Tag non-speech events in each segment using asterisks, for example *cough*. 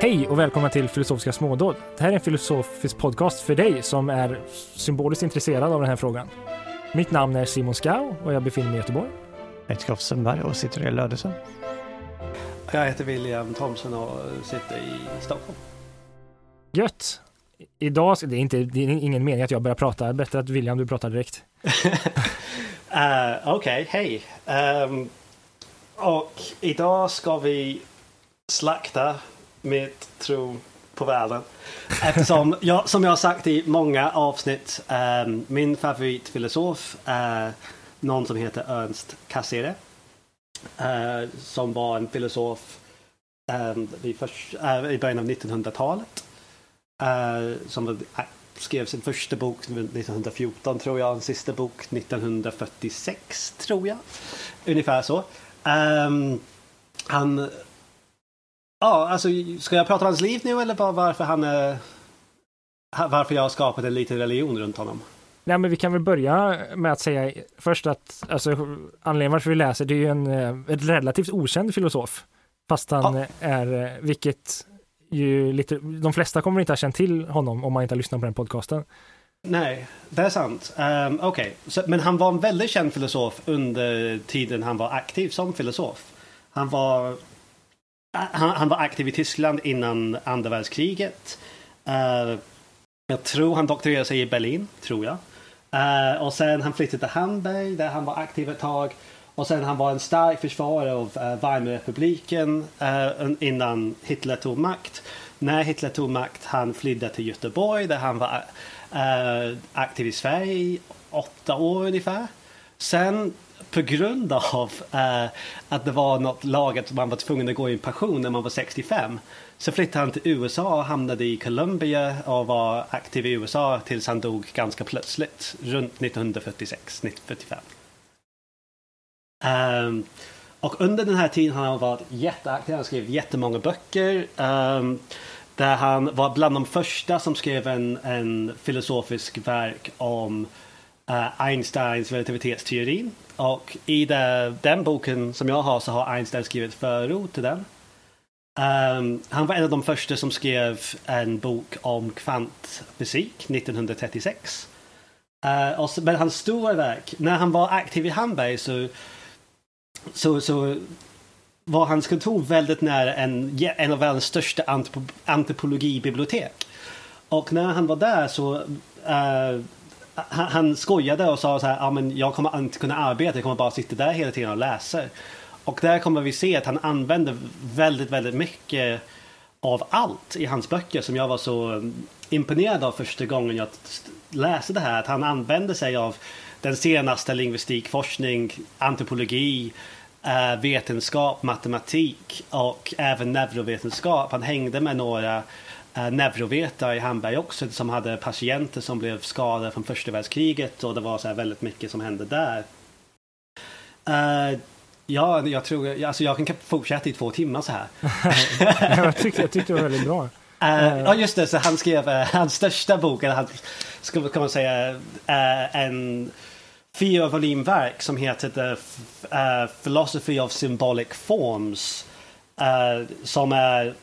Hej och välkomna till Filosofiska smådåd. Det här är en filosofisk podcast för dig som är symboliskt intresserad av den här frågan. Mitt namn är Simon Skau och jag befinner mig i Göteborg. Jag heter Kroffe Sundberg och sitter i Lödöse. Jag heter William Thomson och sitter i Stockholm. Gött! Idag, det är, inte, det är ingen mening att jag börjar prata, bättre att William du pratar direkt. uh, *laughs* Okej, okay, hej. Um, och idag ska vi slakta mitt tro på världen. Eftersom, jag, som jag har sagt i många avsnitt, eh, min favoritfilosof är någon som heter Ernst Cassere. Eh, som var en filosof ehm, um, först, eh, i början av 1900-talet. Uh, eh, som eh, skrev sin första bok 1914 tror jag, en sista bok 1946 tror jag. Ungefär så. Ehm, han Ja, alltså ska jag prata om hans liv nu eller bara varför han är... Varför jag har skapat en liten religion runt honom? Nej, men vi kan väl börja med att säga först att alltså, anledningen varför vi läser det är ju en, eh, en relativt okänd filosof. Fast han ja. är, eh, vilket ju lite, de flesta kommer inte ha känt till honom om man inte har lyssnat på den podcasten. Nej, det är sant. Um, Okej, okay. men han var en väldigt känd filosof under tiden han var aktiv som filosof. Han var Eh, han, han, var aktiv i Tyskland innan andra världskriget. Uh, jag tror han doktorerade sig i Berlin, tror jag. Uh, och sen han flyttade till Hamburg där han var aktiv ett tag. Och sen han var en stark försvarare av uh, Weimarrepubliken uh, innan Hitler tog makt. När Hitler tog makt han flydde till Göteborg där han var uh, aktiv i Sverige i åtta år ungefär. Sen på grund av eh, att det var något lag att man var tvungen att gå i pension när man var 65 så flyttade han till USA och hamnade i Columbia och var aktiv i USA tills han dog ganska plötsligt runt 1946, 1945. Um, och under den här tiden har han varit jätteaktiv, han skrev jättemånga böcker. Um, där han var bland de första som skrev en, en filosofisk verk om uh, Einsteins relativitetsteori. Och i det, den boken som jag har så har Einstein skrivit förord till den. Um, han var en av de första som skrev en bok om kvantfysik 1936. Uh, eh, och så, men hans stora verk, när han var aktiv i Hamburg så, så, så var hans kontor väldigt nära en, en av världens största antropologibibliotek. Och när han var där så uh, han, han skojade och sa så här, ja men jag kommer inte kunna arbeta, jag kommer bara sitta där hela tiden och läsa. Och där kommer vi se att han använder väldigt, väldigt mycket av allt i hans böcker som jag var så mm, imponerad av första gången jag läste det här. Att han använder sig av den senaste lingvistikforskning, antropologi, eh, vetenskap, matematik och även neurovetenskap. Han hängde med några eh, neurovetare i Hamburg också som hade patienter som blev skadade från första världskriget och det var så väldigt mycket som hände där. Uh, ja, jag tror, alltså jag kan fortsätta i två timmar så här. *laughs* jag, tyckte, jag tyckte det var väldigt bra. Uh, ja just det, så han skrev uh, hans största bok, eller han, ska, kan man säga, uh, en fyra volymverk som heter The Philosophy of Symbolic Forms. som är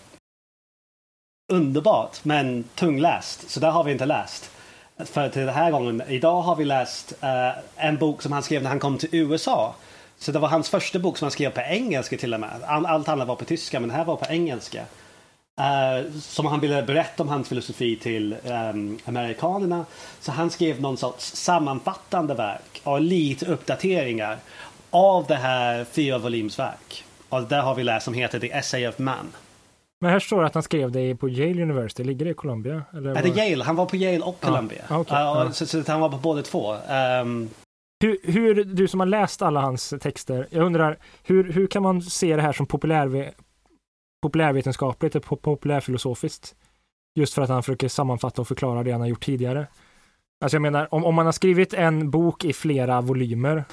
underbart men tungläst. Så där har vi inte läst. För till den här gången, idag har vi läst uh, en bok som han skrev när han kom till USA. Så det var hans första bok som han skrev på engelska till och med. Allt annat var på tyska men det här var på engelska. Uh, som han ville berätta om hans filosofi till um, amerikanerna. Så han skrev någon sorts sammanfattande verk och lite uppdateringar av det här fyra volymsverk. Och där har vi läst som heter The Essay of Man. Men här står det att han skrev det på Yale University, ligger det i Columbia? Eller var... Är det Yale? Han var på Yale och Columbia. Ja, okay. uh, så, så, han var på båda två. Um... Hur, hur, du som har läst alla hans texter, jag undrar, hur, hur kan man se det här som populär, populärvetenskapligt och populärfilosofiskt? Just för att han försöker sammanfatta och förklara det han har gjort tidigare. Alltså jag menar, om, om man har skrivit en bok i flera volymer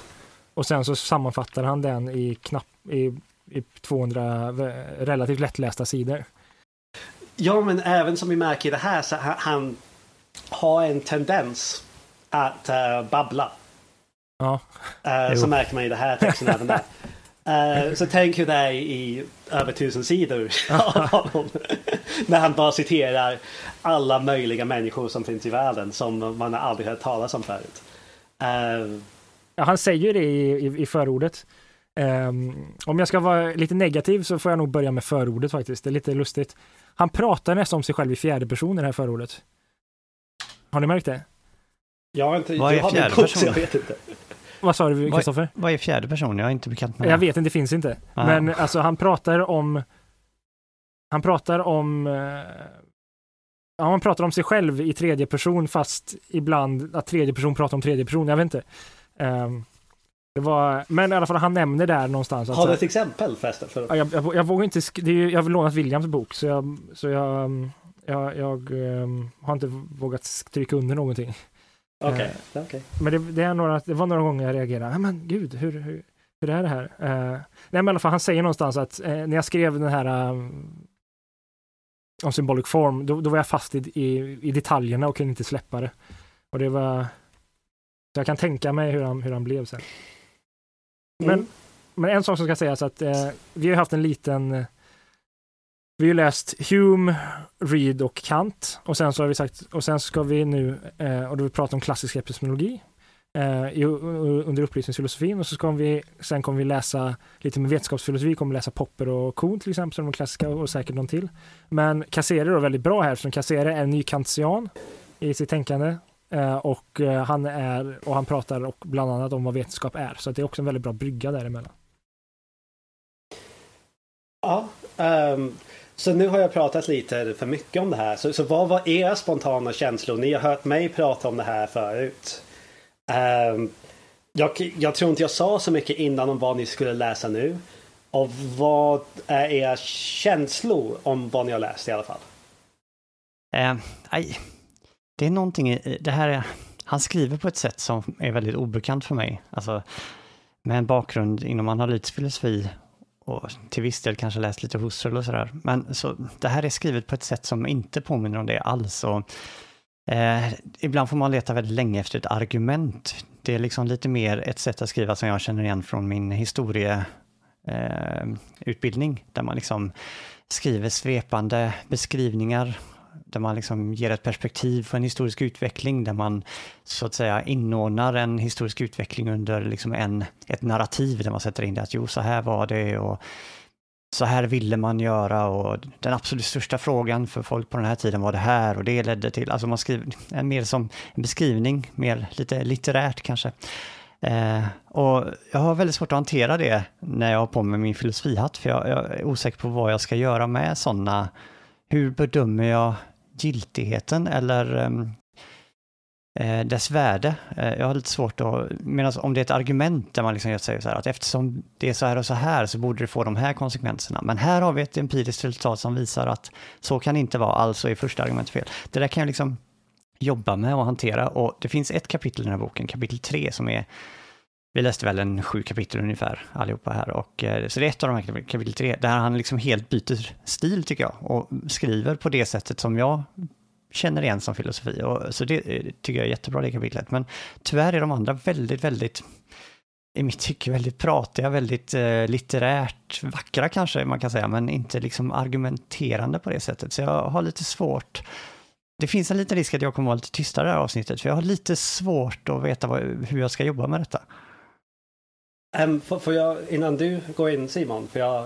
och sen så sammanfattar han den i, knapp, i i 200 relativt lättlästa sidor. Ja, men även som vi märker i det här så han har en tendens att uh, babbla. Ja. Uh, så märker man i det här texten även där. Eh, så tänk hur det är i över tusen sidor *laughs* av honom. När han bara citerar alla möjliga människor som finns i världen som man aldrig hört talas om förut. Eh, Ja, han säger det i, i, i förordet. Ehm, om jag ska vara lite negativ så får jag nog börja med förordet faktiskt. Det är lite lustigt. Han pratar nästan om sig själv i fjärde person i det här förordet. Har ni märkt det? jag har inte, Vad är jag fjärde person? jag vet inte. Vad sa du Kristoffer? Vad är fjärde person? Jag är inte bekant med Jag det. vet inte, det finns inte. Ah. Men alltså han pratar om Han pratar om eh, Ja, han pratar om sig själv i tredje person fast ibland att tredje person pratar om tredje person. Jag vet inte. Ehm, det var, men i alla fall han nämner där någonstans Har du ett exempel förresten? För, Ja, jag, jag, jag vågar inte, det är, jag har lånat Williams bok så jag, så jag, um, jag, jag um, har inte vågat stryka under någonting. Okej, okej. Men det, det, är några, det var några gånger jag reagerade, "Nej, men gud, hur, hur, hur är det här? Uh, nej men i alla fall, han säger någonstans att eh, när jag skrev den här um, om symbolic form, då, då var jag fast i, i, i detaljerna och kunde inte släppa det. Och det var, så jag kan tänka mig hur han, hur han blev sen. Men, Mm. men en sak som ska sägas att eh, vi har haft en liten eh, vi har läst Hume, Reed och Kant och sen så har vi sagt och sen ska vi nu eh, och då vi pratar om klassisk epistemologi eh, i, under upplysningsfilosofin och så ska vi sen kommer vi läsa lite med vetenskapsfilosofi, kommer läsa Popper och Kuhn till exempel de klassiska och säkert någon till. Men Cassere är väldigt bra här eftersom Cassere är nykantian i sitt tänkande och eh, han är och han pratar och bland annat om vad vetenskap är så det är också en väldigt bra brygga däremellan. Ja, ehm, så nu har jag pratat lite för mycket om det här. Så, så vad var era spontana känslor? Ni har hört mig prata om det här förut. Ehm, jag, jag tror inte jag sa så mycket innan om vad ni skulle läsa nu. Och vad är era känslor om vad ni har läst i alla fall? Eh. Det är någonting i det här. Är, han skriver på ett sätt som är väldigt obekant för mig. Alltså med en bakgrund inom analytisk filosofi och till viss del kanske läst lite Husserl och sådär. Men så det här är skrivet på ett sätt som inte påminner om det alls. Och, eh, ibland får man leta väldigt länge efter ett argument. Det är liksom lite mer ett sätt att skriva som jag känner igen från min historieutbildning, eh, där man liksom skriver svepande beskrivningar där man liksom ger ett perspektiv för en historisk utveckling, där man så att säga inordnar en historisk utveckling under liksom en, ett narrativ där man sätter in det att jo, så här var det och så här ville man göra och den absolut största frågan för folk på den här tiden var det här och det ledde till, alltså man skriver en mer som en beskrivning, mer lite litterärt kanske. Eh, och jag har väldigt svårt att hantera det när jag har på mig min filosofihatt, för jag, jag är osäker på vad jag ska göra med sådana hur bedömer jag giltigheten eller ehm, eh, dess värde? Eh, jag har lite svårt att, medan om det är ett argument där man liksom säger så här att eftersom det är så här och så här så borde det få de här konsekvenserna. Men här har vi ett empiriskt resultat som visar att så kan det inte vara, alltså är första argumentet fel. Det där kan jag liksom jobba med och hantera och det finns ett kapitel i den här boken, kapitel 3, som är vi läste väl en sju kapitel ungefär allihopa här och eh, så det är ett av de här kapitel tre där han liksom helt byter stil tycker jag och skriver på det sättet som jag känner igen som filosofi och så det eh, tycker jag är jättebra det kapitlet men tyvärr är de andra väldigt, väldigt i mitt tycke väldigt pratiga, väldigt eh, litterärt vackra kanske man kan säga men inte liksom argumenterande på det sättet så jag har lite svårt det finns en liten risk att jag kommer vara lite tystare i det här avsnittet för jag har lite svårt att veta vad, hur jag ska jobba med detta. Um, får, jag, innan du går in Simon, får jag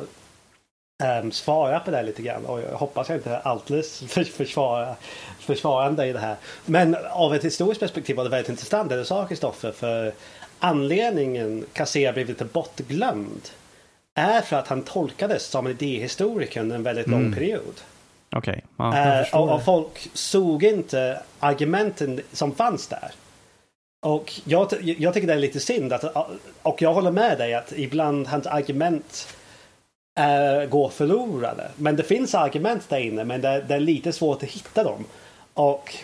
um, svara på det lite grann? Och jag hoppas jag inte alldeles *laughs* för, försvara, försvarande i det här. Men av ett historiskt perspektiv var det väldigt intressant det du sa Kristoffer. För anledningen Kassé blev lite bortglömd är för att han tolkades som en idéhistoriker under en väldigt lång Mm. period. Okej. Ja, jag Eh, förstår och, och folk såg inte argumenten som fanns där. Och jag, jag tycker det är lite synd att, och jag håller med dig att ibland hans argument är, går förlorade. Men det finns argument där inne men det, det är lite svårt att hitta dem. Och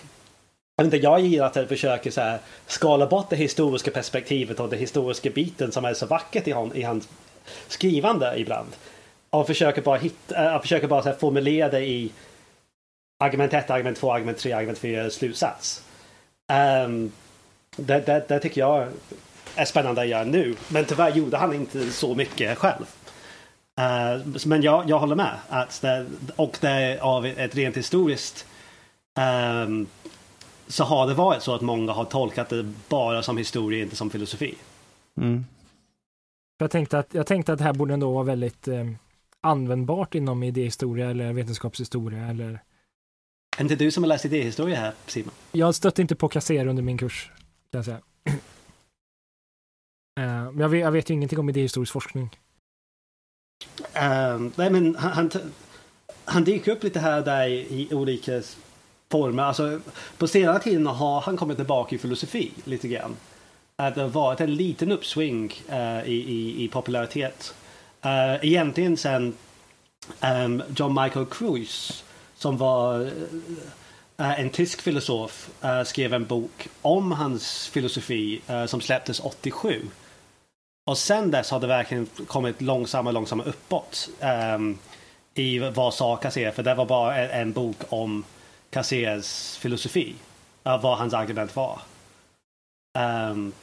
jag, inte, jag gillar att jag försöker så här, skala bort det historiska perspektivet och den historiska biten som är så vackert i, hon, i hans skrivande ibland. Och försöker bara, hitta, eh, försöker bara så här, formulera det i argument 1, argument 2, argument 3, argument 4, slutsats. Um, det, det, det tycker jag är spännande att göra nu. Men tyvärr gjorde han inte så mycket själv. Uh, men jag, jag håller med. Att det, och det av ett rent historiskt um, så har det varit så att många har tolkat det bara som historia, inte som filosofi. Mm. Jag tänkte, att, jag tänkte att det här borde ändå vara väldigt eh, användbart inom idéhistoria eller vetenskapshistoria eller är inte du som har läst idéhistoria här, Simon? Jag stötte inte på kasser under min kurs, kan jag säga. Uh, *clears throat* men jag vet, jag vet ju ingenting om idéhistorisk forskning. Uh, nej, men han, han, han dyker upp lite här och där i olika former. Alltså, på senare tiden har han kommit tillbaka i filosofi lite grann. Att det har varit en liten uppsving uh, i, i, i, popularitet. Uh, egentligen sen um, John Michael Cruise, som var uh, Eh, en tysk filosof eh, skrev en bok om hans filosofi eh, som släpptes 87. Och sen dess har det verkligen kommit långsammare långsammare uppåt um, i vad sa Casser, för det var bara en, en bok om Cassers filosofi, vad hans argument var. Um,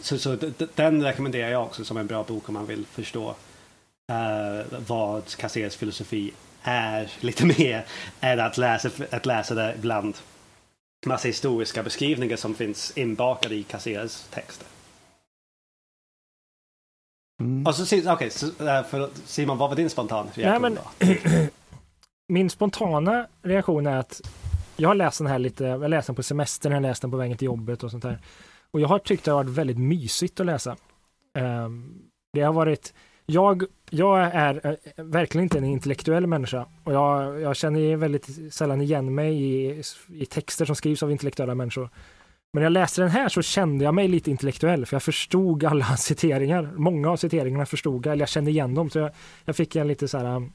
så, så den rekommenderar jag också som en bra bok om man vill förstå vad Cassers filosofi är lite *laughs* mer än att läsa, att läsa det bland massa historiska beskrivningar som finns inbakade i Casseras texter. Mm. Och så, okej, okay, för Simon, vad var din spontana reaktion Nej, men, *clears throat* Min spontana reaktion är att jag har läst den här lite, jag läste den på semestern, jag läste den på vägen till jobbet och sånt där. Och jag har tyckt det har varit väldigt mysigt att läsa. Um, det har varit jag, jag är eh, verkligen inte en intellektuell människa och jag, jag känner väldigt sällan igen mig i, i texter som skrivs av intellektuella människor. Men när jag läste den här så kände jag mig lite intellektuell för jag förstod alla *laughs* citeringar. Många av citeringarna förstod jag, eller jag kände igen dem. Så jag, jag fick en lite så här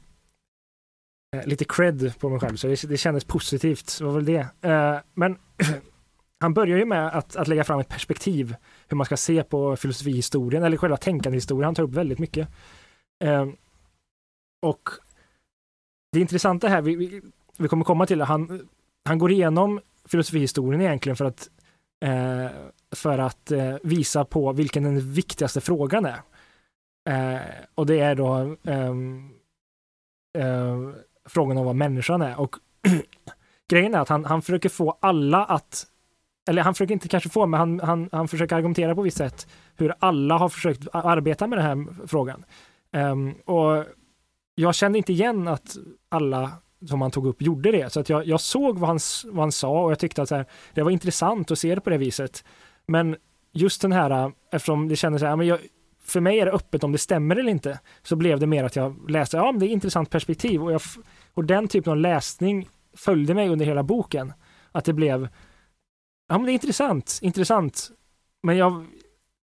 eh, lite cred på mig själv, så det, det kändes positivt. Det var väl det. Eh, men *clears throat* han börjar ju med att, att lägga fram ett perspektiv hur man ska se på filosofihistorien eller själva tänkandehistorien. Han tar upp väldigt mycket. Eh, och det intressanta här, vi, vi, vi kommer komma till det, han, han går igenom filosofihistorien egentligen för att, eh, för att eh, visa på vilken den viktigaste frågan är. Eh, och det är då ehm, eh, frågan om vad människan är. Och *clears throat* grejen är att han, han försöker få alla att eller han försöker inte kanske få, men han, han, han försöker argumentera på visst sätt hur alla har försökt arbeta med den här frågan. Um, och jag kände inte igen att alla som han tog upp gjorde det, så att jag, jag såg vad han, vad han sa och jag tyckte att här, det var intressant att se det på det viset. Men just den här, eftersom det kändes så här, men jag, för mig är det öppet om det stämmer eller inte, så blev det mer att jag läste, ja men det är intressant perspektiv och, jag, och den typen av läsning följde mig under hela boken. Att det blev, ja men det är intressant, intressant. Men jag,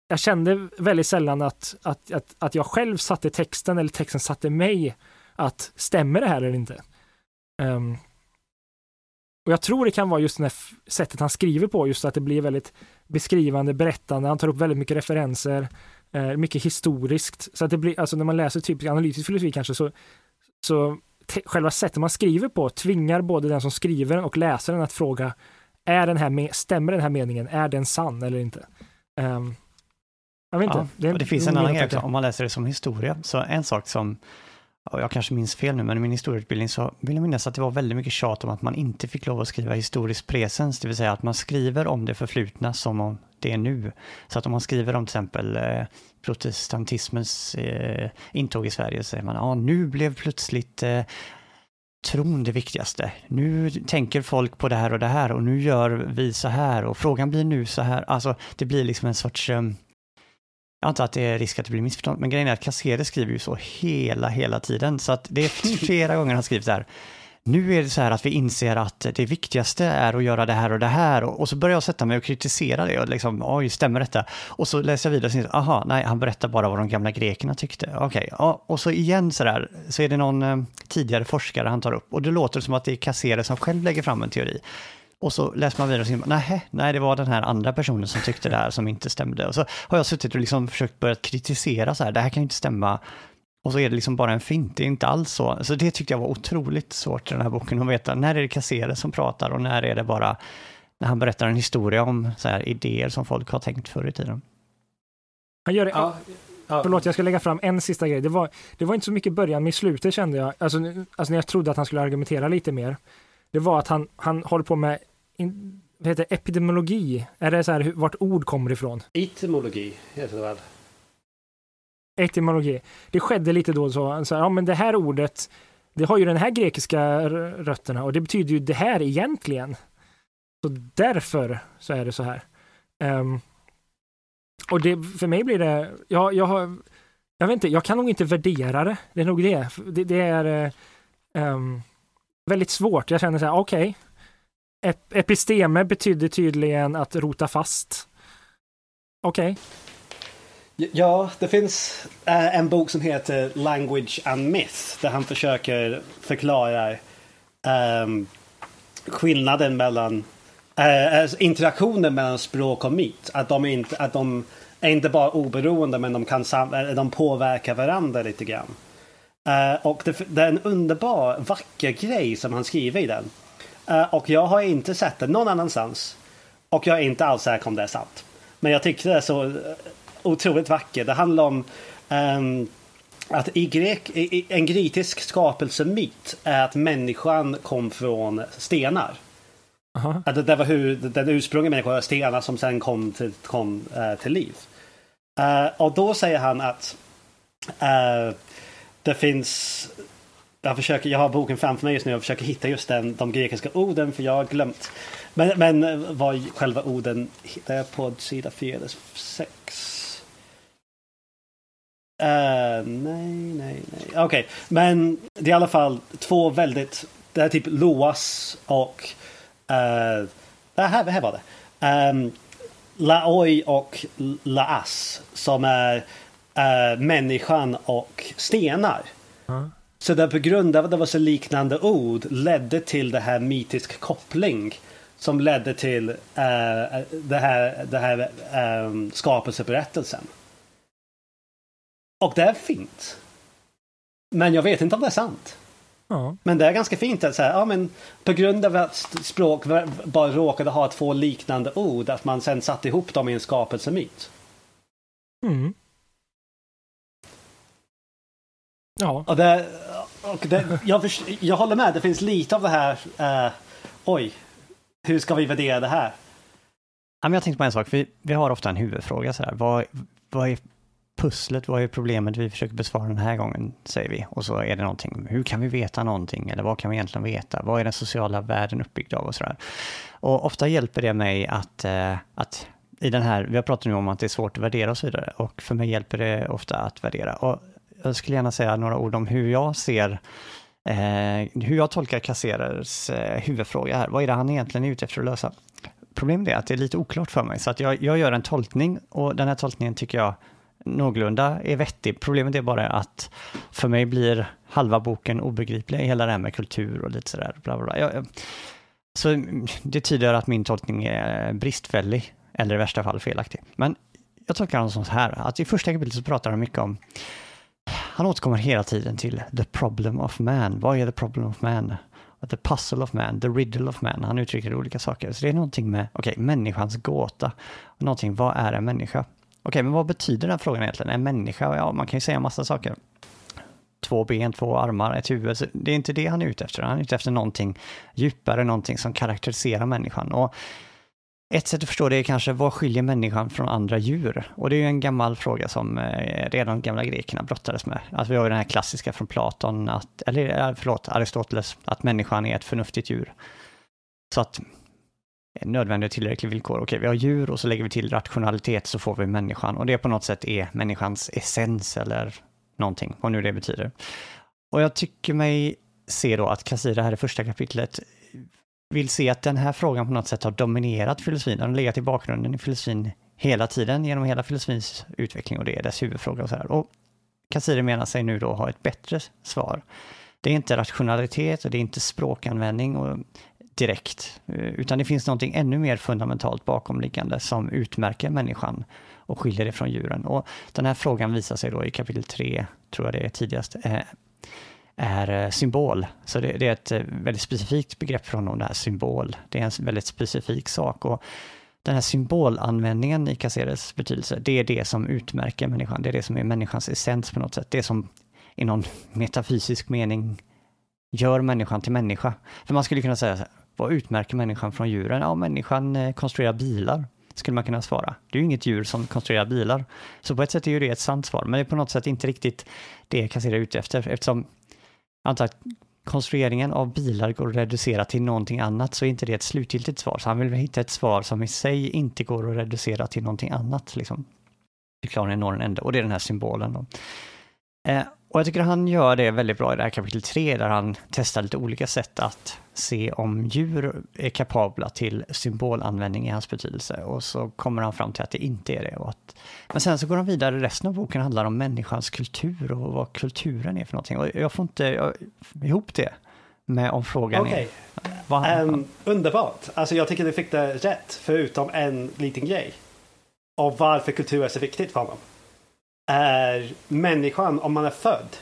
jag kände väldigt sällan att, att, att, att jag själv satte texten eller texten satte mig att stämmer det här eller inte? Um, och jag tror det kan vara just det här sättet han skriver på, just att det blir väldigt beskrivande, berättande, han tar upp väldigt mycket referenser, eh, mycket historiskt. Så att det blir, alltså när man läser typisk analytisk filosofi kanske så, så själva sättet man skriver på tvingar både den som skriver och läsaren att fråga är den här stämmer den här meningen, är den sann eller inte? Um, jag vet inte. Ja, det, det finns en annan grej också, om man läser det som historia, så en sak som jag kanske minns fel nu, men i min historieutbildning så vill jag minnas att det var väldigt mycket tjat om att man inte fick lov att skriva historisk presens, det vill säga att man skriver om det förflutna som om det är nu. Så att om man skriver om till exempel eh, protestantismens eh, intåg i Sverige så säger man, ja ah, nu blev plötsligt eh, tron det viktigaste. Nu tänker folk på det här och det här och nu gör vi så här och frågan blir nu så här. Alltså det blir liksom en sorts um, jag antar att det är risk att det blir missförstånd, men grejen är att Cassere skriver ju så hela, hela tiden. Så att det är *laughs* flera gånger han skriver så här. Nu är det så här att vi inser att det viktigaste är att göra det här och det här. Och, så börjar jag sätta mig och kritisera det och liksom, oj, stämmer detta? Och så läser jag vidare och säger, aha, nej, han berättar bara vad de gamla grekerna tyckte. Okej, okay, ja, och så igen så där, så är det någon eh, tidigare forskare han tar upp. Och det låter som att det är Kassere som själv lägger fram en teori. Och så läser man vidare och säger, nej, nej, det var den här andra personen som tyckte det här som inte stämde. Och så har jag suttit och liksom försökt börja kritisera så här, det här kan ju inte stämma. Och så är det liksom bara en fint, det är inte alls så. Så det tyckte jag var otroligt svårt i den här boken att veta, när är det Kassere som pratar och när är det bara när han berättar en historia om så här idéer som folk har tänkt förr i tiden. Han gör det, Ja, ja. Förlåt, jag ska lägga fram en sista grej. Det var, det var inte så mycket början, men i slutet kände jag, alltså, alltså när jag trodde att han skulle argumentera lite mer, det var att han, han håller på med in, vad heter det, epidemiologi. Är det så här hur- vart ord kommer ifrån? Etymologi heter det väl? Etymologi. Det skedde lite då och så, så här, ja men det här ordet, det har ju den här grekiska rötterna och det betyder ju det här egentligen. Så därför så är det så här. Um, och det, för mig blir det, ja, jag har, jag vet inte, jag kan nog inte värdera det. Det är nog det. Det, det är um, väldigt svårt. Jag känner så här, okej. Ep, episteme betyder tydligen att rota fast. Okej. Ja, det finns eh, en bok som heter Language and Myth där han försöker förklara um, skillnaden mellan uh, interaktionen mellan språk och myt. Att de, inte, att de är inte bara oberoende men de, kan sam- de påverkar varandra lite grann. Uh, och det, det är en underbar, vacker grej som han skriver i den. Uh, och jag har inte sett det någon annanstans. Och jag är inte alls säker om det är sant. Men jag tyckte det är så otroligt vackert. Det handlar om ehm, att i, grek, i, en grekisk skapelsemyt är att människan kom från stenar. Aha. Att det, det var hur den ursprungliga människan var stenar som sen kom till, kom, eh, till liv. Eh, och då säger han att eh, det finns jag, försöker, jag har boken framför mig just nu och försöker hitta just den, de grekiska orden för jag har glömt. Men, men vad själva orden hittar jag på sida 4 eller 6. Eh, nej, nej, nej. Okej, men det är i alla fall två väldigt, det är typ Loas och uh, här, här var det. Um, Laoi och Laas som är eh, människan och stenar. Ja. Så det på grund av att det var så liknande ord ledde till det här mytisk koppling som ledde till eh, det här, det här eh, skapelseberättelsen. Och det är fint. Men jag vet inte om det är sant. Ja. Men det är ganska fint att säga, ja men på grund av att språk bara råkade ha två liknande ord, att man sen satte ihop dem i en skapelsemyt. Mm. Ja. Och det, och det, jag, förs- jag håller med, det finns lite av det här, eh, oj, hur ska vi värdera det här? Ja, men jag tänkte på en sak, vi, vi har ofta en huvudfråga så här. Vad, vad är pusslet, vad är problemet vi försöker besvara den här gången, säger vi. Och så är det någonting, hur kan vi veta någonting? Eller vad kan vi egentligen veta? Vad är den sociala världen uppbyggd av och sådär. Och ofta hjälper det mig att, eh, att i den här, vi har pratat nu om att det är svårt att värdera och så vidare. Och för mig hjälper det ofta att värdera. Och jag skulle gärna säga några ord om hur jag ser Eh, hur jag tolkar kasserers eh, huvudfråga här, vad är det han egentligen är ute efter att lösa? Problemet är att det är lite oklart för mig, så att jag, jag gör en tolkning och den här tolkningen tycker jag någorlunda är vettig. Problemet är bara att för mig blir halva boken obegriplig, hela det här med kultur och lite sådär. Bla bla bla. Jag, så det tyder att min tolkning är bristfällig, eller i värsta fall felaktig. Men jag tolkar honom så här, att i första kapitlet så pratar han mycket om han återkommer hela tiden till the problem of man. Vad är the problem of man? The puzzle of man, the riddle of man. Han uttrycker olika saker. Så det är någonting med, okej, människans gåta. Någonting, vad är en människa? Okej, men vad betyder den här frågan egentligen? En människa? Ja, man kan ju säga massa saker. Två ben, två armar, ett huvud. Det är inte det han är ute efter. Han är ute efter någonting djupare, någonting som karaktäriserar människan. Och ett sätt att förstå det är kanske vad skiljer människan från andra djur? Och det är ju en gammal fråga som eh, redan gamla grekerna brottades med. Att vi har ju den här klassiska från Platon, att, eller eh, förlåt, Aristoteles, att människan är ett förnuftigt djur. Så att nödvändiga och tillräckliga villkor. Okej, vi har djur och så lägger vi till rationalitet så får vi människan. Och det på något sätt är människans essens eller någonting, vad nu det betyder. Och jag tycker mig se då att Kassira här i första kapitlet vill se att den här frågan på något sätt har dominerat filosofin. Den har legat i bakgrunden i filosofin hela tiden genom hela filosofins utveckling och det är dess huvudfråga och så här. Och Kassira menar sig nu då ha ett bättre svar. Det är inte rationalitet och det är inte språkanvändning och direkt, eh, utan det finns någonting ännu mer fundamentalt bakomliggande som utmärker människan och skiljer det från djuren. Och den här frågan visar sig då i kapitel 3, tror jag det är tidigast, eh, är eh, symbol. Så det, det är ett väldigt specifikt begrepp för honom, det här symbol. Det är en väldigt specifik sak. Och den här symbolanvändningen i Caceres betydelse, det är det som utmärker människan. Det är det som är människans essens på något sätt. Det som i någon *laughs* metafysisk mening gör människan till människa. För man skulle kunna säga, så här, vad utmärker människan från djuren? Ja, människan eh, konstruerar bilar, skulle man kunna svara. Det är ju inget djur som konstruerar bilar. Så på ett sätt är ju det ett sant svar, men det är på något sätt inte riktigt det Cassera är ute efter, eftersom jag antar att konstrueringen av bilar går att reducera till någonting annat så är inte det ett slutgiltigt svar. Så han vill hitta ett svar som i sig inte går att reducera till någonting annat. Liksom. Förklaringen når en ände och det är den här symbolen. Då. Eh, och jag tycker han gör det väldigt bra i det här kapitel 3 där han testar lite olika sätt att se om djur är kapabla till symbolanvändning i hans betydelse. Och så kommer han fram till att det inte är det. Att, men sen så går han vidare, resten av boken handlar om människans kultur och vad kulturen är för någonting. Och jag får inte jag, ihop det med om frågan okay. är... Um, underbart! Alltså jag tycker du fick det rätt, förutom en liten grej. Och varför kultur är så viktigt för honom är människan om man är född.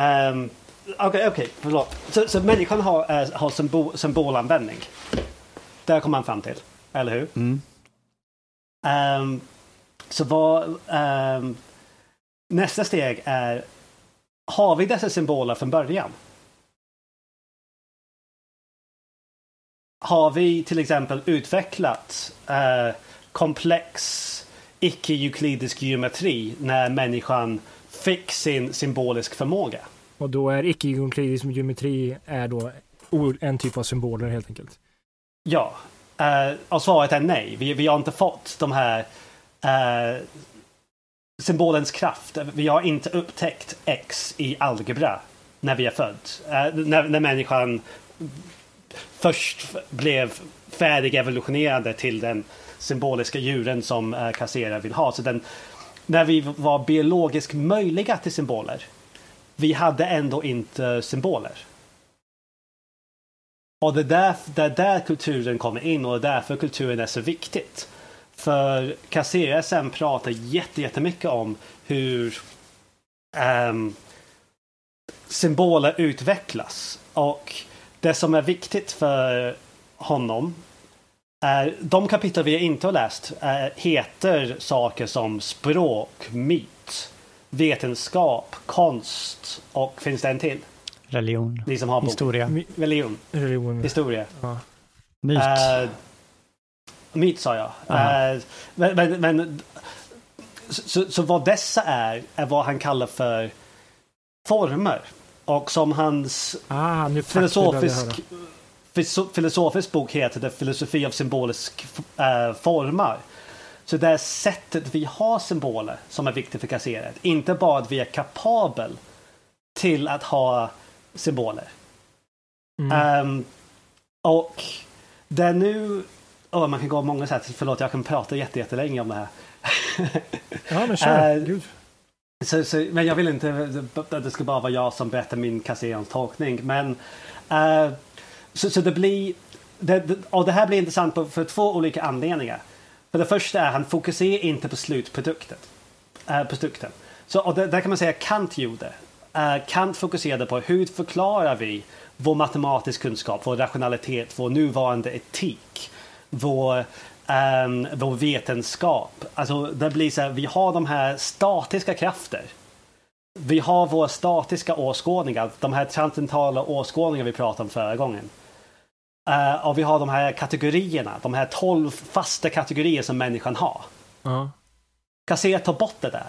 Um, Okej, okay, okay, förlåt. Så, så människan har, uh, har symbol, symbolanvändning. Det kommer man fram till, eller hur? Mm. Um, så vad... Um, nästa steg är, har vi dessa symboler från början? Har vi till exempel utvecklat uh, komplex icke-euklidisk geometri när människan fick sin symbolisk förmåga. Och då är icke-euklidisk geometri är då en typ av symboler helt enkelt? Ja, uh, och svaret är nej. Vi, vi har inte fått de här uh, symbolens kraft. Vi har inte upptäckt X i algebra när vi är född. Uh, när, när människan först blev färdig evolutionerande till den symboliska djuren som eh, kasserare vill ha. Så den, när vi var biologiskt möjliga till symboler, vi hade ändå inte symboler. Och det är där, det är där kulturen kommer in och det är därför kulturen är så viktigt. För Cassera pratar jättemycket om hur um, symboler utvecklas. Och det som är viktigt för honom Eh, de kapitel vi inte har läst eh, heter saker som språk, myt, vetenskap, konst och finns det en till? Religion. Ni som har Historia. Religion. Religion. Historia. Ja. Myt. Uh, myt sa jag. Uh, men, men, men så, så, vad dessa är, är vad han kallar för former. Och som hans ah, filosofisk filosofisk bok heter det Filosofi av symbolisk äh, formar. Så det är sättet vi har symboler som är viktigt för kasseret. Inte bara att vi är kapabel till att ha symboler. Mm. Um, och det är nu... Oh, man kan gå många sätt. Förlåt, jag kan prata jättelänge om det här. ja, men kör. Uh, så, så, men jag vill inte att det ska bara vara jag som berättar min kasserans tolkning. Men uh, så, så det blir... Det, och det här blir intressant på, för två olika anledningar. För det första är han fokuserar inte på slutprodukten. Äh, eh, produkten. Så, och det, där kan man säga Kant gjorde. Äh, Kant fokuserade på hur förklarar vi vår matematisk kunskap, vår rationalitet, vår nuvarande etik, vår, ähm, vår vetenskap. Alltså det blir så här, vi har de här statiska krafter. Vi har våra statiska åskådningar, de här transcendentala åskådningar vi pratade om förra gången. Uh, och vi har de här kategorierna, de här tolv fasta kategorier som människan har. Uh. Kassé tar bort det där.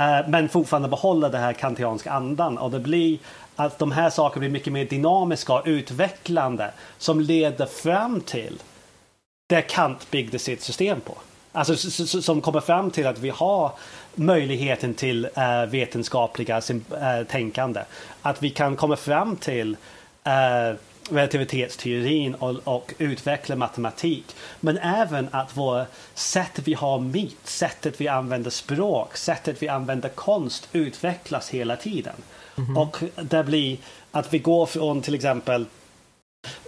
Uh, men fortfarande behåller det här kantianska andan och det blir att de här sakerna blir mycket mer dynamiska och utvecklande som leder fram till det Kant byggde sitt system på. Alltså som kommer fram till att vi har möjligheten till uh, vetenskapliga uh, tänkande. Att vi kan komma fram till uh, relativitetsteorin och, och utveckla matematik. Men även att vår sätt vi har myt, sättet vi använder språk, sättet vi använder konst utvecklas hela tiden. Mm -hmm. Och det blir att vi går från till exempel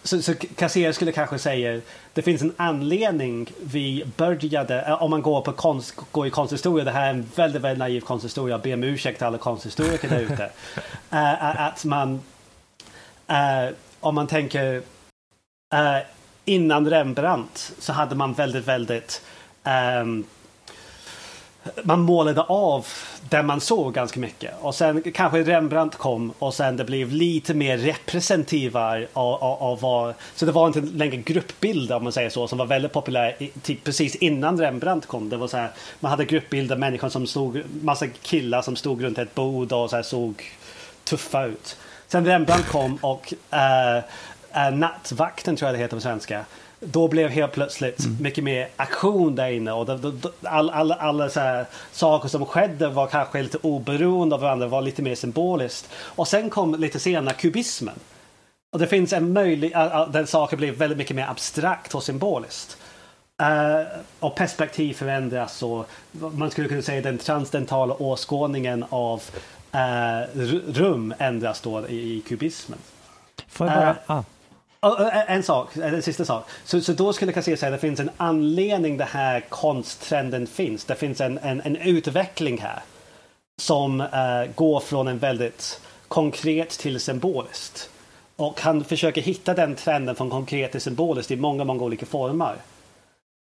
så, så Kasser skulle kanske säga det finns en anledning vi började, eh, om man går på konst, går i konsthistoria, det här är en väldigt, väldigt naiv konsthistoria, jag ber om ursäkt till alla konsthistoriker där ute. uh, *laughs* att man om man tänker eh, innan Rembrandt så hade man väldigt, väldigt eh, man målade av det man såg ganska mycket. Och sen kanske Rembrandt kom och sen det blev lite mer representativa av, av, av vad... Så det var inte längre gruppbilder om man säger så som var väldigt populär typ precis innan Rembrandt kom. Det var så här, man hade gruppbilder, människor som stod, massa killar som stod runt ett bord och så här såg tuffa ut. Sen Rembrandt kom och uh, Nattvakten tror jag det heter på svenska då blev helt plötsligt mm. mycket mer aktion där inne och alla all, all, all, saker som skedde var kanske lite oberoende av varandra, var lite mer symboliskt. Och sen kom lite senare kubismen. Och det finns en möjlighet, den saker blev väldigt mycket mer abstrakt och symboliskt. Uh, och perspektiv förändras och man skulle kunna säga den transdentala åskådningen av rum ändras då i, i kubismen. Får jag bara... Uh, ah. En sak, en sista sak. Så, så då skulle jag säga att det finns en anledning den här konsttrenden finns. Det finns en, en, en utveckling här. Som uh, går från en väldigt konkret till symboliskt. Och han försöker hitta den trenden från konkret till symboliskt i många, många olika former.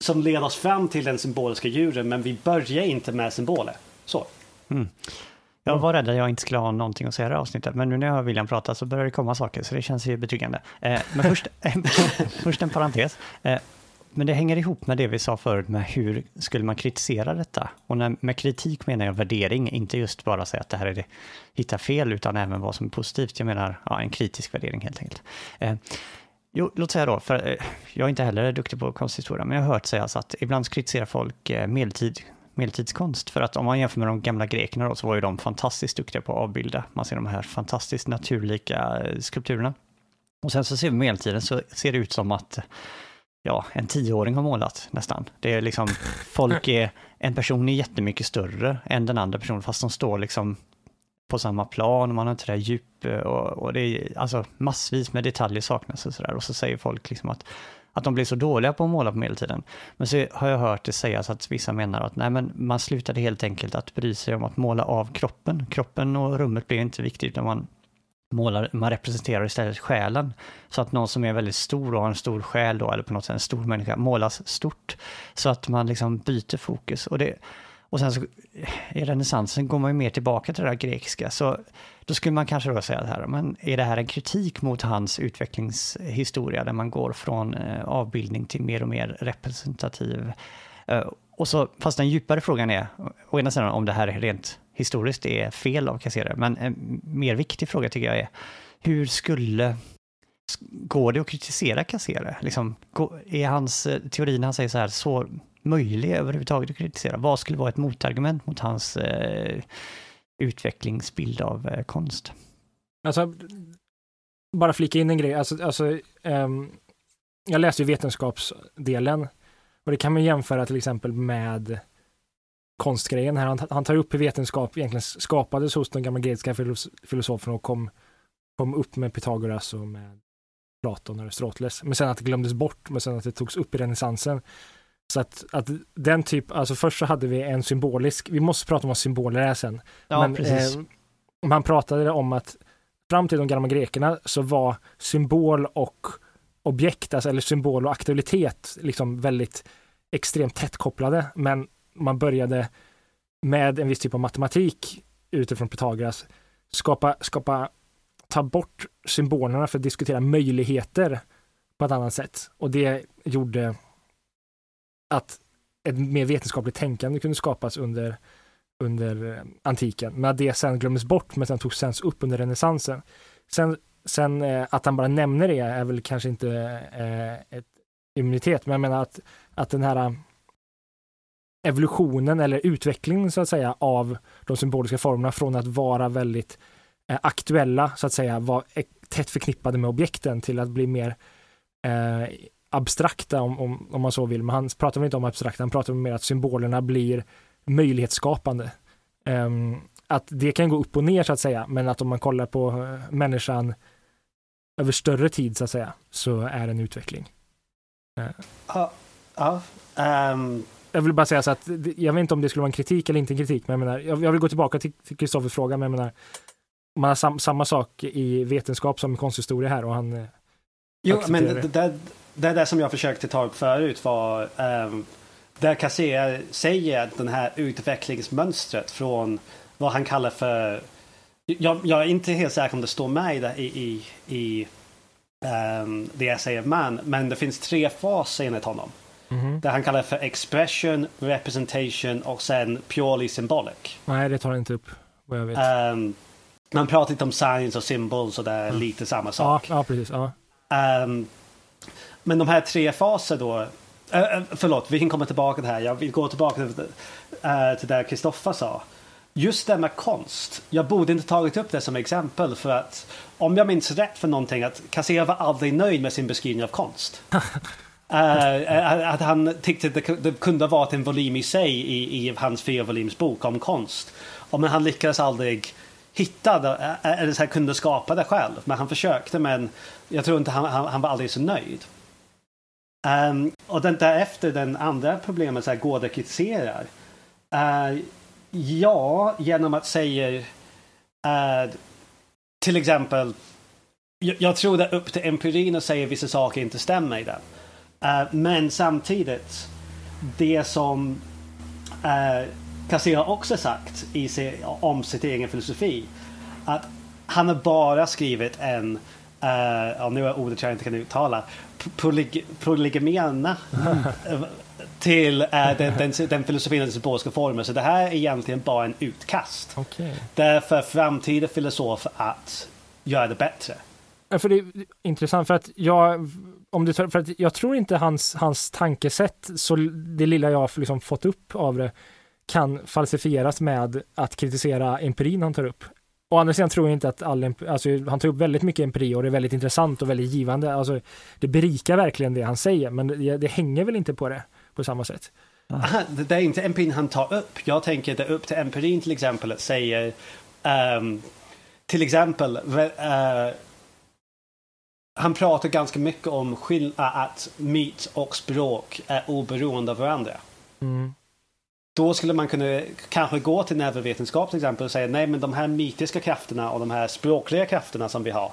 Som leder oss fram till den symboliska djuren, men vi börjar inte med symboler. Så. Mm. Jag var rädd att jag inte skulle ha någonting att säga i det här avsnittet, men nu när jag hör William prata så börjar det komma saker, så det känns ju betryggande. Eh, men först, *laughs* först en parentes. Eh, men det hänger ihop med det vi sa förut med hur skulle man kritisera detta? Och när, med kritik menar jag värdering, inte just bara säga att det här är det, hitta fel, utan även vad som är positivt. Jag menar ja, en kritisk värdering helt enkelt. Eh, jo, låt säga då, för eh, jag är inte heller duktig på konsthistoria, men jag har hört sägas att ibland kritiserar folk eh, medeltid medeltidskonst. För att om man jämför med de gamla grekerna då, så var ju de fantastiskt duktiga på att avbilda. Man ser de här fantastiskt naturlika eh, skulpturerna. Och sen så ser vi medeltiden så ser det ut som att ja, en tioåring har målat nästan. Det är liksom, folk är, en person är jättemycket större än den andra personen, fast de står liksom på samma plan, och man har inte det djup eh, och, och det är alltså massvis med detaljer saknas och sådär. Och så säger folk liksom att att de blir så dåliga på att måla på medeltiden. Men så har jag hört det sägas att vissa menar att nej, men man slutade helt enkelt att bry sig om att måla av kroppen. Kroppen och rummet blir inte viktigt, utan man målar, man representerar istället själen. Så att någon som är väldigt stor och har en stor själ då, eller på något sätt en stor människa, målas stort. Så att man liksom byter fokus. Och, det, och sen så eh, i renässansen går man ju mer tillbaka till det där grekiska. Så då skulle man kanske då säga här, men är det här en kritik mot hans utvecklingshistoria där man går från eh, avbildning till mer och mer representativ? Eh, och så, fast den djupare frågan är, å ena sidan om det här rent historiskt är fel av Cassere, men en mer viktig fråga tycker jag är, hur skulle Går det att kritisera Cassere? Liksom, är hans teori när han säger så här, så möjlig överhuvudtaget att kritisera? Vad skulle vara ett motargument mot hans eh, utvecklingsbild av eh, konst. Alltså, bara flika in en grej. Alltså, alltså, um, jag läste ju vetenskapsdelen och det kan man jämföra till exempel med konstgrejen här. Han, han tar upp hur vetenskap egentligen skapades hos de gamla grekiska filosoferna och kom, kom upp med Pythagoras och med Platon och Aristoteles. Men sen att det glömdes bort, men sen att det togs upp i renässansen. Så att, att den typ, alltså först så hade vi en symbolisk, vi måste prata om vad symboler är sen. Ja, men, precis. Eh, man pratade om att fram till de gamla grekerna så var symbol och objekt, alltså, eller symbol och aktualitet liksom väldigt extremt tätt kopplade. Men man började med en viss typ av matematik utifrån Pythagoras skapa, skapa, ta bort symbolerna för att diskutera möjligheter på ett annat sätt. Och det gjorde att ett mer vetenskapligt tänkande kunde skapas under, under eh, antiken. Men att det sen glömdes bort, men sen togs sen upp under renässansen. Sen, sen eh, att han bara nämner det är väl kanske inte eh, ett immunitet, men jag menar att, att den här eh, evolutionen eller utvecklingen så att säga av de symboliska formerna från att vara väldigt eh, aktuella så att säga, var tätt förknippade med objekten till att bli mer eh, abstrakta om, om, om man så vill, men han pratar väl inte om abstrakta, han pratar mer att symbolerna blir möjlighetsskapande. Um, att det kan gå upp och ner så att säga, men att om man kollar på uh, människan över större tid så att säga, så är det en utveckling. Uh. Uh, um... Jag vill bara säga så att jag vet inte om det skulle vara en kritik eller inte en kritik, men jag menar, jag, jag vill gå tillbaka till Kristoffers fråga, men jag menar, man har sam, samma sak i vetenskap som i konsthistoria här och han Jo, men det, det, det är det som jag försökte ta upp förut var um, där Kassé säger att den här utvecklingsmönstret från vad han kallar för jag, jag, är inte helt säker om det står med i, i, i um, det jag säger man, men det finns tre faser enligt honom. Mm. Det han kallar för expression, representation och sen purely symbolic. Nej, det tar han inte upp vad jag vet. Um, man pratar lite om signs och symbols och det är mm. lite samma sak. Ja, ja precis. Ja. Um, men de här tre faser då. Uh, förlåt, vi kan komma tillbaka till det här. Jag vill gå tillbaka till, till det Kristoffer sa. Just det med konst. Jag borde inte tagit upp det som exempel för att om jag minns rätt för någonting att Kassir var aldrig nöjd med sin beskrivning av konst. uh, *laughs* att han tyckte det, det kunde ha varit en volym i sig i, i hans fyra volyms bok om konst. Men han lyckades aldrig hitta det, eller så här, kunde skapa det själv. Men han försökte men jag tror inte han, han, han var aldrig så nöjd. Um, och den, därefter den andra problemet, så här, Gårde kritiserar. Uh, ja, genom att säga uh, till exempel jag, jag tror det är upp till empirin att säga vissa saker inte stämmer i den. Uh, men samtidigt, det som uh, har också sagt i se, om sitt egen filosofi att han har bara skrivit en Uh, ja, nu är ordet jag inte kan uttala. Polig polygemena till uh, den, den, den filosofin och symboliska former. Så det här är egentligen bara en utkast. Okay. Det är för framtida filosofer att göra det bättre. Ja, för det är intressant för att jag om du tar, för att jag tror inte hans, hans tankesätt, så det lilla jag liksom fått upp av det, kan falsifieras med att kritisera empirin han tar upp. Å andra sidan tror jag inte att all, alltså, han tar upp väldigt mycket empiri och det är väldigt intressant och väldigt givande. Alltså, det berikar verkligen det han säger, men det, det hänger väl inte på det på samma sätt. Aha, *laughs* det är inte empirin han tar upp. Jag tänker det är upp till empirin till exempel att säga um, till exempel uh, han pratar ganska mycket om att myt och språk är oberoende av varandra. Mm. Då skulle man kunna kanske gå till neurovetenskap till exempel och säga nej men de här mytiska krafterna och de här språkliga krafterna som vi har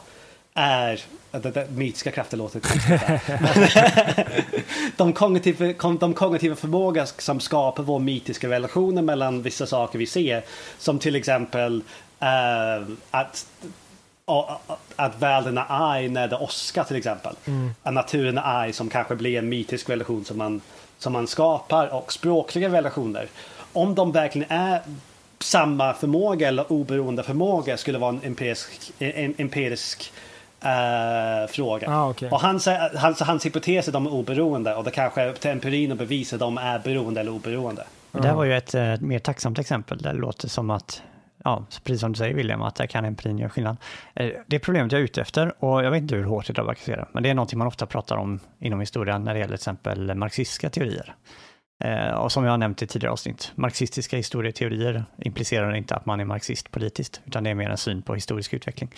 är, det, det, mytiska krafter låter *laughs* *laughs* de, kognitiva, de kognitiva förmågor som skapar vår mytiska relationer mellan vissa saker vi ser. Som till exempel uh, att att världen är arg när det åskar till exempel. Mm. Att naturen är arg som kanske blir en mytisk relation som man som man skapar och språkliga relationer. Om de verkligen är samma förmåga eller oberoende förmåga skulle vara en empirisk, en empirisk uh, fråga. Ah, okay. Och hans, hans, hans hypotes är de är oberoende och det kanske är upp till empirin att bevisa att de är beroende eller oberoende. Det här var ju ett uh, mer tacksamt exempel där det låter som att ja, precis som du säger William, att där kan empirin göra skillnad. Eh, det är problemet jag är ute efter och jag vet inte hur hårt det drabbar Kassera, men det är någonting man ofta pratar om inom historien när det gäller till exempel marxistiska teorier. Eh, och som jag har nämnt i tidigare avsnitt, marxistiska historieteorier implicerar inte att man är marxist politiskt, utan det är mer en syn på historisk utveckling.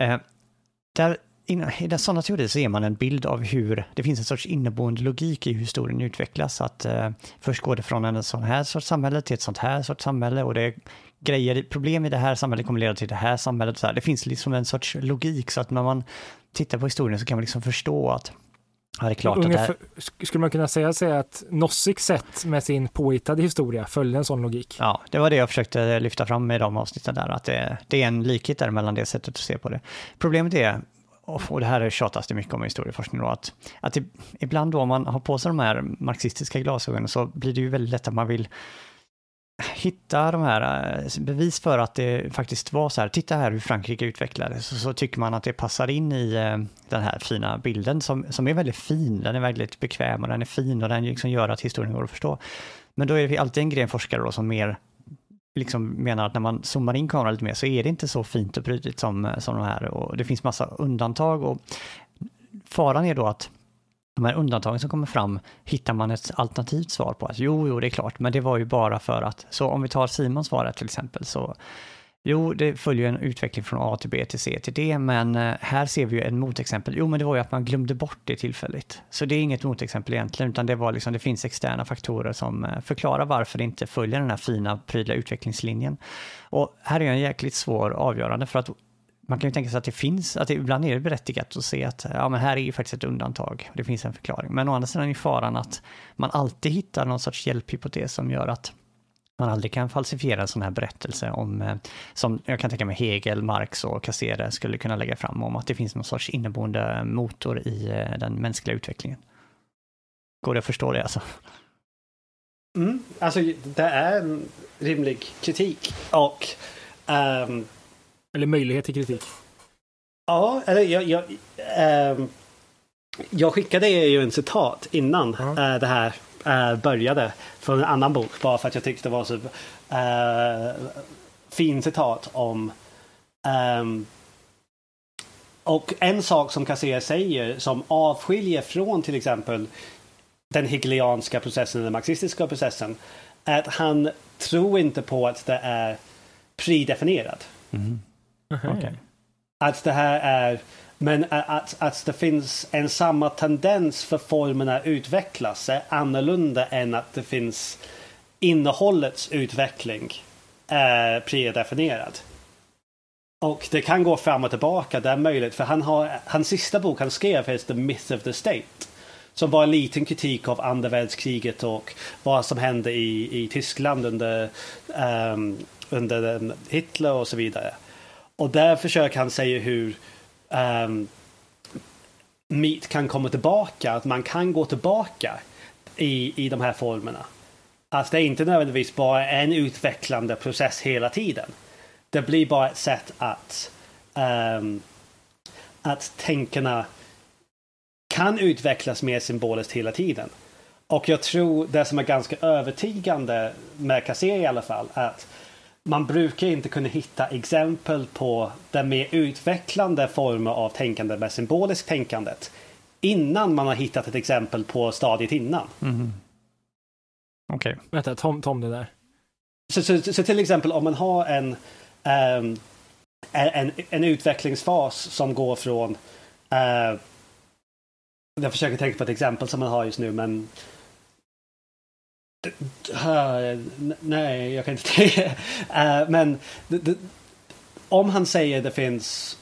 Eh, där i sådana teorier så ger man en bild av hur det finns en sorts inneboende logik i hur historien utvecklas. Att eh, först går det från en sån här sorts samhälle till ett sånt här sorts samhälle och det grejer, problem i det här samhället kommer leda till det här samhället. Så här. Det finns liksom en sorts logik så att när man tittar på historien så kan man liksom förstå att Ja, det är klart Ungefär, att här... Skulle man kunna säga sig att Nossik sett med sin påhittade historia följde en sån logik? Ja, det var det jag försökte lyfta fram i de avsnitten där, att det, det är en likhet där mellan det sättet att se på det. Problemet är, och det här är tjatas det mycket om i historieforskning då, att, att ibland då om man har på sig de här marxistiska glasögonen så blir det ju väldigt lätt att man vill hitta de här eh, bevis för att det faktiskt var så här, titta här hur Frankrike utvecklades, så, så tycker man att det passar in i eh, den här fina bilden som, som är väldigt fin, den är väldigt bekväm och den är fin och den liksom gör att historien går att förstå. Men då är det alltid en gren forskare då som mer liksom menar att när man zoomar in kameran lite mer så är det inte så fint och prydligt som, eh, som de här. Och det finns massa undantag och faran är då att de här undantagen som kommer fram hittar man ett alternativt svar på. Att, jo, jo, det är klart, men det var ju bara för att, så om vi tar Simons svar till exempel, så Jo, det följer en utveckling från A till B till C till D, men eh, här ser vi ju en motexempel. Jo, men det var ju att man glömde bort det tillfälligt. Så det är inget motexempel egentligen, utan det var liksom, det finns externa faktorer som eh, förklarar varför det inte följer den här fina, prydliga utvecklingslinjen. Och här är en jäkligt svår avgörande, för att man kan ju tänka sig att det finns, att det, ibland är det berättigat att se att ja, men här är ju faktiskt ett undantag, det finns en förklaring. Men å andra sidan är faran att man alltid hittar någon sorts hjälphypotes som gör att man aldrig kan falsifiera en sån här berättelse om, eh, som jag kan tänka mig Hegel, Marx och Cassere skulle kunna lägga fram om att det finns någon sorts inneboende motor i eh, den mänskliga utvecklingen. Går det att förstå det alltså? Mm, alltså det är en rimlig kritik och um, eller möjlighet till kritik. Ja, eller jag, jag, um, jag skickade ju en citat innan uh, det här uh, började från en annan bok bara för att jag tyckte det var så uh, fin citat om um, och en sak som Cassé säger som avskiljer från till exempel den hegelianska processen, den marxistiska processen, är att han tror inte på att det är predefinierad. Mm. Okay. Att det här är, men att, att det finns en samma tendens för formerna att utvecklas är annorlunda än att det finns innehållets utveckling är predefinierad. Och det kan gå fram och tillbaka, det är möjligt. För han har, hans sista bok han skrev heter The Myth of the State. Som var en liten kritik av andra världskriget och vad som hände i, i Tyskland under, um, under Hitler och så vidare. Och där försöker han säga hur um, meat kan komma tillbaka, att man kan gå tillbaka i, i de här formerna. Att det är inte nödvändigtvis bara en utvecklande process hela tiden. Det blir bara ett sätt att, um, att tänkarna kan utvecklas mer symboliskt hela tiden. Och jag tror det som är ganska övertygande med Kasseri i alla fall att man brukar inte kunna hitta exempel på den mer utvecklande former av tänkande med symboliskt tänkandet innan man har hittat ett exempel på stadiet innan. Mm. Okej. Okay. Vänta, Tom, Tom det där. Så, så, så, till exempel om man har en, um, en, en utvecklingsfas som går från uh, jag försöker tänka på ett exempel som man har just nu men Nej, jag kan inte säga. Uh, *laughs* men om han säger det finns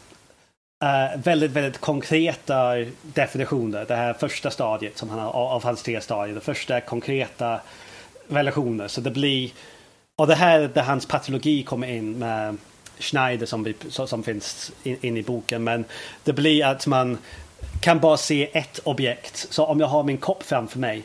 uh, väldigt, väldigt konkreta definitioner. Det här första stadiet som han har av hans tre stadier. Det första konkreta relationer. Så det blir och det här där hans patologi kommer in med Schneider som, vi, som finns in, in, i boken. Men det blir att man kan bara se ett objekt. Så om jag har min kopp framför mig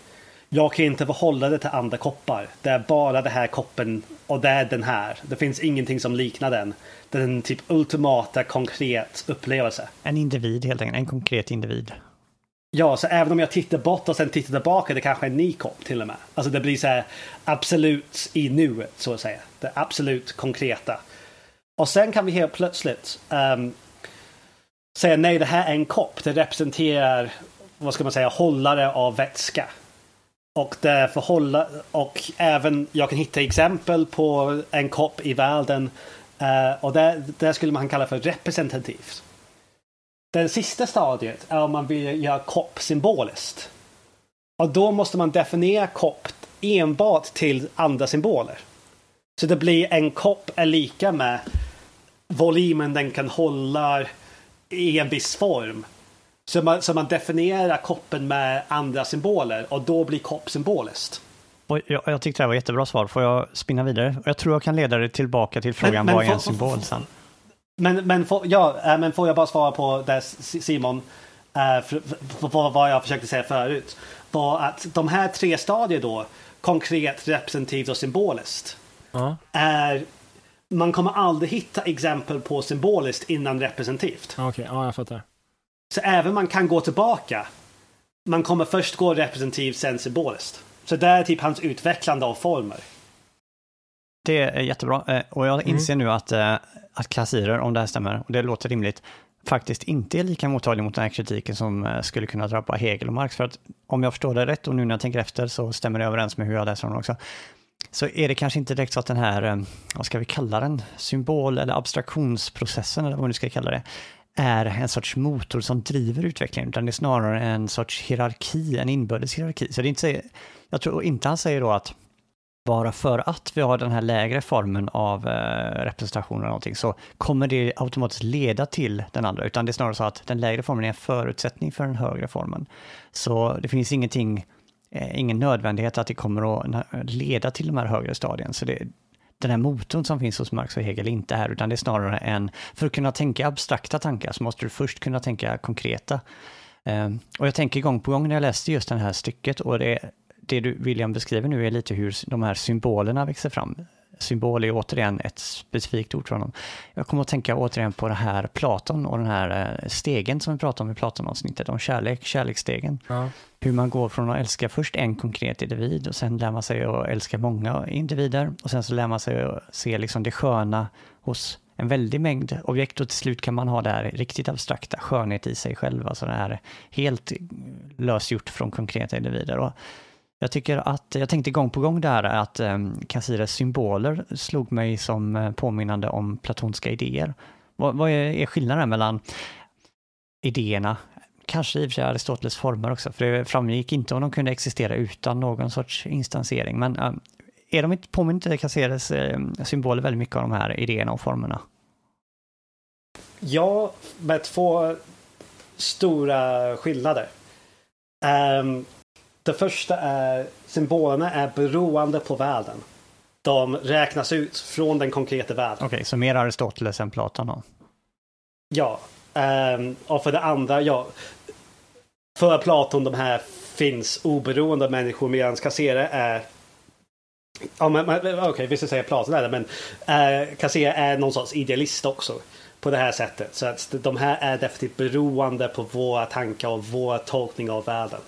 jag kan inte förhålla det till andra koppar. Det är bara den här koppen och det är den här. Det finns ingenting som liknar den. Det är en typ ultimata konkret upplevelse. En individ helt enkelt, en konkret individ. Ja, så även om jag tittar bort och sen tittar tillbaka, det kanske är en ny kopp till och med. Alltså det blir så här absolut i nuet, så att säga. Det absolut konkreta. Och sen kan vi helt plötsligt um, säga nej, det här är en kopp. Det representerar, vad ska man säga, hållare av vätska. Och det förhålla och även jag kan hitta exempel på en kopp i världen uh, och det, det skulle man kalla för representativt. Det sista stadiet är om man vill göra kopp symboliskt. Och då måste man definiera kopp enbart till andra symboler. Så det blir en kopp är lika med volymen den kan hålla i en viss form. Så man, så man definierar koppen med andra symboler och då blir kopp symboliskt. Och jag, jag tyckte det här var jättebra svar. Får jag spinna vidare? Jag tror jag kan leda dig tillbaka till frågan men, men vad är en symbol sen? Men, men, får, ja, äh, men får jag bara svara på det Simon, äh, för, för, för vad jag försökte säga förut, var att de här tre stadier då, konkret, representativt och symboliskt, uh. är man kommer aldrig hitta exempel på symboliskt innan representativt. Okej, okay, ja jag fattar. Så även man kan gå tillbaka. Man kommer först gå representativt, sen symboliskt. Så det är typ hans utvecklande av former. Det är jättebra. Eh, och jag mm. inser mm. nu att, eh, att kassirer, om det här stämmer, och det låter rimligt, faktiskt inte är lika mottaglig mot den här kritiken som eh, skulle kunna drabba Hegel och Marx. För att om jag förstår det rätt och nu när jag tänker efter så stämmer det överens med hur jag läser honom också. Så är det kanske inte direkt så att den här, vad ska vi kalla den, symbol eller abstraktionsprocessen eller vad vi ska kalla det, är en sorts motor som driver utvecklingen, utan det är snarare en sorts hierarki, en inbördes hierarki. Så det är inte, jag tror inte han säger då att bara för att vi har den här lägre formen av eh, representation eller någonting så kommer det automatiskt leda till den andra, utan det är snarare så att den lägre formen är en förutsättning för den högre formen. Så det finns ingenting, eh, ingen nödvändighet att det kommer att leda till de här högre stadien. Så det, den här motorn som finns hos Marx och Hegel inte här, utan det är snarare en, för att kunna tänka abstrakta tankar så måste du först kunna tänka konkreta. Um, och jag tänker gång på gång när jag läste just det här stycket och det, det du William beskriver nu är lite hur de här symbolerna växer fram. Symbol är återigen ett specifikt ord för honom. Jag kommer att tänka återigen på det här Platon och den här eh, stegen som vi pratade om i Platon-avsnittet, om kärlek, kärleksstegen. Ja. Hur man går från att älska först en konkret individ och sen lär man sig att älska många individer och sen så lär man sig att se liksom det sköna hos en väldig mängd objekt och till slut kan man ha det här riktigt abstrakta, skönhet i sig själv, alltså det här helt lösgjort från konkreta individer. Och jag tycker att, jag tänkte gång på gång där att eh, Cassires symboler slog mig som eh, påminnande om platonska idéer. Vad, vad är, är skillnaden mellan idéerna, kanske i och för sig Aristoteles former också, för det framgick inte om de kunde existera utan någon sorts instansering, men ehm, är de inte, påminner inte Caceres ehm, symboler väldigt mycket om de här idéerna och formerna? Ja, med två stora skillnader. Um, det första är symbolerna är beroende på världen. De räknas ut från den konkreta världen. Okej, okay, så mer Aristoteles än Platon då? Ja, um, och för det andra, ja. För Platon, de här finns oberoende av människor medan Kassere är Ja, men, okej, okay, vi ska säga Platon är det, men äh, Kassere är någon sorts idealist också på det här sättet. Så att de här är definitivt beroende på våra tankar och vår tolkning av världen.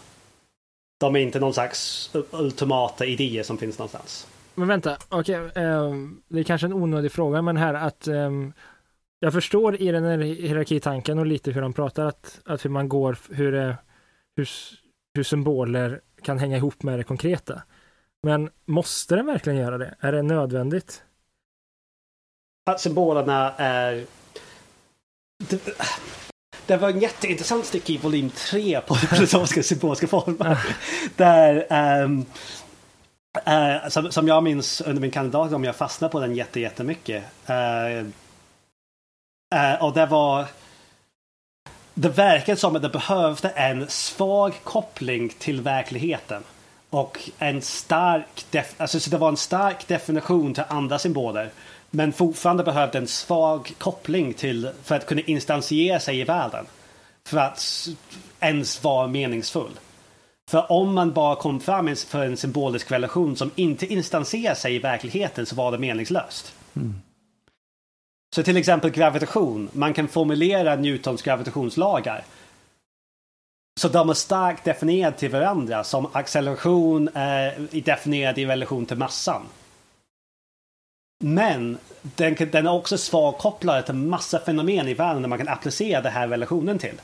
De är inte någon slags ultimata idéer som finns någonstans. Men vänta, okej, okay, um, ehm, det är kanske en onödig fråga, men här att um, jag förstår i den här hierarkitanken och lite hur han pratar att, att hur man går, hur, det, hur, hur symboler kan hänga ihop med det konkreta. Men måste den verkligen göra det? Är det nödvändigt? Att symbolerna är det var en jätteintressant stycke i volym 3 på den filosofiska symboliska formen. där um, uh, som, som, jag minns under min kandidat om jag fastnade på den jättemycket. Uh, uh, och det var det verkade som att det behövde en svag koppling till verkligheten. Och en stark, alltså så det var en stark definition till andra symboler. Men fortfarande behövde en svag koppling till för att kunna instansiera sig i världen. För att ens vara meningsfull. För om man bara kom fram för en symbolisk relation som inte instanserar sig i verkligheten så var det meningslöst. Mm. Så till exempel gravitation. Man kan formulera Newtons gravitationslagar. Så de är starkt definierade till varandra som acceleration är definierad i relation till massan. Men den, den är också svagkopplad till massa fenomen i världen där man kan applicera den här relationen till.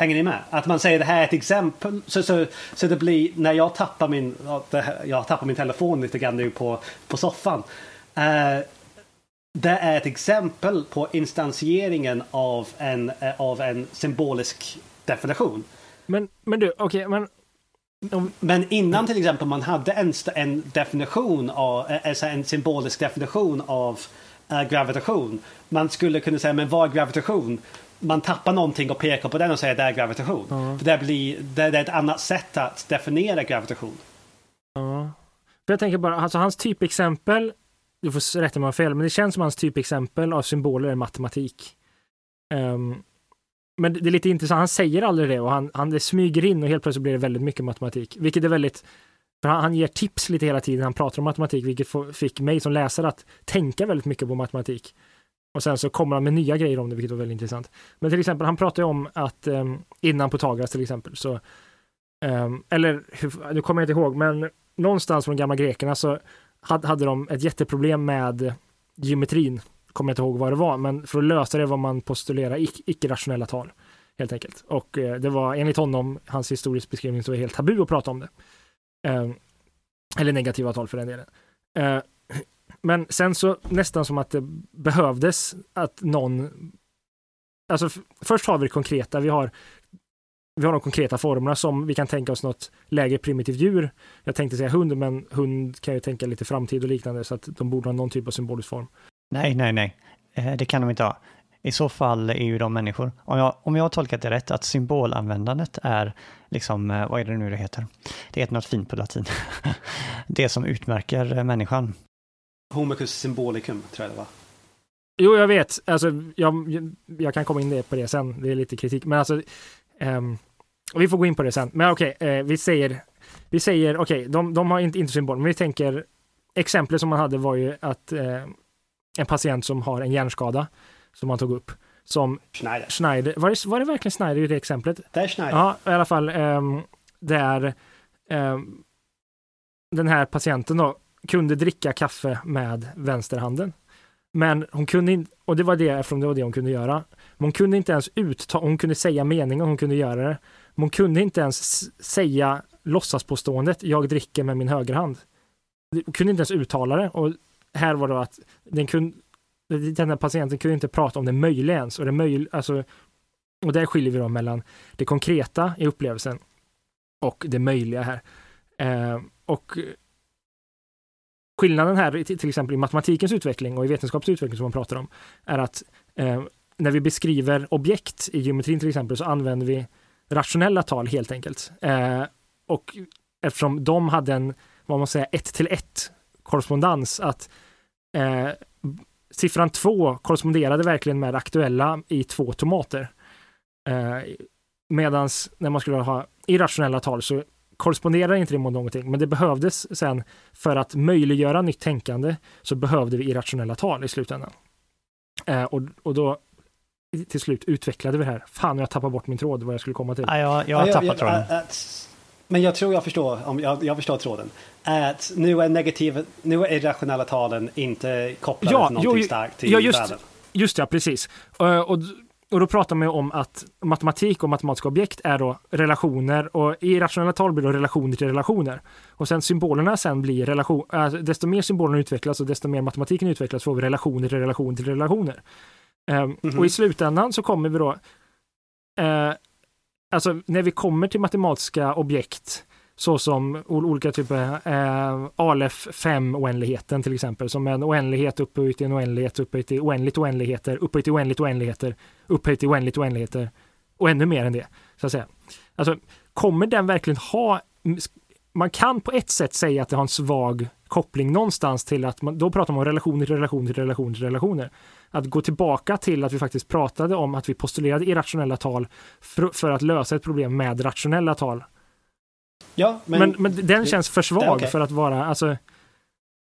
Hänger ni med? Att man säger det här är ett exempel. Så, så, så det blir när jag tappar min, jag tappar min telefon lite grann nu på, på soffan. Eh, det är ett exempel på instansieringen av en, eh, av en symbolisk definition. Men, men du, okej, okay, men men innan till exempel man hade en, en definition av, alltså en symbolisk definition av äh, gravitation. Man skulle kunna säga, men vad är gravitation? Man tappar någonting och pekar på den och säger det är gravitation. Mm. För det, blir, det, det, är ett annat sätt att definiera gravitation. Ja. För jag tänker bara, alltså hans typexempel, du får rätta mig om jag fel, men det känns som hans typexempel av symboler är matematik. Um, men det är lite intressant, han säger aldrig det och han, han det smyger in och helt plötsligt blir det väldigt mycket matematik, vilket är väldigt för han, han ger tips lite hela tiden, han pratar om matematik, vilket fick mig som läsare att tänka väldigt mycket på matematik. Och sen så kommer han med nya grejer om det, vilket var väldigt intressant. Men till exempel, han pratar ju om att um, innan Pythagoras till exempel, så um, eller nu kommer jag inte ihåg, men någonstans från gamla grekerna så hade, hade de ett jätteproblem med geometrin kommer jag inte ihåg vad det var, men för att lösa det var man postulera icke-rationella tal. Helt enkelt. Och eh, det var enligt honom, hans historisk beskrivning, så var det helt tabu att prata om det. Ehm, eller negativa tal för den delen. Ehm, men sen så nästan som att det behövdes att någon Alltså först har vi det konkreta, vi har vi har de konkreta formerna som vi kan tänka oss något lägre primitivt djur. Jag tänkte säga hund, men hund kan ju tänka lite framtid och liknande så att de borde ha någon typ av symbolisk form. Nej, nej, nej. Eh, det kan de inte ha. I så fall är ju de människor. Om jag, om jag har tolkat det rätt, att symbolanvändandet är liksom, eh, vad är det nu det heter? Det heter något fint på latin. *laughs* det som utmärker eh, människan. Homicus symbolicum, tror jag det var. Jo, jag vet. Alltså, jag, jag kan komma in på det sen. Det är lite kritik. Men alltså, um, vi får gå in på det sen. Men okej, okay, eh, vi säger, vi säger okej, okay, de, de har inte, inte symbol, men vi tänker exemplet som man hade var ju att eh, en patient som har en hjärnskada som man tog upp. Som Schneider. Schneider. Var, det, var det verkligen Schneider i det exemplet? Det är Schneider. Ja, i alla fall um, där um, den här patienten då kunde dricka kaffe med vänsterhanden. Men hon kunde inte, och det var det eftersom det var det hon kunde göra. Men hon kunde inte ens utta, hon kunde säga meningen, hon kunde göra det. Men hon kunde inte ens säga låtsaspåståendet, jag dricker med min högerhand. Hon kunde inte ens uttala det och här var det att den, kunde, den här patienten kunde inte prata om det möjliga ens. Och, det möj, alltså, och där skiljer vi då mellan det konkreta i upplevelsen och det möjliga här. Eh, och skillnaden här, till exempel i matematikens utveckling och i vetenskapens utveckling som man pratar om, är att eh, när vi beskriver objekt i geometrin till exempel så använder vi rationella tal helt enkelt. Eh, och eftersom de hade en, vad man säger, ett till ett korrespondens, att eh, siffran två korresponderade verkligen med aktuella i två tomater. Eh, medans när man skulle ha irrationella tal så korresponderar inte det mot någonting, men det behövdes sen för att möjliggöra nytt tänkande så behövde vi irrationella tal i slutändan. Eh, och, och då till slut utvecklade vi det här. Fan, jag tappar bort min tråd vad jag skulle komma till. Ja, jag, jag har tappat tråden. Men jag tror jag förstår, om jag, jag förstår tråden. Att nu är negativa, nu är irrationella talen inte kopplade ja, till någonting jo, starkt till ja, just, världen. Just ja, precis. Uh, och och då pratar man om att matematik och matematiska objekt är då relationer och i rationella tal blir det relationer till relationer. Och sen symbolerna sen blir relation, äh, desto mer symbolerna utvecklas och desto mer matematiken utvecklas får vi relationer till relation till relationer. Um, mm -hmm. Och i slutändan så kommer vi då, uh, alltså när vi kommer till matematiska objekt såsom olika typer, eh, Alef 5-oändligheten till exempel, som en oändlighet upphöjt till en oändlighet, upphöjt till oändligt oändligheter, upphöjt till oändligt oändligheter, upphöjt till oändligt oändligheter och ännu mer än det, så att säga. Alltså, kommer den verkligen ha, man kan på ett sätt säga att det har en svag koppling någonstans till att man, då pratar man om relationer till relationer till relationer till relationer. Att gå tillbaka till att vi faktiskt pratade om att vi postulerade irrationella tal för, för att lösa ett problem med rationella tal Ja, men, men, men den känns för svag okay. för att vara, alltså...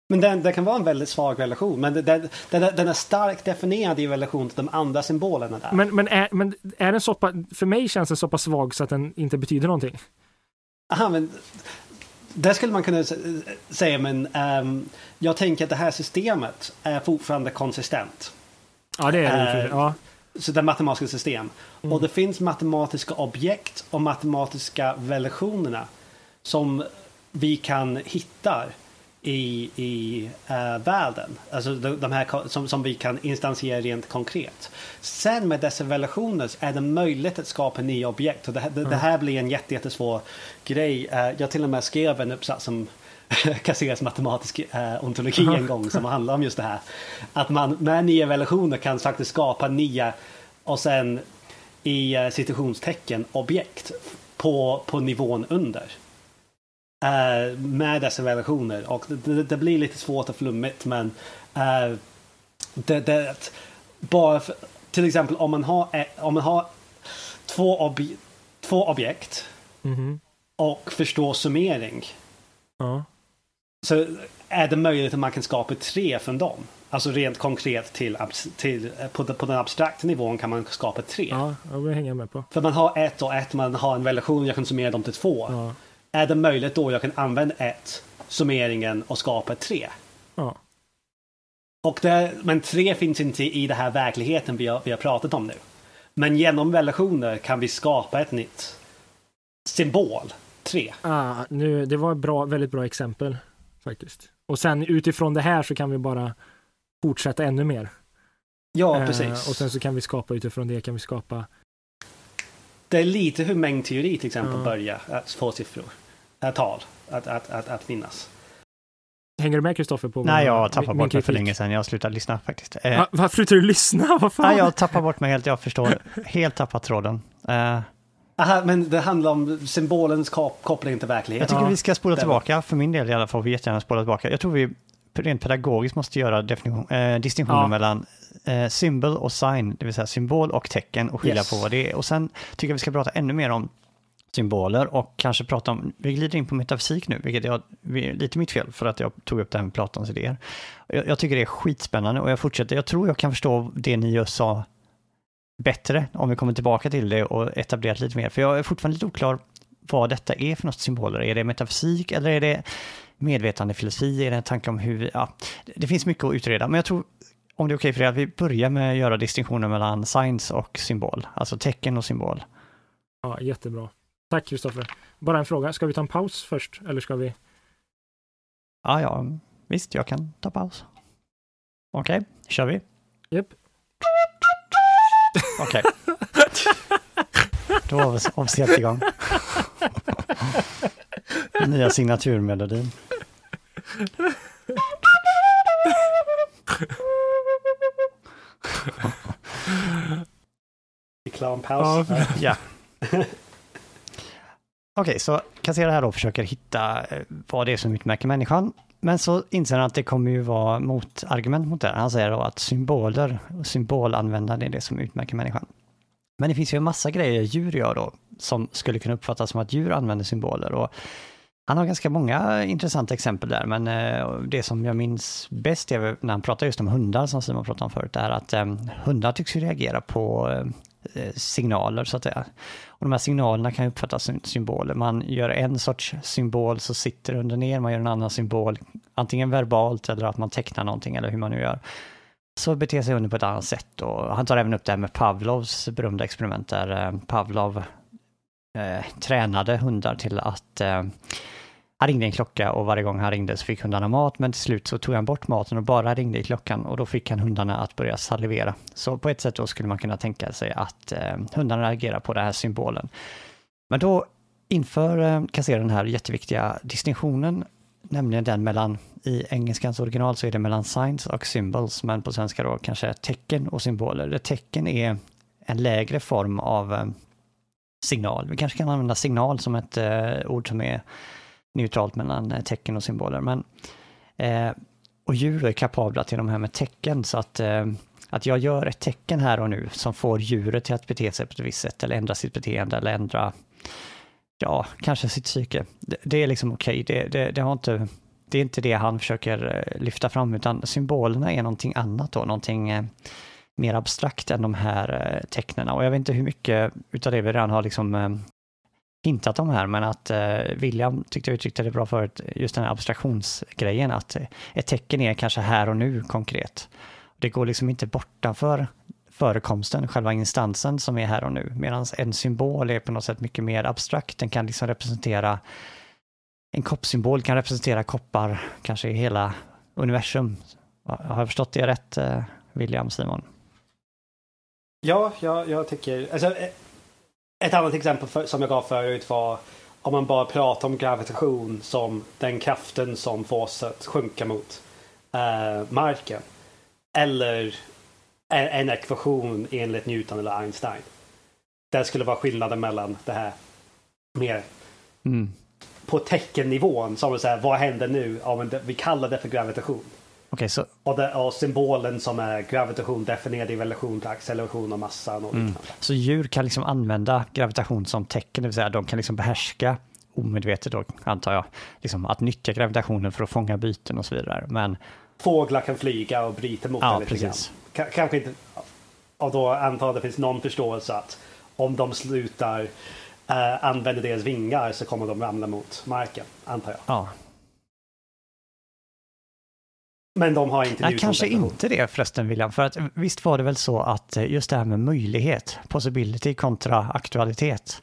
Men den, den kan vara en väldigt svag relation, men den, den, den är starkt definierad i relation till de andra symbolerna där. Men, men, är, men är den så pass, för mig känns den så pass svag så att den inte betyder någonting. Aha, men det skulle man kunna säga, men um, jag tänker att det här systemet är fortfarande konsistent. Ja, det är det. Uh, ja. Så det är matematiska system. Mm. Och det finns matematiska objekt och matematiska relationerna som vi kan hitta i, i uh, världen. Alltså de, de här som, som vi kan instansiera rent konkret. Sen med dessa relationer är det möjligt att skapa nya objekt. Och det, det, mm. det här blir en jättesvår grej. Uh, jag till och med skrev en uppsats som *laughs* Kasseras matematisk uh, ontologi en gång som handlar om just det här. Att man med nya relationer kan faktiskt skapa nya och sen i uh, citationstecken objekt på, på nivån under. Uh, med dessa relationer och det, det, blir lite svårt och flummigt men uh, det, det, bara för, till exempel om man har, om man har två, ob, två objekt mm -hmm. och förstår summering. Ja. Så är det möjligt att man kan skapa tre från dem. Alltså rent konkret till, till på, på den abstrakta nivån kan man skapa tre. Ja, jag vill hänga med på. För man har ett och ett, man har en relation, jag kan summera dem till två. Ja. Är det möjligt då jag kan använda ett, summeringen och skapa tre? Ja. Och det, men tre finns inte i den här verkligheten vi har, vi har pratat om nu. Men genom relationer kan vi skapa ett nytt symbol, tre. Ah, nu, det var ett bra, väldigt bra exempel faktiskt. Och sen utifrån det här så kan vi bara fortsätta ännu mer. Ja, eh, precis. Och sen så kan vi skapa utifrån det kan vi skapa det är lite hur mängdteori till exempel Ja. börjar att få siffror, äh, tal, att, att, att, att finnas. Hänger du med Kristoffer? på Nej, jag min bort mig för länge sedan. Jag har slutat lyssna faktiskt. Eh, Va, varför slutar du lyssna? *laughs* Vad fan? nej, jag tappar bort mig helt. Jag förstår. Helt tappat tråden. Eh, Aha, men det handlar om symbolens kop koppling till jag verkligheten. tycker Ja, vi ska spola tillbaka. För min del i alla fall, vi jättegärna spola tillbaka. Jag tror vi rent pedagogiskt måste göra eh, distinktionen Ja. mellan eh, symbol och sign, det vill säga symbol och tecken och skilja Yes. på vad det är. Och sen tycker jag vi ska prata ännu mer om symboler och kanske prata om, vi glider in på metafysik nu, vilket jag, vi- är lite mitt fel för att jag tog upp det här med Platons idéer. Jag, jag tycker det är skitspännande och jag fortsätter, jag tror jag kan förstå det ni just sa bättre om vi kommer tillbaka till det och etablerat lite mer, för jag är fortfarande lite oklar vad detta är för något symboler. Är det metafysik eller är det medvetandefilosofi? Är det en tanke om hur vi, ja, det- finns mycket att utreda, men jag tror om det är okej för er att vi börjar med att göra distinktioner mellan science och symbol, alltså tecken och symbol. Ja, jättebra. Tack Kristoffer. Bara en fråga, ska vi ta en paus först? Eller ska vi? Ja, ja, visst, jag kan ta paus. Okej, kör vi? Japp. Okej. Då var vi officiellt igång. Nya signaturmelodin. Reklampaus. Ja. Ja. Okej, så Kassera här då försöker hitta eh, vad det är som utmärker människan. Men så inser han att det kommer ju vara motargument mot det. här. Han säger då att symboler och symbolanvändande är det som utmärker människan. Men det finns ju en massa grejer djur gör då som skulle kunna uppfattas som att djur använder symboler. Och han har ganska många intressanta exempel där, men eh, det som jag minns bäst är väl när han pratar just om hundar som Simon pratade om förut, är att eh, hundar tycks ju reagera på eh, signaler så att säga. Och de här signalerna kan uppfattas som symboler. Man gör en sorts symbol så sitter under ner, man gör en annan symbol, antingen verbalt eller att man tecknar någonting eller hur man nu gör. Så beter sig hunden på ett annat sätt och han tar även upp det här med Pavlovs berömda experiment där eh, Pavlov eh, tränade hundar till att eh, han ringde en klocka och varje gång han ringde så fick hundarna mat men till slut så tog han bort maten och bara ringde i klockan och då fick han hundarna att börja salivera. Så på ett sätt då skulle man kunna tänka sig att eh, hundarna reagerar på den här symbolen. Men då inför eh, kasseraren den här jätteviktiga distinktionen, nämligen den mellan, i engelskans original så är det mellan signs och symbols, men på svenska då kanske tecken och symboler. Det tecken är en lägre form av eh, signal. Vi kanske kan använda signal som ett eh, ord som är neutralt mellan eh, tecken och symboler. Men, eh, och djur är kapabla till de här med tecken så att, eh, att jag gör ett tecken här och nu som får djuret till att bete sig på ett visst sätt eller ändra sitt beteende eller ändra, ja, kanske sitt psyke. Det, det är liksom okej, det, det, det har inte det är inte det han försöker eh, lyfta fram, utan symbolerna är någonting annat då, någonting eh, mer abstrakt än de här eh, tecknen. Och jag vet inte hur mycket utav det vi redan har liksom hintat om här, men att eh, William tyckte jag uttryckte det bra förut, just den här abstraktionsgrejen, att eh, ett tecken är kanske här och nu konkret. Det går liksom inte bortanför förekomsten, själva instansen som är här och nu, medan en symbol är på något sätt mycket mer abstrakt, den kan liksom representera en koppsymbol kan representera koppar kanske i hela universum. Har jag förstått det rätt, eh, William Simon? Ja, ja, jag tycker... Alltså, eh, ett annat exempel för, som jag gav förut var om man bara pratar om gravitation som den kraften som får oss att sjunka mot eh, marken. Eller en, en ekvation enligt Newton eller Einstein. Det skulle vara skillnaden mellan det här mer Mm. på teckennivån. Som att säga, vad händer nu? Ja, men det, vi kallar det för gravitation. Okej, så Och, det, och symbolen som är gravitation definierad i relation till acceleration och massan och Mm. Så djur kan liksom använda gravitation som tecken, det vill säga de kan liksom behärska omedvetet då, antar jag, liksom att nyttja gravitationen för att fånga byten och så vidare. Men Fåglar kan flyga och bryta mot Ja, det lite grann. precis. Ka- Kanske inte... Och då antar jag att det finns någon förståelse att om de slutar eh, använda deras vingar så kommer de ramla mot marken, antar jag. ja, Men de har inte Nej, kanske inte det förresten William, för att visst var det väl så att eh, just det här med möjlighet, possibility kontra aktualitet,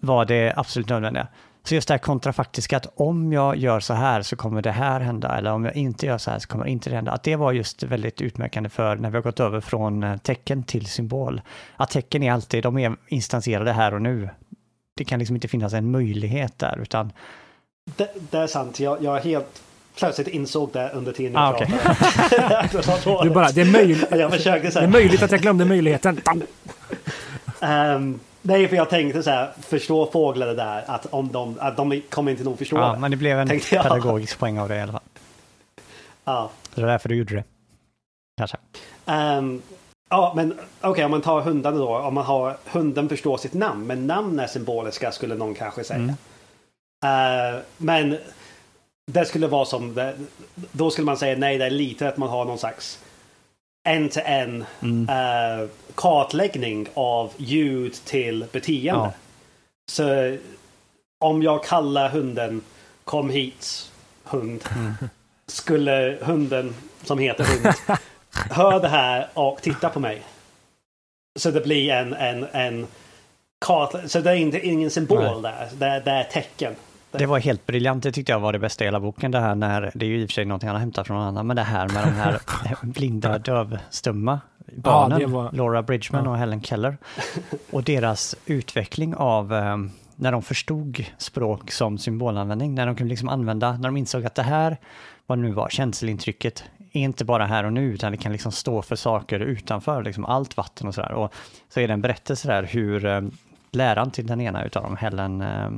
var det absolut nödvändiga. Så just det här kontrafaktiska, att om jag gör så här så kommer det här hända, eller om jag inte gör så här så kommer inte det hända. Att det var just väldigt utmärkande för när vi har gått över från eh, tecken till symbol. Att tecken är alltid, de är instanserade här och nu. Det kan liksom inte finnas en möjlighet där, utan... Det, det är sant, jag, jag helt plötsligt insåg det under tiden Ah, *laughs* jag okej. pratade. Du bara, det är, möj jag försökte det är möjligt att jag glömde möjligheten. Um, nej, för jag tänkte så här, förstå fåglar det där, att om de, att de kommer inte nog förstå Ja, det. men det blev en pedagogisk poäng av det i alla fall. Ja. Så det var därför du gjorde det. Kanske. Ehm, ja, men okej, om man tar hundarna då. Om man har hunden förstår sitt namn, men namn är symboliska skulle någon kanske säga. Mm. Eh, men det skulle vara som, det, då skulle man säga nej, det är lite att man har någon slags en-till-en Mm. eh, kartläggning av ljud till beteende. Ja. Så om jag kallar hunden kom hit hund. Mm. Skulle hunden som heter hund *laughs* hör det här och titta på mig. Så det blir en, en, en kart. Så det är inte, ingen symbol Nej. där. Det, det är tecken. Det var helt briljant, det tyckte jag var det bästa i hela boken. Det här när, det är ju i och för sig någonting han har hämtat från någon annan, men det här med de här *laughs* blinda dövstumma barnen, det var- Laura Bridgman Ja. och Helen Keller. Och deras utveckling av eh, när de förstod språk som symbolanvändning, när de kunde liksom använda, när de insåg att det här, vad det nu var, känselintrycket, är inte bara här och nu, utan det kan liksom stå för saker utanför, liksom allt vatten och sådär. Och så är det en berättelse där hur eh, läraren till den ena utav dem, Helen, eh,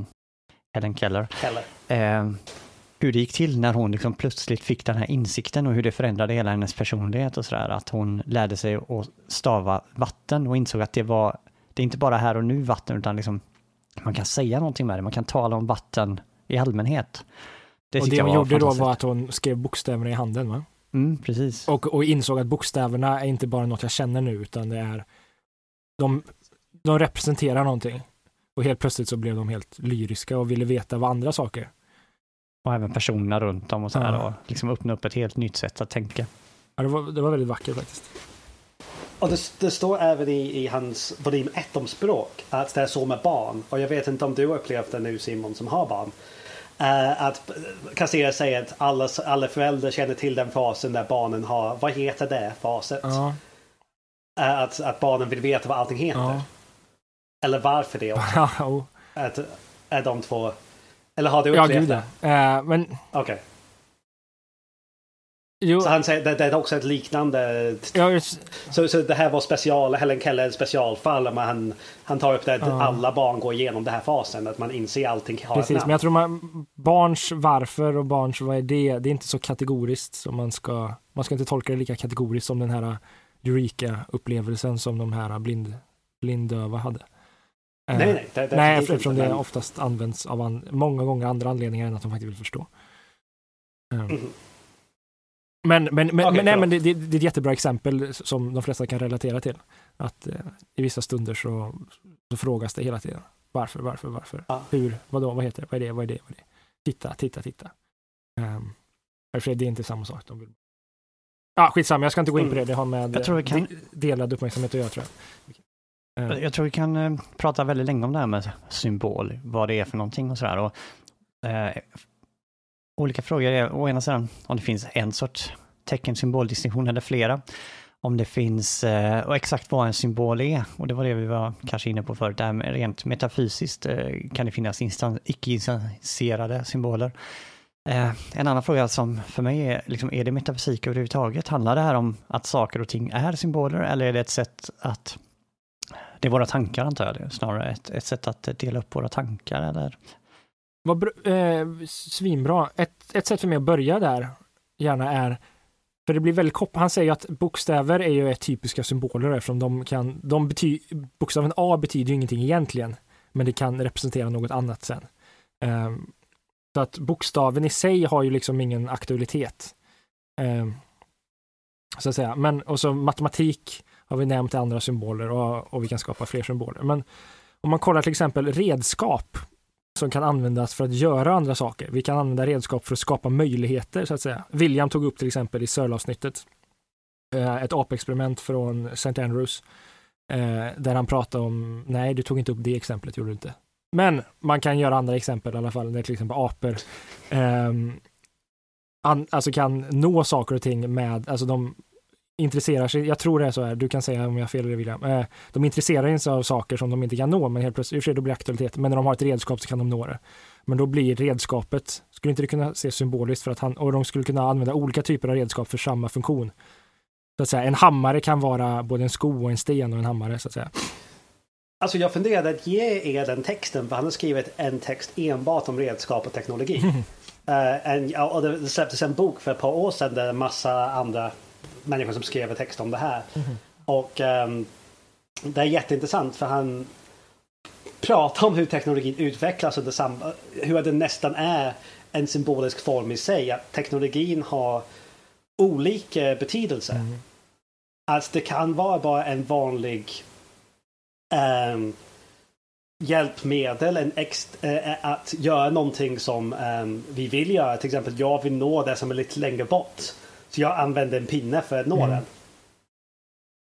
Helen Keller, Eller, eh, hur det gick till när hon liksom plötsligt fick den här insikten och hur det förändrade hela hennes personlighet och sådär. Att hon lärde sig att stava vatten och insåg att det var, det är inte bara här och nu vatten utan liksom man kan säga någonting med det, man kan tala om vatten i allmänhet. Det och det hon gjorde då var att hon skrev bokstäverna i handen va? Mm, precis. Och, och insåg att bokstäverna är inte bara något jag känner nu utan det är de, de representerar någonting. Och helt plötsligt så blev de helt lyriska och ville veta vad andra saker. Och även personerna runt om och sådär Ja. och liksom öppna upp ett helt nytt sätt att tänka. Ja, det, var, det var väldigt vackert faktiskt. och det, det står även i, i hans volym 1 om språk att det är så med barn. Och jag vet inte om du har upplevt det nu Simon som har barn. Eh, att Kassera säger att alla, alla föräldrar känner till den fasen där barnen har, vad heter det faset? Ja, Eh, att, att barnen vill veta vad allting heter. ja. Eller varför det också. *laughs* ja, oh. Att, är de två... Eller har du ja upplevt gud det? ja. Eh, men Okej. jo, Så han säger det, det är också ett liknande... ja, just- Så, så det här var special, Helen Keller specialfall. Men han, han tar upp det att Ja. alla barn går igenom den här fasen. Att man inser allting har precis. Men jag tror man, barns varför och barns vad är det, det är inte så kategoriskt som man ska, man ska inte tolka det lika kategoriskt som den här Eureka-upplevelsen som de här blind, blinddöva hade. Eh, Nej, nej. Det, det, Nej, definitivt eftersom inte, det men- oftast används av an, många gånger andra anledningar än att de faktiskt vill förstå. Mhm. Men, men, men, Okej, men, nej, men det, det, det är ett jättebra exempel som de flesta kan relatera till. Att eh, i vissa stunder så, så frågas det hela tiden. Varför, varför, varför? Ja. Hur, vadå, vad heter det, vad är det, vad är det, vad är det? Titta, titta, titta. Um, för det är inte samma sak. De vill... Ja, skitsamma, jag ska inte gå in på Mm. det. Det har med Jag tror vi kan- de, delad uppmärksamhet att göra tror jag. Jag tror vi kan eh, prata väldigt länge om det här med symbol, vad det är för någonting och sådär. Och, eh, olika frågor är å ena sidan om det finns en sorts tecken, symboldistinktion eller flera. Om det finns, eh, och exakt vad en symbol är, och det var det vi var kanske inne på förut, det här med rent metafysiskt eh, kan det finnas instans, icke-instanserade symboler. Eh, en annan fråga som för mig är, liksom, är det metafysik överhuvudtaget? Handlar det här om att saker och ting är symboler eller är det ett sätt att det är våra tankar antar jag, det är snarare ett, ett sätt att dela upp våra tankar eller? Vad br- eh, svinbra. Ett, ett sätt för mig att börja där gärna är, för det blir väldigt kopplat, han säger att bokstäver är ju typiska symboler eftersom de kan, de bety, bokstaven A betyder ju ingenting egentligen, men det kan representera något annat sen. Ehm, så att bokstaven i sig har ju liksom ingen aktualitet. Ehm, så att säga. Men, och så matematik har vi nämnt andra symboler och, och vi kan skapa fler symboler. Men om man kollar till exempel redskap som kan användas för att göra andra saker. Vi kan använda redskap för att skapa möjligheter så att säga. William tog upp till exempel i Searle-avsnittet eh, ett apexperiment från St. Andrews eh, där han pratade om, nej du tog inte upp det exemplet, gjorde du inte. Men man kan göra andra exempel i alla fall, när till exempel apor ehm, alltså kan nå saker och ting med, alltså de intresserar sig, jag tror det är så här, du kan säga om jag har fel eller William, eh, de intresserar sig av saker som de inte kan nå, men helt plötsligt, i och för sig då blir aktualitet, men när de har ett redskap så kan de nå det. Men då blir redskapet, skulle inte det kunna se symboliskt för att han, och de skulle kunna använda olika typer av redskap för samma funktion. Så att säga, en hammare kan vara både en sko och en sten och en hammare så att säga. Alltså jag funderade att ge er den texten för han har skrivit en text enbart om redskap och teknologi. Mm. *laughs* Uh, en, och det släpptes en bok för ett par år sedan där en massa andra människor som skrev en text om det här. Mm. Och um, det är jätteintressant för han pratar om hur teknologin utvecklas och detsamma, hur det nästan är en symbolisk form i sig. Att teknologin har olika betydelse. Mm. Alltså det kan vara bara en vanlig um, hjälpmedel, en ex, uh, att göra någonting som um, vi vill göra. Till exempel jag vill nå det som är lite längre bort. Så jag använder en pinne för att nå mm. den.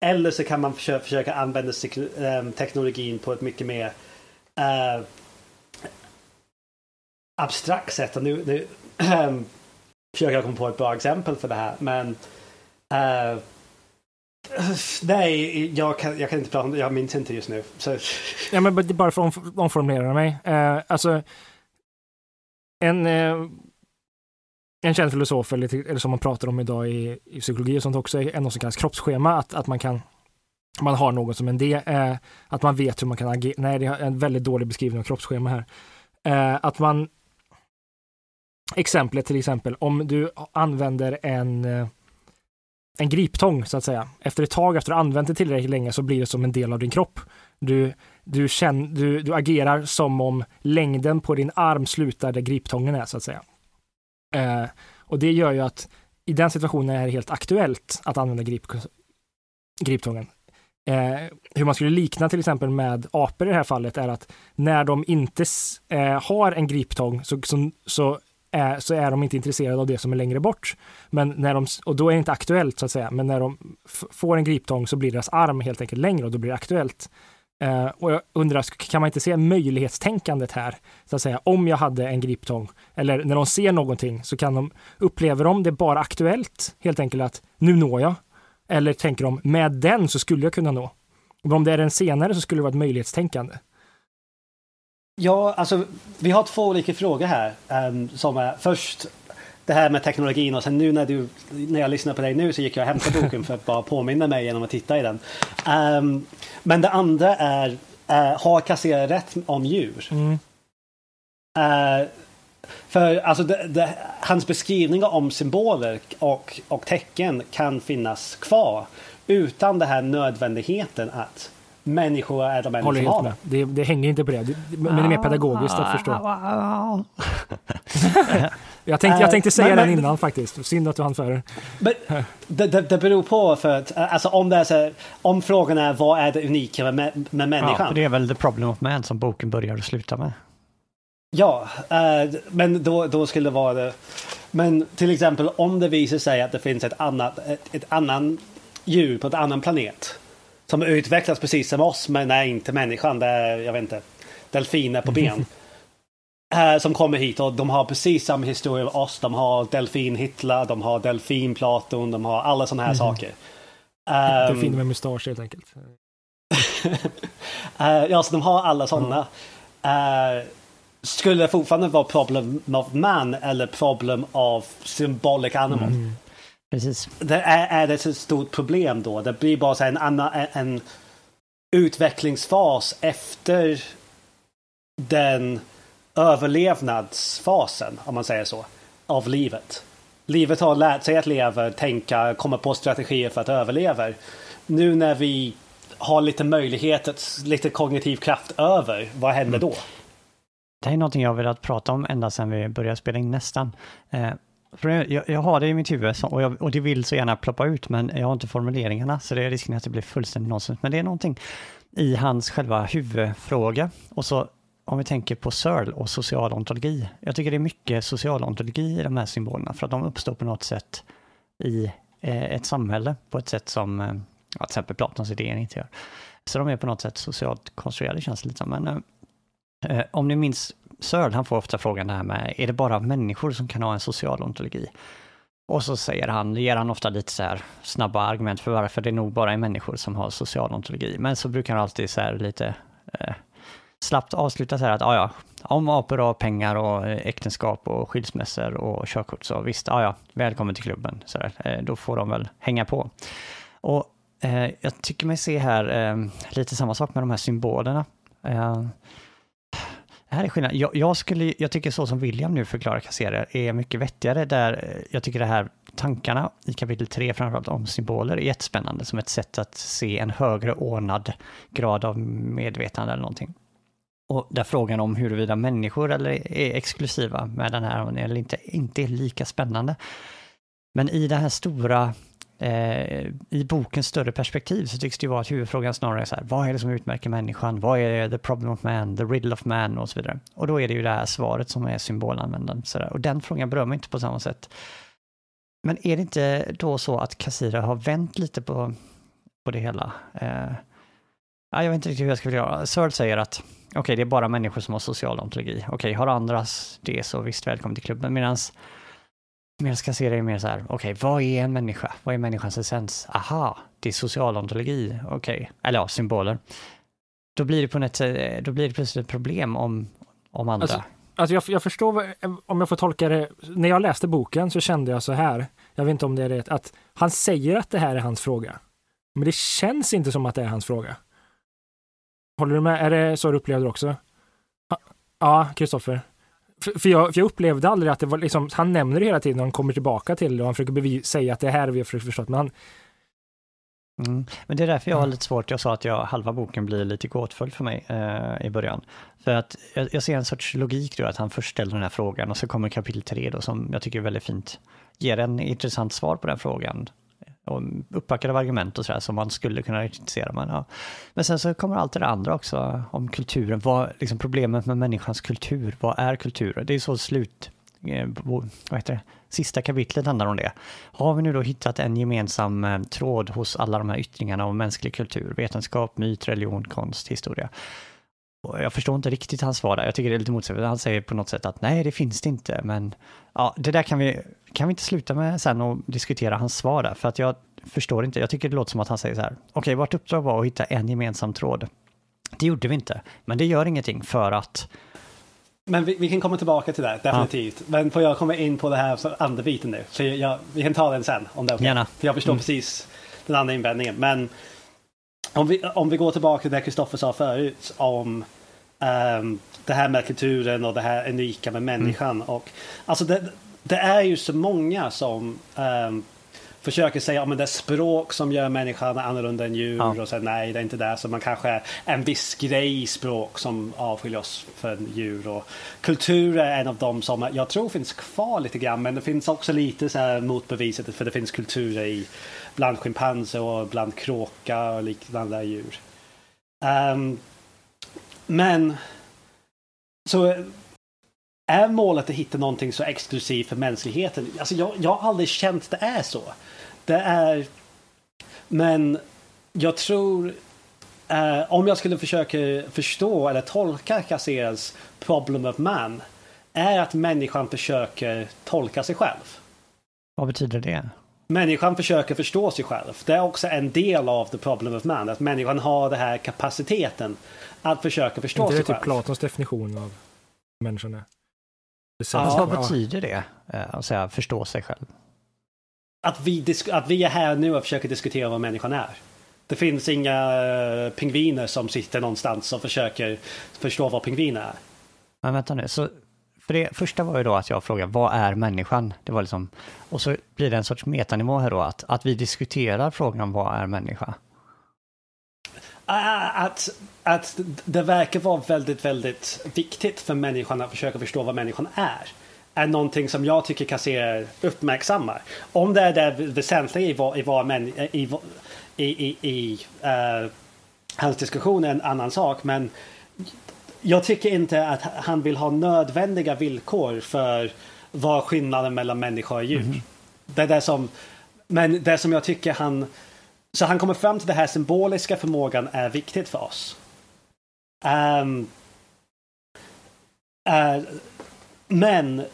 Eller så kan man försöka, försöka använda um, teknologin på ett mycket mer uh, abstrakt sätt. Och nu, nu *clears throat* försöker jag komma på ett bra exempel för det här. Men uh, *sniffs* Nej, jag kan, jag kan inte prata om det. Jag minns inte just nu. Så. Ja, men bara för att omformulera mig. Eh, alltså, en, eh, en känd filosof, eller, eller som man pratar om idag i, i psykologi och sånt också, är något som kallas kroppsschema. Att, att man kan man har något som en del, eh, att man vet hur man kan agera. Nej, det är en väldigt dålig beskrivning av kroppsschema här. Eh, att man Exemplet till exempel, om du använder en eh, en griptång så att säga. Efter ett tag, efter att du använt det tillräckligt länge så blir det som en del av din kropp. Du, du, känner, du, du agerar som om längden på din arm slutar där griptången är så att säga. Eh, och det gör ju att i den situationen är det helt aktuellt att använda grip, griptången. Eh, hur man skulle likna till exempel med apor i det här fallet är att när de inte eh, har en griptång så, så, så är, så är de inte intresserade av det som är längre bort. Men när de, och då är det inte aktuellt så att säga, men när de får en griptång så blir deras arm helt enkelt längre och då blir det aktuellt. Uh, och jag undrar, kan man inte se möjlighetstänkandet här? Så att säga, om jag hade en griptång, eller när de ser någonting så kan de, upplever de det bara aktuellt, helt enkelt att nu når jag. Eller tänker de, med den så skulle jag kunna nå. Och om det är den senare så skulle det vara ett möjlighetstänkande. Ja, alltså vi har två olika frågor här. Um, som är först det här med teknologin och sen nu när, du, när jag lyssnar på dig nu så gick jag och hämtade boken för att bara påminna mig genom att titta i den. Um, men det andra är, uh, har Kassera rätt om djur? Mm. Uh, för alltså det, det, hans beskrivningar om symboler och, och tecken kan finnas kvar utan den här nödvändigheten att människor är de enda som har det. det. Det hänger inte på det, men det är mer pedagogiskt att förstå. *laughs* *laughs* jag, tänkte, jag tänkte säga men, den men, innan faktiskt, synd att du hann före. Det, det, det beror på, för att, alltså, om, det är så, om frågan är vad är det unika med, med människan? Ja, det är väl The Problem of Man som boken börjar och slutar med. Ja, äh, men då, då skulle det vara det. Men till exempel om det visar sig att det finns ett annat, ett, ett annan djur på en annan planet som utvecklas precis som oss, men nej, inte människan. Det är, jag vet inte, delfiner på ben. *laughs* äh, som kommer hit och de har precis samma historia som oss. De har delfin-Hitler, de har delfin-Platon, de har alla sådana här mm. saker. Um, Delfiner med mustasch helt enkelt. uh, *laughs* ja, så de har alla sådana. Mm. Uh, skulle det fortfarande vara problem of man eller problem of symbolic animal? Mm. Precis. Det är, är det ett stort problem då? Det blir bara så en, annan, en utvecklingsfas efter den överlevnadsfasen, om man säger så, av livet. Livet har lärt sig att leva, tänka, komma på strategier för att överleva. Nu när vi har lite möjlighet, lite kognitiv kraft över, vad händer mm. då? Det är någonting jag velat prata om ända sedan vi började spela in nästan. Eh, för jag, jag, har det i mitt huvud och, jag, och det vill så gärna ploppa ut men jag har inte formuleringarna så det är risken att det blir fullständigt nonsens. Men det är någonting i hans själva huvudfråga och så om vi tänker på Searle och social ontologi. Jag tycker det är mycket social ontologi i de här symbolerna för att de uppstår på något sätt i eh, ett samhälle på ett sätt som eh, ja, till exempel Platons idéer inte gör. Så de är på något sätt socialt konstruerade känns det lite som. Men, eh, Eh, om ni minns Searle, han får ofta frågan det här med, är det bara människor som kan ha en social ontologi? Och så säger han, ger han ofta lite så här snabba argument för varför det nog bara är människor som har social ontologi. Men så brukar han alltid så här lite eh, slappt avsluta så här att, ja ja, om apor har pengar och eh, äktenskap och skilsmässor och körkort så visst, ja ja, välkommen till klubben. Så där, eh, då får de väl hänga på. Och eh, jag tycker mig se här eh, lite samma sak med de här symbolerna. Eh, det här är skillnad. Jag, jag, skulle, jag tycker så som William nu förklarar kasserer är mycket vettigare där eh, jag tycker det här tankarna i kapitel 3 framförallt om symboler är jättespännande som ett sätt att se en högre ordnad grad av medvetande eller någonting. Och där frågan om huruvida människor eller är exklusiva med den här eller inte, inte är lika spännande. Men i det här stora eh, i bokens större perspektiv så tycks det ju vara att huvudfrågan snarare är så här, vad är det som utmärker människan? Vad är the problem of man, the riddle of man och så vidare. Och då är det ju det här svaret som är symbolanvändaren. Så där. Och den frågan berör mig inte på samma sätt. Men är det inte då så att Kassira har vänt lite på, på det hela? Eh, jag vet inte riktigt hur jag ska göra. Searle säger att okej, okay, det är bara människor som har social ontologi. Okej, okay, har andras det så visst, välkommen till klubben. Medan jag ska se det mer så här, okej, okay, vad är en människa? Vad är människans essens? Aha, det är social ontologi, okej. Okay. Eller ja, symboler. Då blir det på något sätt, eh, då blir det plötsligt ett problem om, om andra. Alltså, alltså jag, jag förstår, eh, om jag får tolka det, när jag läste boken så kände jag så här, jag vet inte om det är rätt, att han säger att det här är hans fråga. Men det känns inte som att det är hans fråga. Håller du med? Är det så du upplevde det också? Ja, Kristoffer. För, för, jag, för jag upplevde aldrig att det var liksom, han nämner det hela tiden och han kommer tillbaka till det och han försöker bevis, säga att det här vi har försökt förstå. Men han, Mm. Men det är därför jag har lite svårt, jag sa att jag, halva boken blir lite gåtfull för mig eh, i början. För att jag, jag, ser en sorts logik då, att han först ställer den här frågan och så kommer kapitel tre då som jag tycker är väldigt fint, ger en intressant svar på den frågan och uppbackade av argument och sådär som man skulle kunna kritisera. Men, ja. men sen så kommer allt det andra också om kulturen. Vad, liksom problemet med människans kultur, vad är kultur? Det är så slut, eh, vad heter det? Sista kapitlet handlar om det. Har vi nu då hittat en gemensam eh, tråd hos alla de här yttringarna av mänsklig kultur, vetenskap, myt, religion, konst, historia? jag förstår inte riktigt hans svar där. Jag tycker det är lite motsägelsefullt. Han säger på något sätt att nej, det finns det inte. Men ja, det där kan vi, kan vi inte sluta med sen och diskutera hans svar där? För att jag förstår inte. Jag tycker det låter som att han säger så här. Okej, okay, vårt uppdrag var att hitta en gemensam tråd. Det gjorde vi inte, men det gör ingenting för att men vi, vi, kan komma tillbaka till det, definitivt. Ja. Men får jag komma in på det här andra biten nu? För jag, vi kan ta den sen, om det är okay. Gärna. För jag förstår mm. precis den andra invändningen. Men om vi, om vi går tillbaka till det Kristoffer sa förut om um, det här med kulturen och det här unika med människan. Mm. Och, alltså det, det, är ju så många som um, försöker säga att ja, det är språk som gör människan annorlunda än djur ja. och säger nej det är inte det. Så man kanske en viss grej i språk som avskiljer oss från djur. Och kultur är en av dem som jag tror finns kvar lite grann men det finns också lite så här motbeviset för det finns kulturer i bland schimpanser och bland kråka och liknande djur. Um, men så är målet att hitta någonting så exklusivt för mänskligheten? Alltså jag, jag har aldrig känt det är så. Det är... Men jag tror... Eh, om jag skulle försöka förstå eller tolka Casseras problem of man är att människan försöker tolka sig själv. Vad betyder det? Människan försöker förstå sig själv. Det är också en del av the problem of man. Att människan har den här kapaciteten att försöka förstå sig själv. Det är typ Platons definition av människan. Ja, vad betyder det? Eh, att säga förstå sig själv? Att vi, att vi är här nu och försöker diskutera vad människan är. Det finns inga uh, pingviner som sitter någonstans och försöker förstå vad pingviner är. Men vänta nu, så för det första var ju då att jag frågade vad är människan? Det var liksom, och så blir det en sorts metanivå här då, att, att vi diskuterar frågan om vad är människa? Att, att det verkar vara väldigt, väldigt viktigt för människan att försöka förstå vad människan är. Är någonting som jag tycker kasserar uppmärksammar. Om det är det väsentliga i, vad, i, vad män, i, i, i, i uh, hans diskussion är en annan sak. Men jag tycker inte att han vill ha nödvändiga villkor för vad skillnaden mellan människa och djur. Mm. Det är det som, men det som jag tycker han så han kommer fram till den här symboliska förmågan är viktigt för oss. Um, Uh, men,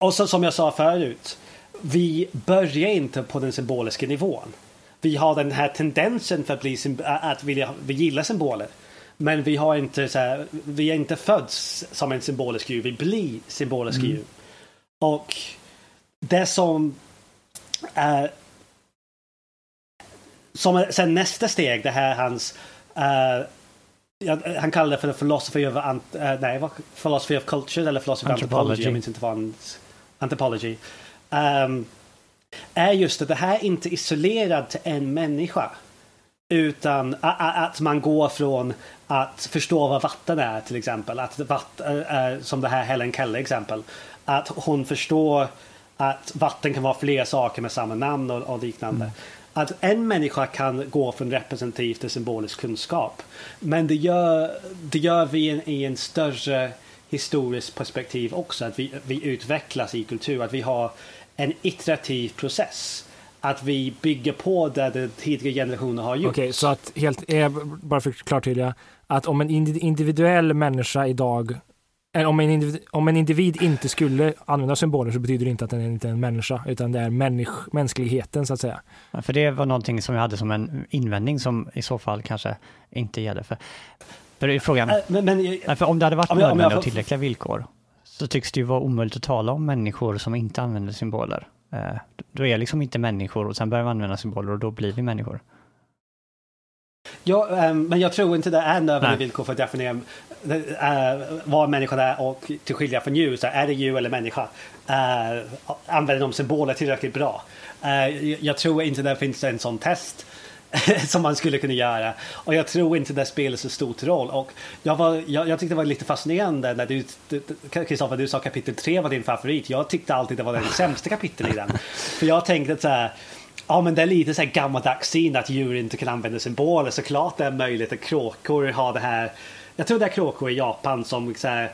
och så, som jag sa förut, vi börjar inte på den symboliska nivån. Vi har den här tendensen för att, bli, att vilja, vi gillar symboler. Men vi har inte så här, vi är inte föds som en symbolisk djur, vi blir symboliska mm. djur. Och det som är som sen nästa steg, det här hans uh, ja, han kallar det för philosophy of, ant, uh, nej, philosophy of culture eller philosophy of anthropology. Jag minns inte vad han... Anthropology. Um, är just att det här är inte isolerat till en människa. Utan att man går från att förstå vad vatten är till exempel. Att vatten, som det här Helen Keller exempel. Att hon förstår att vatten kan vara fler saker med samma namn och, och liknande. Mm. Att en människa kan gå från representativ till symbolisk kunskap. Men det gör, det gör vi i en, i en större historiskt perspektiv också. Att vi, vi utvecklas i kultur. Att vi har en iterativ process att vi bygger på det de tidigare generationer har gjort. Okej, okay, så att helt, eh, bara för att klartydliga, att om en individuell människa idag om en, individ, om en individ inte skulle använda symboler så betyder det inte att den inte är en människa, utan det är människ, mänskligheten så att säga. Ja, för det var någonting som jag hade som en invändning som i så fall kanske inte gäller. För, för det är frågan, äh, men, men, för om det hade varit nödvändiga och tillräckliga villkor så tycks det ju vara omöjligt att tala om människor som inte använder symboler. Eh, då är liksom inte människor och sen börjar vi använda symboler och då blir vi människor. Ja, men jag tror inte det är nödvändiga villkor för att definiera Eh, vad människan är och till skillnad från djur. Så är det djur eller människa? Uh, använder de symboler tillräckligt bra? Uh, jag tror inte det finns en sån test *laughs* som man skulle kunna göra. Och jag tror inte det spelar så stor roll. Och jag, var, jag, jag tyckte det var lite fascinerande när du, Kristoffer, du sa kapitel 3 var din favorit. Jag tyckte alltid det var den sämsta kapitel i den. För jag tänkte så här, Ja men det är lite så här gammaldags syn att djur inte kan använda symboler. Såklart det är möjligt att kråkor har det här. Jag tror det är kråkor i Japan som så här,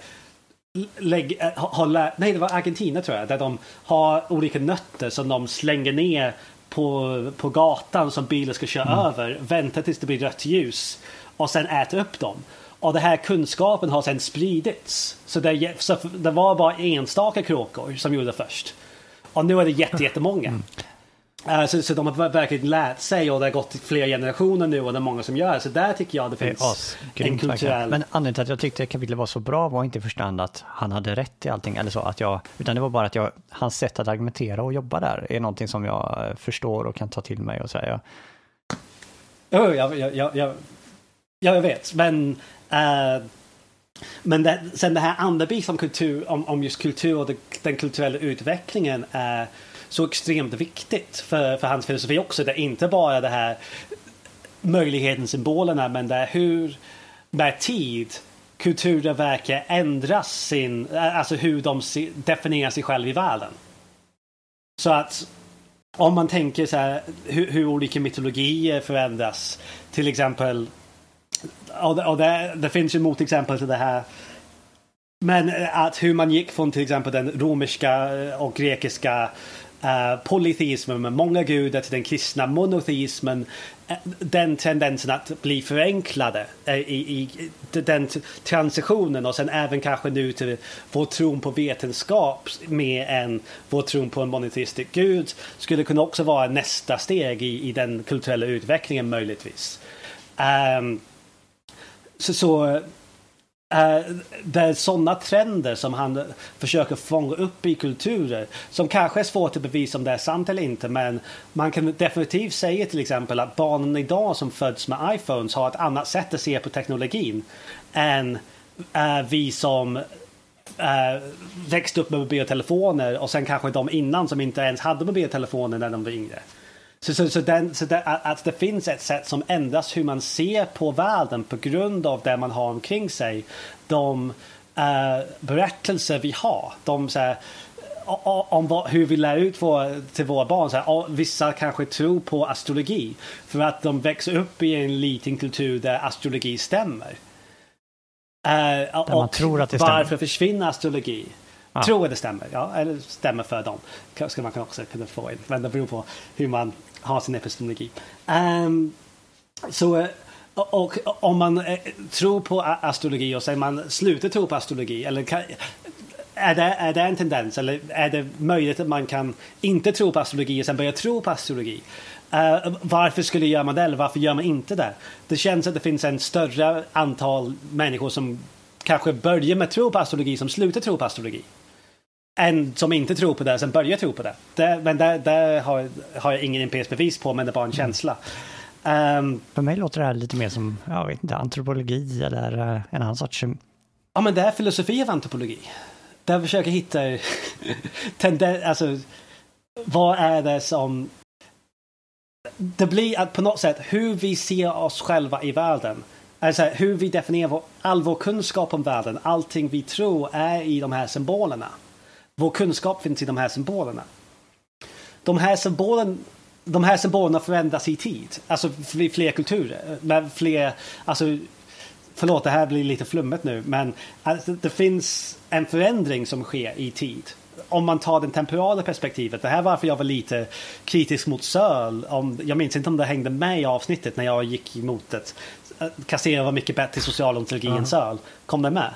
lägg, eh, har, nej det var Argentina tror jag. Där de har olika nötter som de slänger ner på, på gatan som bilen ska köra mm. över. Väntar tills det blir rött ljus. Och sen äter upp dem. Och den här kunskapen har sen spridits. Så det, så det var bara enstaka kråkor som gjorde det först. Och nu är det jättemånga. Mm. Uh, så, så de har verkligen lärt sig och det har gått flera generationer nu och det är många som gör det. Så där tycker jag det finns det en kulturell... Men anledningen till att jag tyckte kapitlet var så bra var inte i första hand att han hade rätt i allting eller så, att jag, utan det var bara att jag, hans sätt att argumentera och jobba där är någonting som jag eh, förstår och kan ta till mig och säga. Jag, jag, jag, jag, jag vet, men uh, men det, sen det här andra biten om kultur, om, om just kultur och det, den kulturella utvecklingen är uh, så extremt viktigt för, för hans filosofi också. Det är inte bara det här möjligheten, symbolerna, men det är hur med tid kulturer verkar ändras sin, alltså hur de definierar sig själva i världen. Så att om man tänker så här hur, hur olika mytologier förändras. Till exempel, och det, och det, det finns ju motexempel till det här men att hur man gick från till exempel den romerska och grekiska Eh, polyteismen med många gudar till den kristna monoteismen. Eh, den tendensen att bli förenklade eh, i, i, den transitionen och sen även kanske nu till vår tron på vetenskap mer än vår tron på en monoteistisk gud skulle kunna också vara nästa steg i, i den kulturella utvecklingen möjligtvis. Um, så, så Eh, det är sådana trender som han försöker fånga upp i kulturer som kanske är svårt att bevisa om det är sant eller inte men man kan definitivt säga till exempel att barnen idag som föds med iPhones har ett annat sätt att se på teknologin än uh, vi som uh, växte upp med mobiltelefoner och sen kanske de innan som inte ens hade mobiltelefoner när de var yngre. Så, så, så, den, så det, att det finns ett sätt som ändras hur man ser på världen på grund av det man har omkring sig. De uh, berättelser vi har. De, så här, om hur vi lär ut vår, till våra barn. Så här, vissa kanske tror på astrologi för att de växer upp i en liten kultur där astrologi stämmer. Uh, där man tror att det stämmer. Varför försvinner astrologi? Ah. Tror att det stämmer, ja, eller stämmer för dem. Ska man också kunna få in. Men det beror på hur man har sin epistemologi. Um, så Och, om man eh, tror på astrologi och sen man slutar tro på astrologi, eller kan, är, det, är det en tendens eller är det möjligt att man kan inte tro på astrologi och sen börja tro på astrologi? Uh, varför skulle göra man det eller varför gör man inte det? Det känns att det finns en större antal människor som kanske börjar med tro på astrologi som slutar tro på astrologi. Än som inte tror på det sen börjar tro på det. det men det, det har, har jag ingen empiriskt bevis på men det är bara en känsla. Ehm, För mig låter det här lite mer som, jag vet inte, antropologi eller eh, en annan sorts... Ja, men det är filosofi av antropologi. Där jag försöker hitta *laughs* tenden, alltså vad är det som... Det blir att på något sätt hur vi ser oss själva i världen. Alltså hur vi definierar vår, all vår kunskap om världen, allting vi tror är i de här symbolerna. Vår kunskap finns i de här symbolerna. De här symbolerna de här symbolerna förändras i tid, alltså i fler kulturer, med fler, alltså Förlåt, det här blir lite flummet nu, men alltså, det finns en förändring som sker i tid. Om man tar det temporala perspektivet. Det här var varför jag var lite kritisk mot Söl. Om, jag minns inte om det hängde med i avsnittet när jag gick emot det. Kassera var mycket bättre i socialontologi Ja. än Söl. Kom det med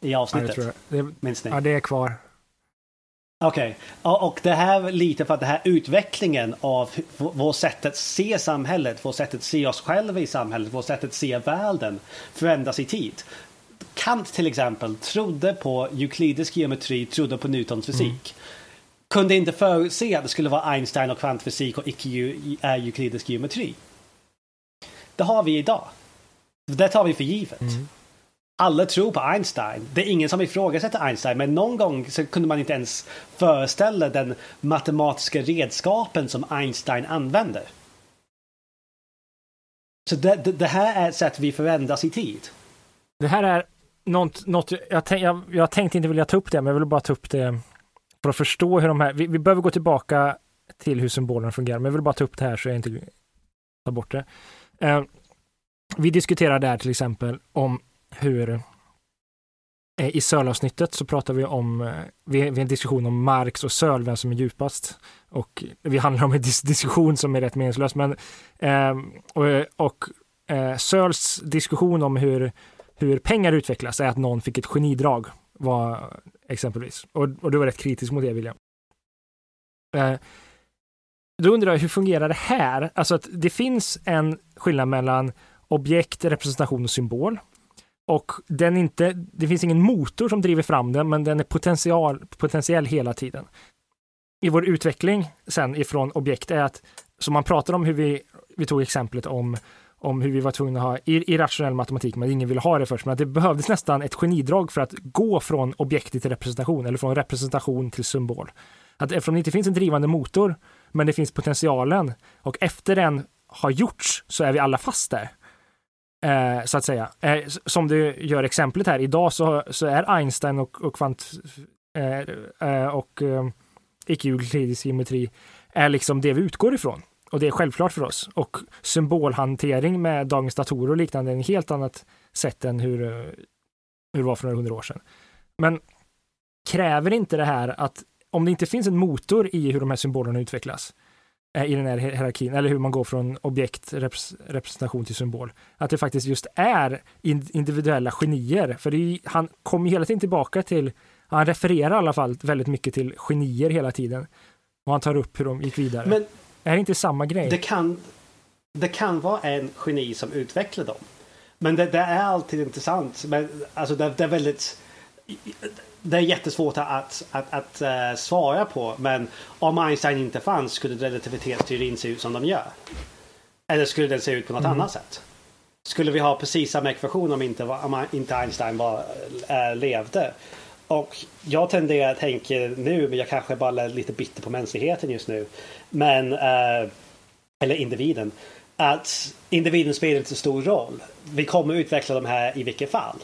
i Ja, det avsnittet? tror jag. Det, Minns ni? ja, det är kvar. Okej, och, och det här lite för att den här utvecklingen av vårt sätt att se samhället, vårt sätt att se oss själva i samhället, vårt sätt att se världen förändras i tid. Kant till exempel trodde på euklidisk geometri, trodde på Newtons fysik. Kunde inte förutse att det skulle vara Einstein och kvantfysik och icke eu- är euklidisk geometri. Det har vi idag. Det tar vi för givet. Mm. Alla tror på Einstein. Det är ingen som ifrågasätter Einstein, men någon gång så kunde man inte ens föreställa den matematiska redskapen som Einstein använder. Så det, det, det här är ett sätt vi förändras i tid. Det här är något, något jag, tänk, jag, jag tänkte inte vilja ta upp det, men jag vill bara ta upp det för att förstå hur de här, vi, vi behöver gå tillbaka till hur symbolerna fungerar, men jag vill bara ta upp det här så jag inte tar bort det. Eh, vi diskuterade där till exempel om hur eh, i Söl-avsnittet så pratar vi om, eh, vi, vi har en diskussion om Marx och Söl, vem som är djupast. Och vi handlar om en dis diskussion som är rätt meningslös, men eh, och, och eh, Söls diskussion om hur, hur pengar utvecklas är att någon fick ett genidrag, var exempelvis. Och, och du var rätt kritisk mot det, William. Eh, då undrar jag, hur fungerar det här? Alltså att det finns en skillnad mellan objekt, representation och symbol. Och den inte, det finns ingen motor som driver fram den, men den är potential, potentiell hela tiden. I vår utveckling sen ifrån objekt är att, som man pratar om hur vi, vi tog exemplet om, om hur vi var tvungna att ha irrationell matematik, men ingen ville ha det först, men att det behövdes nästan ett genidrag för att gå från objekt till representation, eller från representation till symbol. Att eftersom det inte finns en drivande motor, men det finns potentialen, och efter den har gjorts så är vi alla fast där. Eh, så att säga. Eh, som du gör exemplet här, idag så, så är Einstein och, och kvant eh, eh och eh, icke-euklidisk geometri är liksom det vi utgår ifrån. Och det är självklart för oss. Och symbolhantering med dagens datorer och liknande är en helt annat sätt än hur, eh, hur det var för några hundra år sedan. Men kräver inte det här att om det inte finns en motor i hur de här symbolerna utvecklas, eh, i den här hier- hierarkin, eller hur man går från objekt, repres- representation till symbol, att det faktiskt just är in- individuella genier. För är, han kommer hela tiden tillbaka till, han refererar i alla fall väldigt mycket till genier hela tiden. Och han tar upp hur de gick vidare. Men är det inte samma grej? det kan, det kan vara en geni som utvecklar dem. Men det, det är alltid intressant. Men, alltså det, det är väldigt... Det är jättesvårt att, att, att, eh, svara på. Men om Einstein inte fanns skulle relativitetsteorin se ut som de gör. Eller skulle den se ut på något Mm. annat sätt? Skulle vi ha precis samma ekvation om inte, om inte Einstein var, äh, levde? Och jag tenderar att tänka nu, men jag kanske bara är lite bitter på mänskligheten just nu. Men, eh, eller individen. Att individen spelar inte så stor roll. Vi kommer utveckla de här i vilket fall.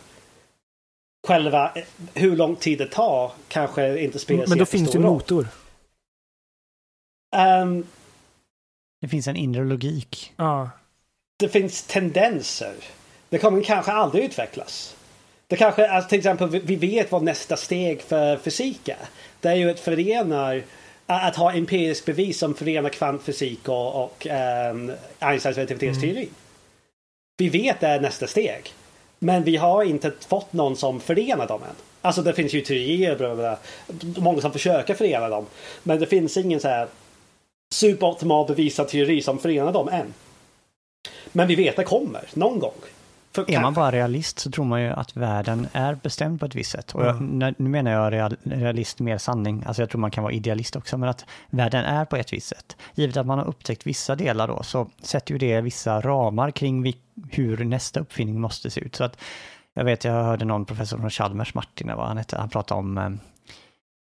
Själva eh, hur lång tid det tar kanske inte spelar så Men då finns det en motor. Ehm, Det finns en inre logik. Ja. det finns tendenser. Det kommer kanske aldrig utvecklas. Det kanske, alltså till exempel, vi- vet vad nästa steg för fysik är. Det är ju att förena, att ha empirisk bevis som förenar kvantfysik och, och ehm, Einsteins relativitetsteori. Vi vet det är nästa steg. Men vi har inte fått någon som förenar dem än. Alltså det finns ju teorier, många som försöker förena dem. Men det finns ingen så här superoptimal bevisad teori som förenar dem än. Men vi vet att det kommer någon gång. För är man bara realist så tror man ju att världen är bestämd på ett visst sätt. Och jag, nu menar jag real, realist mer sanning, alltså jag tror man kan vara idealist också, men att världen är på ett visst sätt. Givet att man har upptäckt vissa delar då, så sätter ju det vissa ramar kring hur nästa uppfinning måste se ut. Så att jag vet, jag hörde någon professor från Chalmers, Martin, vad han hette, han pratade om eh,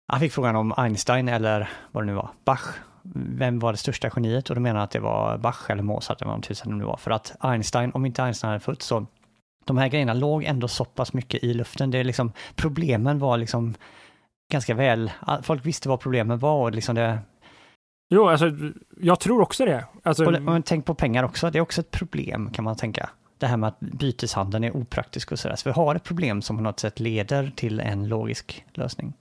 han fick frågan om Einstein eller vad det nu var, Bach vem var det största geniet? Och då menar han att det var Bach eller Mozart eller vad tusan det var. För att Einstein, om inte Einstein hade fötts så, de här grejerna låg ändå så pass mycket i luften. Det är liksom, problemen var liksom ganska väl, folk visste vad problemen var och liksom det... Jo, alltså jag tror också det. Alltså... Och, och tänk på pengar också, det är också ett problem kan man tänka. Det här med att byteshandeln är opraktisk och sådär. Så vi har ett problem som på något sätt leder till en logisk lösning.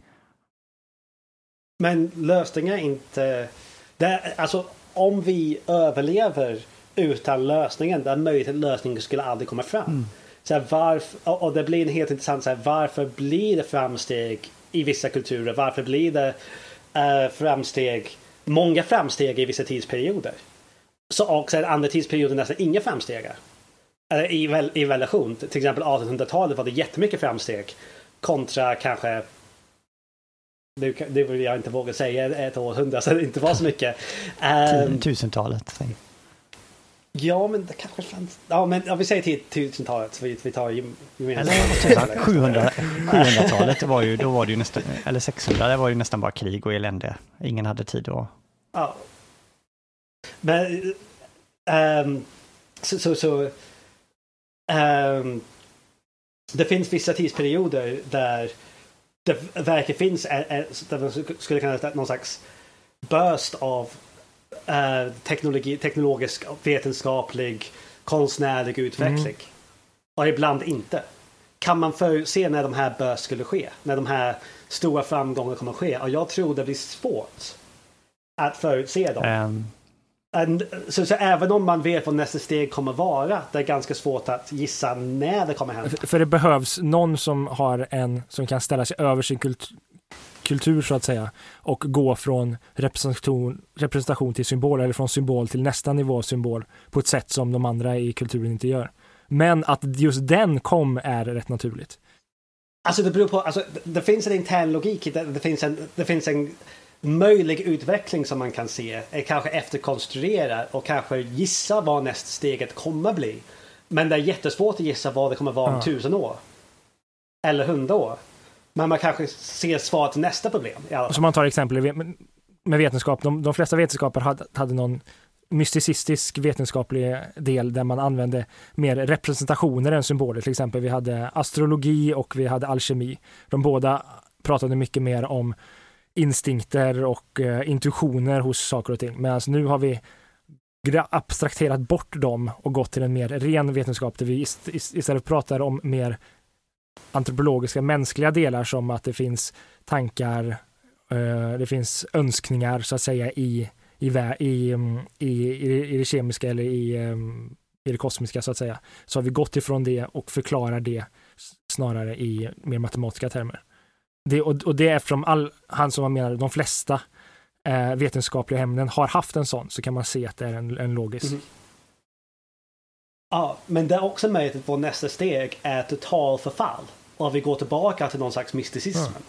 Men lösningen är inte det, alltså, om vi överlever utan lösningen, den möjligheten lösningen skulle aldrig komma fram. Mm. Så här, varför, och det blir en helt intressant, så här, varför blir det framsteg i vissa kulturer? Varför blir det uh, framsteg, många framsteg i vissa tidsperioder? Så, och sen andra tidsperioder nästan inga framsteg. Eller i, i relation, till exempel 1800-talet var det jättemycket framsteg kontra kanske det, det vill jag inte våga säga ett århundrade så det inte var så mycket. Um, Tusentalet. Ja, men det kanske fanns. Ja, men ja, vi säger till tusentalet. Så vi, vi tar gemensamt. 700, 700-talet var ju, då var det ju nästan, eller 600, det var ju nästan bara krig och elände. Ingen hade tid att... Ja. Men, um, så, så, så um, det finns vissa tidsperioder där det verkar finns skulle kunna någon slags burst av uh, teknologi, teknologisk, vetenskaplig, konstnärlig utveckling. Mm. Och ibland inte. Kan man förutse när de här burst skulle ske? När de här stora framgångarna kommer att ske? Och jag tror det blir svårt att förutse dem. Um. Så, så, även om man vet vad nästa steg kommer vara, det är ganska svårt att gissa när det kommer hända. För, för det behövs någon som har en som kan ställa sig över sin kultur, så att säga och gå från representation, representation till symbol eller från symbol till nästa nivå symbol på ett sätt som de andra i kulturen inte gör. Men att just den kom är rätt naturligt. Alltså det beror på, alltså, det finns en intern logik, det, det finns en, det finns en möjlig utveckling som man kan se är kanske efterkonstruera och kanske gissa vad nästa steget kommer bli. Men det är jättesvårt att gissa vad det kommer vara om ja. tusen år. Eller hundra år. Men man kanske ser svaret till nästa problem. Som man tar exempel med vetenskap. De, de flesta vetenskaper hade, hade någon mysticistisk vetenskaplig del där man använde mer representationer än symboler. Till exempel vi hade astrologi och vi hade alkemi. De båda pratade mycket mer om instinkter och eh, intuitioner hos saker och ting. Medan nu har vi abstrakterat bort dem och gått till en mer ren vetenskap där vi ist istället pratar om mer antropologiska, mänskliga delar som att det finns tankar, eh, det finns önskningar så att säga i, i, mm, i, i, i det kemiska eller i, mm, i det kosmiska så att säga. Så har vi gått ifrån det och förklarar det snarare i mer matematiska termer. Det, och, och det är eftersom all, han som var menade, de flesta eh, vetenskapliga ämnen har haft en sån, så kan man se att det är en, en logisk. Mm. Ja, men det är också möjligt att vår nästa steg är total förfall. Och vi går tillbaka till någon slags mysticism. Mm.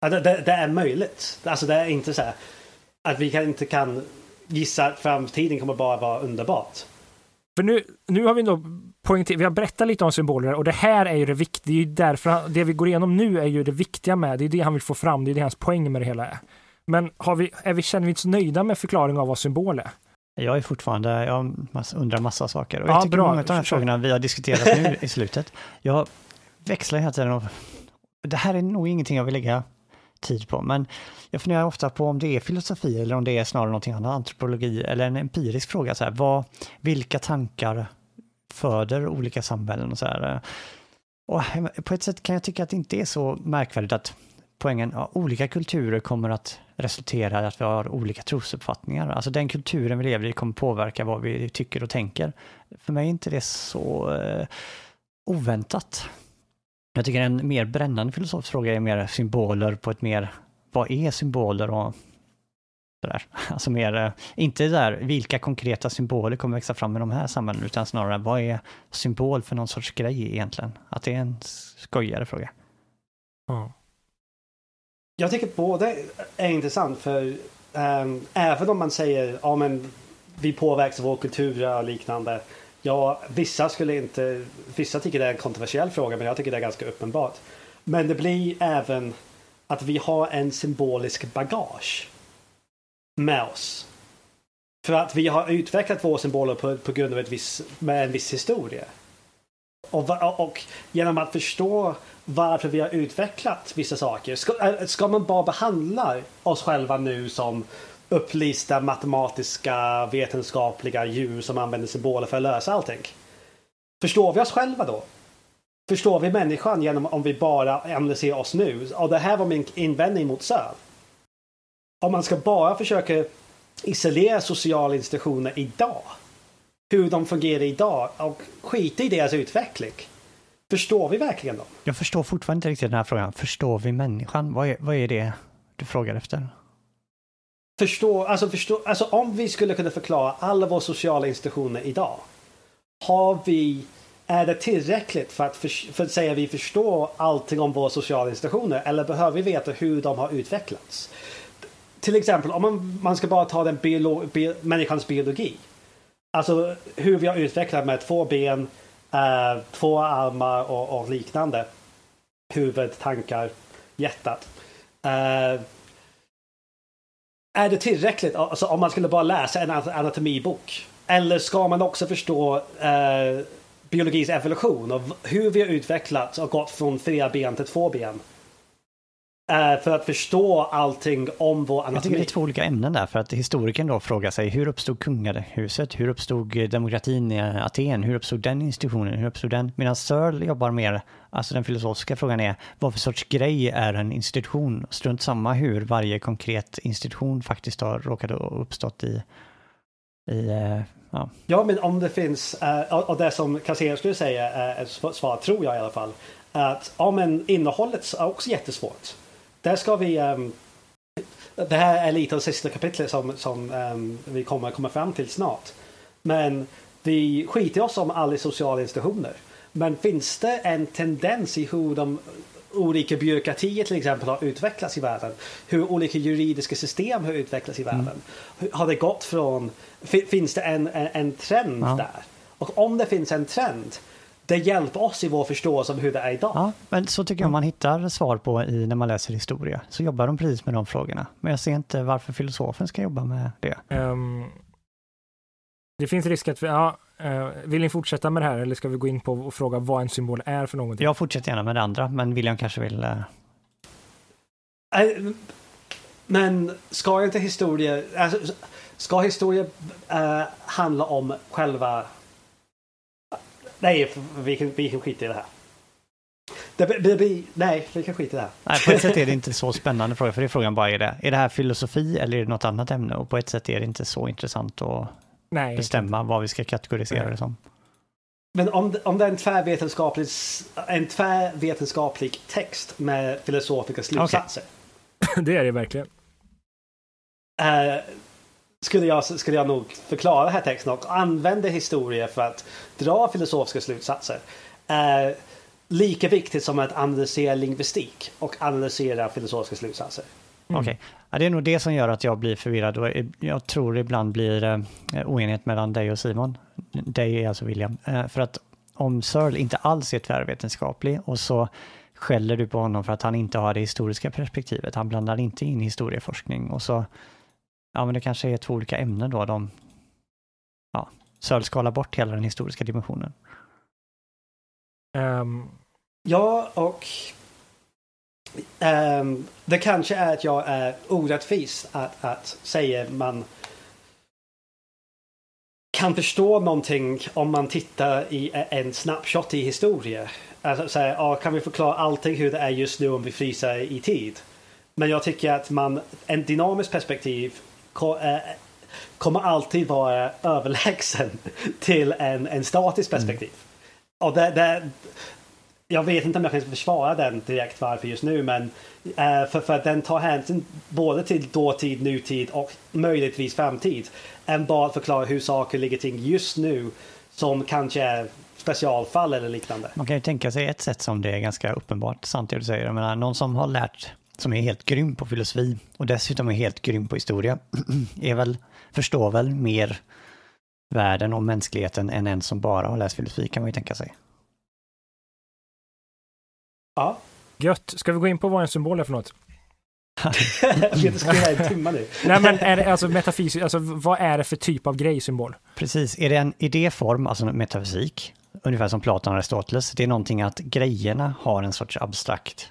Ja, det, det, det, är möjligt. Alltså det är inte så här att vi kan, inte kan gissa att framtiden kommer bara vara underbart. För nu, nu har vi då poängterat, vi har berättat lite om symboler och det här är ju det viktiga, det är ju därför, det vi går igenom nu är ju det viktiga med, det är det han vill få fram, det är det hans poäng med det hela är. Men har vi, är vi, känner vi inte så nöjda med förklaringen av vad symbol är? Jag är fortfarande, jag undrar massa saker. Och jag tycker bra. många av de här frågorna vi har diskuterat nu *laughs* i slutet, jag växlar hela tiden och det här är nog ingenting jag vill lägga tid på. Men jag funderar ofta på om det är filosofi eller om det är snarare någonting annat, antropologi eller en empirisk fråga. Så här, vad, vilka tankar föder olika samhällen och så här. Och på ett sätt kan jag tycka att det inte är så märkvärdigt att poängen, ja, olika kulturer kommer att resulterar i att vi har olika trosuppfattningar. Alltså den kulturen vi lever i kommer påverka vad vi tycker och tänker. För mig är inte det så eh, oväntat. Jag tycker en mer brännande filosofisk fråga är mer symboler på ett mer, vad är symboler och sådär. *laughs* Alltså mer, eh, inte där vilka konkreta symboler kommer växa fram i de här samhällena, utan snarare vad är symbol för någon sorts grej egentligen? Att det är en skojigare fråga. Ja. Jag tycker båda är intressant för um, även om man säger ja men vi påverkas av vår kultur och liknande. Ja, vissa skulle inte, vissa tycker det är en kontroversiell fråga men jag tycker det är ganska uppenbart. Men det blir även att vi har en symbolisk bagage med oss. För att vi har utvecklat våra symboler på, på grund av ett viss, med en viss historia. Och, och genom att förstå varför vi har utvecklat vissa saker. Ska, äh, ska man bara behandla oss själva nu som upplysta matematiska vetenskapliga djur som använder symboler för att lösa allting? Förstår vi oss själva då? Förstår vi människan genom om vi bara analyserar oss nu? Och det här var min invändning mot Söv. Om man ska bara försöka isolera sociala institutioner idag hur de fungerar idag och skita i deras utveckling. Förstår vi verkligen dem? Jag förstår fortfarande inte riktigt den här frågan. Förstår vi människan? Vad är, vad är det du frågar efter? Förstå, alltså, förstå, alltså om vi skulle kunna förklara alla våra sociala institutioner idag. Har vi, är det tillräckligt för att, för, för att säga att vi förstår allting om våra sociala institutioner eller behöver vi veta hur de har utvecklats? Till exempel om man, man ska bara ta den biolo, bi, människans biologi. Alltså hur vi har utvecklat med två ben, eh, två armar och, och, liknande. Huvud, tankar, hjärtat. Eh, är det tillräckligt alltså, om man skulle bara läsa en anatomibok? Eller ska man också förstå eh, biologins evolution och hur vi har utvecklats och gått från fyra ben till två ben? Eh, för att förstå allting om vår anatomi. Jag tycker det är två olika ämnen där, för att historikern då frågar sig hur uppstod kungahuset? Hur uppstod demokratin i Aten? Hur uppstod den institutionen? Hur uppstod den? Medan Searle jobbar mer, alltså den filosofiska frågan är vad för sorts grej är en institution? Strunt samma hur varje konkret institution faktiskt har råkat uppstått i, i eh, Ja. ja, men om det finns, eh, och det som Kassera skulle säga är ett svar, tror jag i alla fall, att ja, men innehållet är också jättesvårt. Där ska vi... Um, det här är lite av sista kapitlet som, som um, vi kommer komma fram till snart. Men vi skiter oss om alla sociala institutioner. Men finns det en tendens i hur de olika byråkratier till exempel har utvecklats i världen? Hur olika juridiska system har utvecklats i mm. världen? Mm. Har det gått från... Finns det en, en, en trend ja. där? Och om det finns en trend det hjälper oss i vår förståelse av hur det är idag. Ja, men så tycker jag man hittar svar på i när man läser historia. Så jobbar de precis med de frågorna. Men jag ser inte varför filosofen ska jobba med det. Um, det finns risk att vi, ja, uh, vill ni fortsätta med det här eller ska vi gå in på och fråga vad en symbol är för någonting? Jag fortsätter gärna med det andra, men William kanske vill... Uh... Uh, men ska inte historia, alltså, ska historia uh, handla om själva Nej, vi kan, vi kan skita i det här. Det, det, det, nej, vi kan skita i det här. Nej, på ett sätt är det *laughs* inte så spännande fråga, för det är frågan bara är det, är det här filosofi eller är det något annat ämne? Och på ett sätt är det inte så intressant att nej, bestämma vad vi ska kategorisera nej. det som. Men om, om det är en tvärvetenskaplig, en tvärvetenskaplig text med filosofiska slutsatser. Okay. *laughs* det är det verkligen. Uh, skulle jag, skulle jag nog förklara den här texten och använda historia för att dra filosofiska slutsatser. är lika viktigt som att analysera lingvistik och analysera filosofiska slutsatser. Mm. Okej, okay. ja, det är nog det som gör att jag blir förvirrad och jag tror ibland blir eh, oenighet mellan dig och Simon. Dig är alltså William. Eh, för att om Searle inte alls är tvärvetenskaplig och så skäller du på honom för att han inte har det historiska perspektivet. Han blandar inte in historieforskning och så ja men det kanske är två olika ämnen då. De ja, sölskalar bort hela den historiska dimensionen. Um, ja, och um, det kanske är att jag är orättvis att, att säga man kan förstå någonting om man tittar i en snapshot i historia. Alltså, så här, ja, kan vi förklara allting hur det är just nu om vi fryser i tid? Men jag tycker att man, en dynamisk perspektiv kommer alltid vara överlägsen *laughs* till en, en statisk perspektiv. Och det, det, jag vet inte om jag kan försvara den direkt varför just nu men eh, för, för att den tar hänsyn både till dåtid, nutid och möjligtvis framtid än bara att förklara hur saker ligger till just nu som kanske är specialfall eller liknande. Man kan ju tänka sig ett sätt som det är ganska uppenbart du säger. Jag menar, någon som har lärt, som är helt grym på filosofi och dessutom är helt grym på historia, *clears throat* är väl, förstår väl mer världen och mänskligheten än en som bara har läst filosofi kan man ju tänka sig. Ja. Gött. Ska vi gå in på vad en symbol är för något? vi inte skriva en timme nu. *laughs* Nej, men är det, alltså metafysik, alltså vad är det för typ av grej symbol? Precis, är det en idéform, alltså metafysik, ungefär som Platon och Aristoteles, det är någonting att grejerna har en sorts abstrakt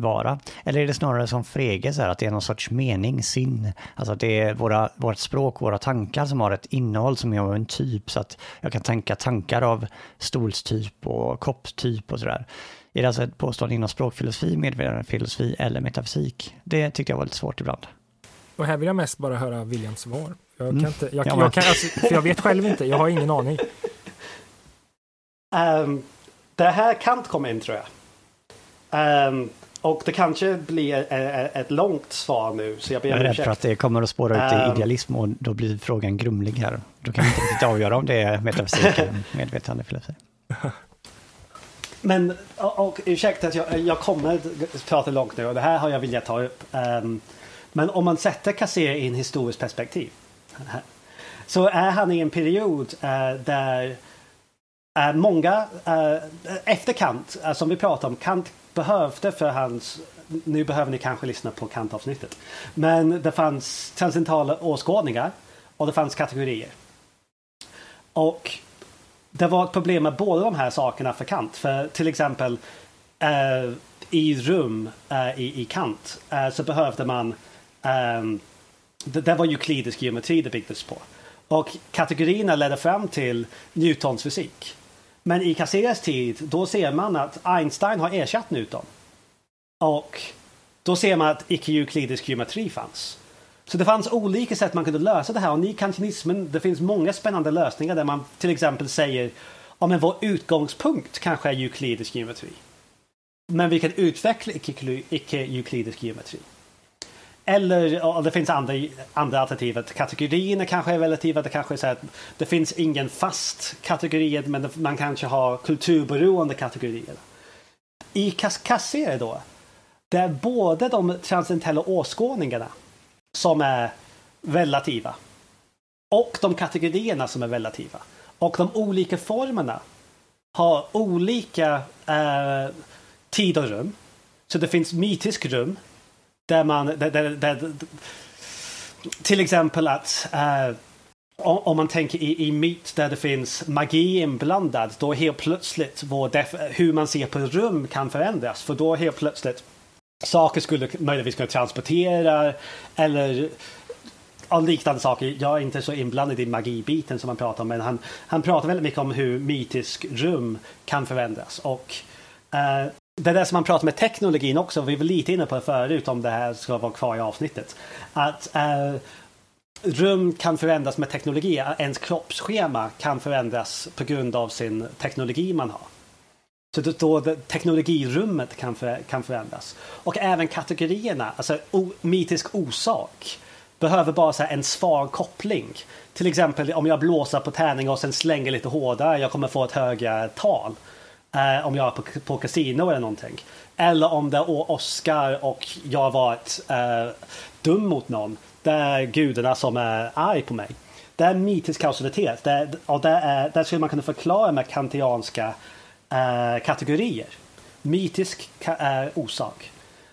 vara? Eller är det snarare som Frege, så här, att det är någon sorts mening, sin, alltså att det är våra, vårt språk, våra tankar som har ett innehåll som är av en typ, så att jag kan tänka tankar av stolstyp och kopptyp och sådär. Är det alltså ett påstående inom språkfilosofi, medvetandefilosofi eller metafysik? Det tyckte jag var lite svårt ibland. Och här vill jag mest bara höra Williams svar. Jag, kan Mm. inte, jag, Ja, jag kan, alltså, för jag vet själv inte, jag har ingen aning. Um, det här kan komma in tror jag. Ehm, och det kanske blir e- e- ett långt svar nu så jag ber Jag är om rädd för ursäkt. att det kommer att spåra ut i Ehm. idealism och då blir frågan grumlig här. Då kan vi inte riktigt avgöra om det är metafysik eller *laughs* medvetandefilosofi. Men, och, och ursäkta att jag, jag kommer att prata långt nu och det här har jag velat ta upp. Ehm, men om man sätter Kassir i en historiskt perspektiv. Så är han i en period eh, där eh, många, eh, efter Kant, eh, som vi pratade om, Kant behövde för hans, nu behöver ni kanske lyssna på Kant-avsnittet. Men det fanns transcendentala åskådningar och det fanns kategorier. Och det var ett problem med båda de här sakerna för Kant. För till exempel eh, i rum eh, i, i Kant eh, så behövde man ehm, det, det var euklidisk geometri det byggdes på. Och kategorierna ledde fram till Newtons fysik. Men i Cassiras tid då ser man att Einstein har ersatt Newton. Och då ser man att icke-euklidisk geometri fanns. Så det fanns olika sätt man kunde lösa det här och i kantinismen det finns många spännande lösningar där man till exempel säger ja men vår utgångspunkt kanske är euklidisk geometri. Men vi kan utveckla icke- icke-euklidisk geometri. Eller det finns andra, andra alternativ. Kategorierna kanske är relativa. Det kanske är så att det finns ingen fast kategori men man kanske har kulturberoende kategorier. I Kas- då, det är både de transcendentala åskådningarna som är relativa och de kategorierna som är relativa. Och de olika formerna har olika eh, tid och rum. Så det finns mytisk rum där man, där, där, där, till exempel att uh, om, man tänker i, i myt där det finns magi inblandad, då helt plötsligt vår def- hur man ser på rum kan förändras. För då helt plötsligt saker skulle möjligtvis kunna transportera eller ja, liknande saker. Jag är inte så inblandad i magibiten som man pratar om, men han, han pratar väldigt mycket om hur mytisk rum kan förändras. Och eh, det där som man pratar med teknologin också, vi var lite inne på det förut om det här ska vara kvar i avsnittet. Att eh, rum kan förändras med teknologi, ens kroppsschema kan förändras på grund av sin teknologi man har. Så då, då teknologirummet kan, för, kan förändras. Och även kategorierna, alltså o, mytisk orsak behöver bara så här, en svag koppling. Till exempel om jag blåser på tärning och sen slänger lite hårdare, jag kommer få ett högre tal. Eh, om jag är på, på kasino eller någonting. Eller om det är Oscar och jag har varit eh, dum mot någon. Det är gudarna som är arg på mig. Det är mytisk kausalitet. Det och det, är, det skulle man kunna förklara med kantianska eh, kategorier. Mytisk ka, eh, orsak.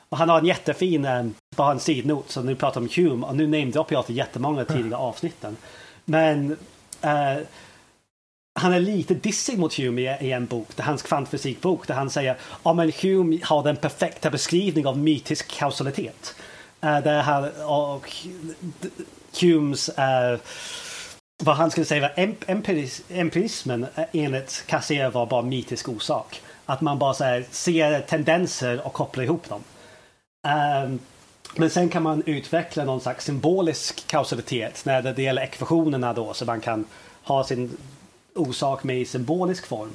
Och han har en jättefin, eh, bara en sidnot, så nu pratar om Hume och nu namedroppar jag till jättemånga tidiga avsnitten. Men eh, han är lite dissig mot Hume i, i en bok, det är hans kvantfysikbok, där han säger ja men Hume har den perfekta beskrivning av mytisk kausalitet. Eh, uh, där han, och Humes, uh, vad han skulle säga var empiris, empirismen enligt Cassier var bara mytisk orsak. Att man bara här, ser tendenser och kopplar ihop dem. Um, men sen kan man utveckla någon slags symbolisk kausalitet när det gäller ekvationerna då så man kan ha sin orsak med i symbolisk form.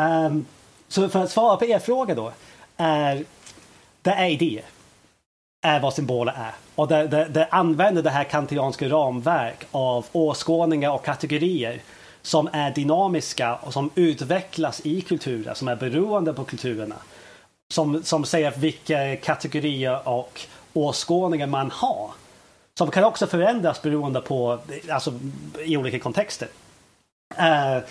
Um, så för att svara på er fråga då är det är idéer. Är vad symboler är. Och det, det, det använder det här kantianska ramverk av åskådningar och kategorier som är dynamiska och som utvecklas i kulturer som är beroende på kulturerna. Som, som säger vilka kategorier och åskådningar man har. Som kan också förändras beroende på, alltså i olika kontexter. Uh,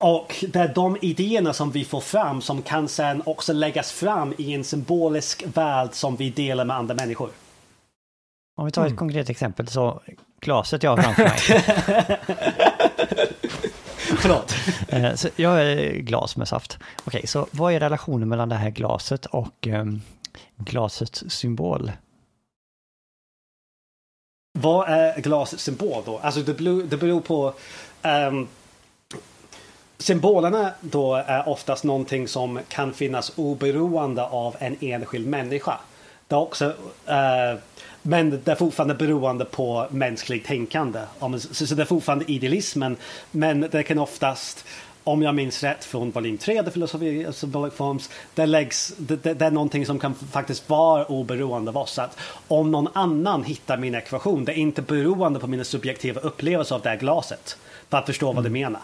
och det är de idéerna som vi får fram som kan sen också läggas fram i en symbolisk värld som vi delar med andra människor. Om vi tar ett mm. konkret exempel så glaset jag har framför mig. *laughs* Förlåt. Eh, så jag är glas med saft. Okej, så vad är relationen mellan det här glaset och um, glasets symbol? Vad är glasets symbol då? Alltså det beror, det beror på um, Symbolerna då är oftast någonting som kan finnas oberoende av en enskild människa. Det är också, uh, men det är fortfarande beroende på mänskligt tänkande. Så det är fortfarande idealismen. Men det kan oftast, om jag minns rätt från volym 3, The Philosophy of Symbolic Forms, det, läggs, det, det, det, är någonting som kan faktiskt vara oberoende av oss. Att om någon annan hittar min ekvation, det är inte beroende på mina subjektiva upplevelser av det här glaset. För att förstå vad du mm. menar.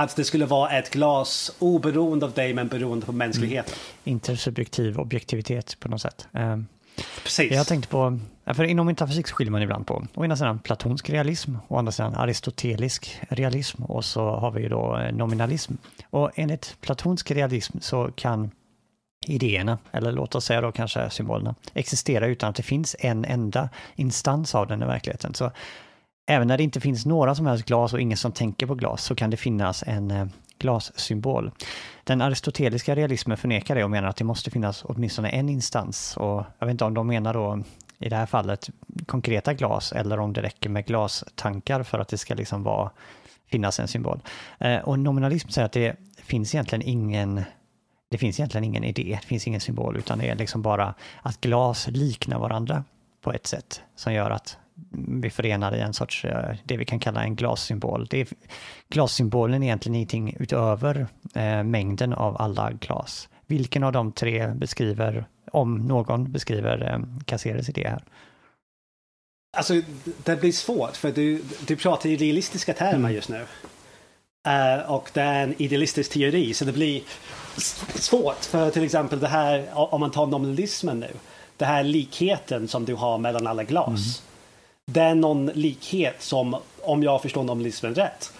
Att det skulle vara ett glas oberoende av dig men beroende på mänskligheten. Mm. Intersubjektiv objektivitet på något sätt. Um, Precis. Jag tänkte på, för inom metafysik så skiljer man ibland på å ena sidan platonsk realism, å andra sidan aristotelisk realism och så har vi ju då eh, nominalism. Och enligt platonsk realism så kan idéerna, eller låt oss säga då kanske symbolerna, existera utan att det finns en enda instans av den i verkligheten. Så även när det inte finns några som helst glas och ingen som tänker på glas så kan det finnas en eh, glassymbol. Den aristoteliska realismen förnekar det och menar att det måste finnas åtminstone en instans och jag vet inte om de menar då i det här fallet konkreta glas eller om det räcker med glastankar för att det ska liksom vara, finnas en symbol. Eh, och nominalism säger att det finns egentligen ingen det finns egentligen ingen idé, det finns ingen symbol, utan det är liksom bara att glas liknar varandra på ett sätt som gör att vi förenar i en sorts, eh, det vi kan kalla en glassymbol. Det är, glassymbolen är egentligen ingenting utöver eh, mängden av alla glas. Vilken av de tre beskriver, om någon beskriver eh, Caceres idé här? Alltså, det blir svårt för du, du pratar i realistiska termer just nu. Uh, och det är en idealistisk teori så det blir svårt för till exempel det här om man tar nominalismen nu. Det här likheten som du har mellan alla glas. Mm det är någon likhet som, om jag förstår nominalismen rätt,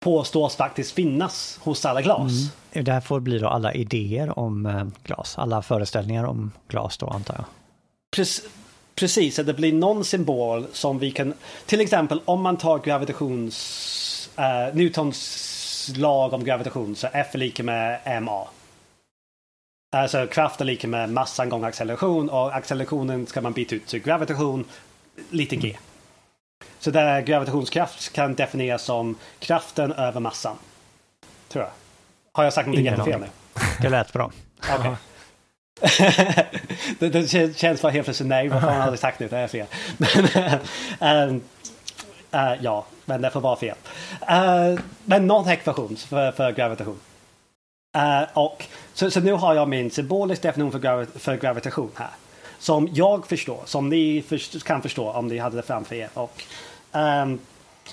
påstås faktiskt finnas hos alla glas. Mm. Det här får bli då alla idéer om eh, glas, alla föreställningar om glas då antar jag. Precis, precis, det blir någon symbol som vi kan, till exempel om man tar gravitations, uh, Newtons lag om gravitation så F är lika med MA. Alltså kraft är lika med massan gånger acceleration och accelerationen ska man byta ut till gravitation lite g. Så där gravitationskraft kan definieras som kraften över massan. Tror jag. Har jag sagt någonting jättefel nu? *laughs* Det lät bra. Okay. *laughs* det, det känns bara helt plötsligt nej, vad fan har jag sagt nu? Det är fel. *laughs* Men, uh, ja, men det får vara fel. Uh, men någon ekvation för, för gravitation. och, så, så nu har jag min symboliska definition för, gravi för gravitation här som jag förstår, som ni för, kan förstå om ni hade det framför er. Och, um,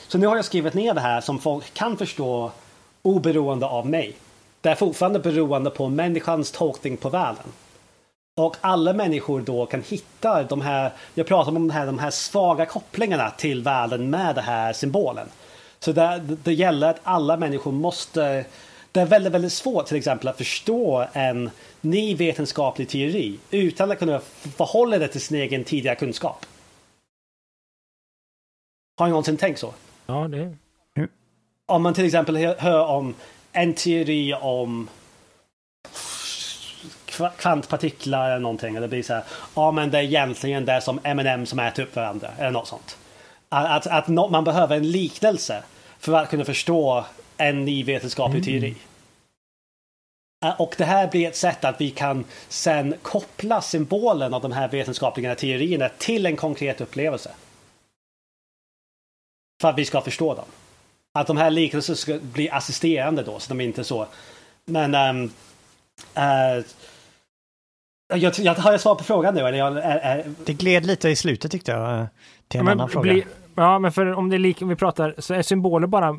så nu har jag skrivit ner det här som folk kan förstå oberoende av mig. Det är fortfarande beroende på människans tolkning på världen. Och alla människor då kan hitta de här, jag pratar om de här, de här svaga kopplingarna till världen med den här symbolen. Så det, det gäller att alla människor måste det är väldigt, väldigt svårt till exempel att förstå en ny vetenskaplig teori utan att kunna förhålla det till sin egen tidigare kunskap. Har ni någonsin tänkt så? Ja, det... Mm. Om man till exempel hör om en teori om kvantpartiklar eller någonting. Och det blir så här, ja men det är egentligen det som M&M som äter upp varandra. Eller något sånt. Att, att, att man behöver en liknelse för att kunna förstå en ny vetenskaplig mm. teori. Och det här blir ett sätt att vi kan sen koppla symbolen av de här vetenskapliga teorierna till en konkret upplevelse. För att vi ska förstå dem. Att de här liknelserna ska bli assisterande då, så de är inte så. Men... Um, uh, jag, jag, har jag svar på frågan nu? Eller jag, är, är... Det gled lite i slutet tyckte jag. Eh, till en men, annan fråga. bli, ja, men för om det är lik, om vi pratar, så är symboler bara